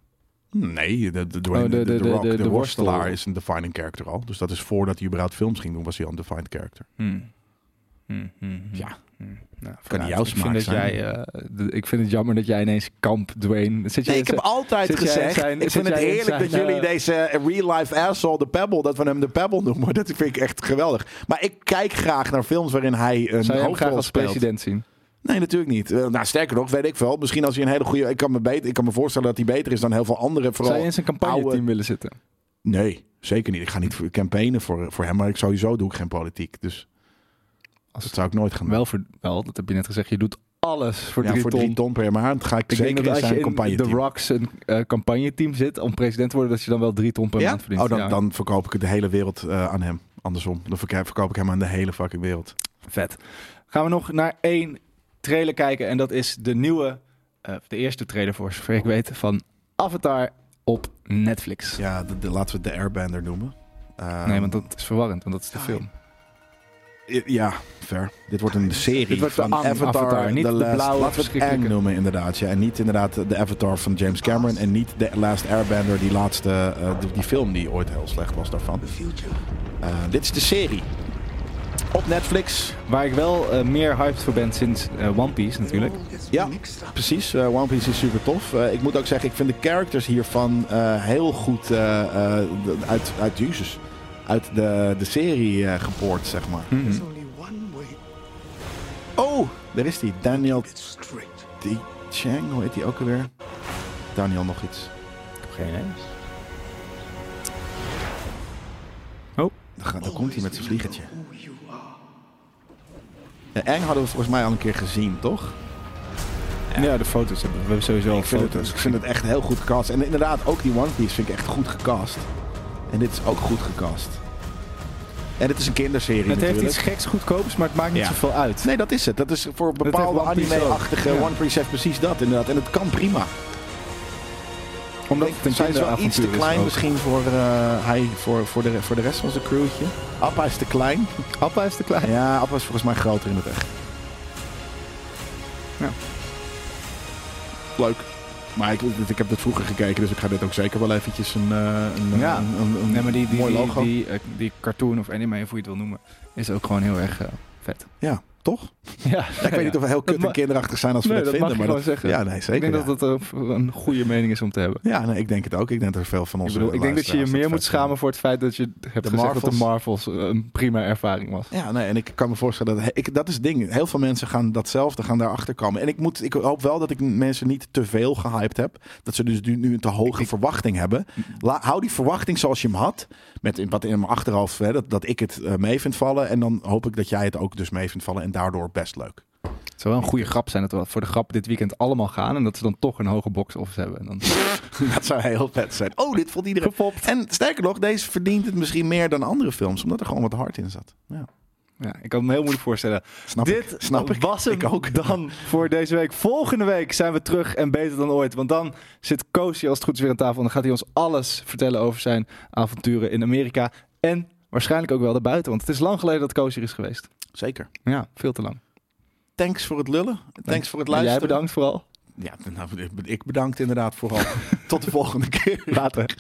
Nee, de, de, Dwayne- Oh, de- de, de- de, de- Rock, de- worstelaar worstel. is een defining character al. Dus dat is voordat hij überhaupt films ging doen, was hij al een defined character. Hmm. Hmm, hmm. Ja. Nou, Kan jouw ik vind smaak dat zijn. Jij, eh, ik vind het jammer dat jij ineens kamp Dwayne. Zit Nee, ik heb altijd gezegd, zijn- ik vind het heerlijk dat jullie eh, deze eh, real-life asshole, de Pebble, dat we hem de Pebble noemen. Dat vind ik echt geweldig. Maar ik kijk graag naar films waarin hij een Zou je hem graag hoofdrol als president zien? Nee, natuurlijk niet. Eh, nou, sterker nog, weet ik wel. Misschien als hij een hele goede... Ik kan me, beter, ik kan me voorstellen dat hij beter is dan heel veel andere. Vooral Zou je in zijn campagneteam oude- willen zitten? Nee, zeker niet. Ik ga niet voor- campaignen voor, voor hem. Maar ik sowieso doe ik geen politiek. Dus Als dat zou ik nooit gaan doen. Wel, voor, wel, dat heb je net gezegd. Je doet alles voor ja, drie voor ton. drie ton per maand ga ik, Ik zeker dat in als zijn je in campagne The Rocks een eh, campagneteam zit om president te worden, dat je dan wel drie ton per Ja? maand verdient. Oh, dan, Ja. dan verkoop ik de hele wereld eh, aan hem. Andersom. Dan verk- verkoop ik hem aan de hele fucking wereld. Vet. Gaan we nog naar één trailer kijken. En dat is de nieuwe, eh, de eerste trailer voor zover ik weet, van Avatar op Netflix. Ja, de, de- laten we het de Airbender noemen. Eh, Nee, want dat is verwarrend, want dat is de film. Ja, fair. Dit wordt een serie Dit wordt de van Avatar. Avatar, niet de Last- blauwe Laten we het noemen inderdaad. Ja. En niet inderdaad de Avatar van James Cameron. En niet de Last Airbender, die laatste, eh, die, die film die ooit heel slecht was daarvan. Eh, dit is de serie. Op Netflix. Waar ik wel eh, meer hyped voor ben sinds eh, One Piece natuurlijk. Ja, precies. Eh, One Piece is super tof. Eh, ik moet ook zeggen, ik vind de characters hiervan eh, heel goed eh, eh, uit, uit Jesus. Uit de, de serie eh, gepoord, zeg maar. Mhm. Oh, daar is die. Daniel D. Chang, hoe heet die ook alweer? Daniel nog iets. Ik heb geen idee. Daar, gaat- daar komt hij met zijn vliegertje. Eng hadden we volgens mij al een keer gezien, toch? Ja. de foto's hebben we. Hebben sowieso al Ik vind, foto's. het, ik vind het echt heel goed gecast. En inderdaad, ook die One Piece vind ik echt goed gecast. En dit is ook goed gecast. En het is een kinderserie Het heeft natuurlijk. iets geks goedkoops, maar het maakt niet Ja. zoveel uit. Nee, dat is het. Dat is voor heeft bepaalde anime-achtige. One Piece heeft precies dat inderdaad. En het kan prima. Omdat Ik het denk, een wel iets te klein misschien voor, eh, hij, voor, voor, de, voor de rest van zijn crewtje. Appa is te klein. Appa is te klein. Ja, Appa is volgens mij groter in het echt. Ja. Leuk. Maar ik, ik heb dit vroeger gekeken, dus ik ga dit ook zeker wel eventjes een, eh, een, Ja. een, een, een Nee, maar die, die, mooi die, logo. die, eh, die cartoon of anime, of hoe je het wil noemen, is ook gewoon heel erg vet. ja, toch? Ja, ik weet niet of we heel kut en kinderachtig zijn als we Nee, dat, dat vinden. mag maar gewoon zeggen. Ja, nee, zeker. ik denk ja. dat dat een, goede mening is om te hebben. Ja, nee, ik denk het ook. Ik denk dat er veel van Ik, onze bedoel, ik denk dat je je meer dat moet schamen voor het feit dat je hebt De gezegd dat de Marvels. Marvels een prima ervaring was. Ja, nee, en ik kan me voorstellen dat ik, dat is het ding. Heel veel mensen gaan datzelfde gaan daarachter komen. En ik, moet, ik hoop wel dat ik mensen niet te veel gehyped heb. Dat ze dus nu, een te hoge verwachting hebben. La, hou die verwachting zoals je hem had. Met wat in mijn achterhoofd, hè, dat, dat ik het eh, mee vind vallen. En dan hoop ik dat jij het ook dus mee vindt vallen. En daardoor best leuk. Het zou wel een goede grap zijn dat we voor de grap dit weekend allemaal gaan en dat ze dan toch een hoge box office hebben. En dan dat zou heel vet zijn. Oh, dit vond iedereen. gepopt. En sterker nog, deze verdient het misschien meer dan andere films. Omdat er gewoon wat hard in zat. Ja, Ja, ik kan me heel moeilijk voorstellen. snap Dit ik. Snap ik. was hem Ik ook. dan voor deze week. Volgende week zijn we terug en beter dan ooit. Want dan zit Koosje als het goed is weer aan tafel. En dan gaat hij ons alles vertellen over zijn avonturen in Amerika. En waarschijnlijk ook wel daarbuiten. Want het is lang geleden dat Koosje is geweest. Zeker. Ja, veel te lang. Thanks voor het lullen. Thanks voor het En luisteren. Jij bedankt vooral. Ja, nou, ik bedankt inderdaad vooral. Tot de volgende keer. Later.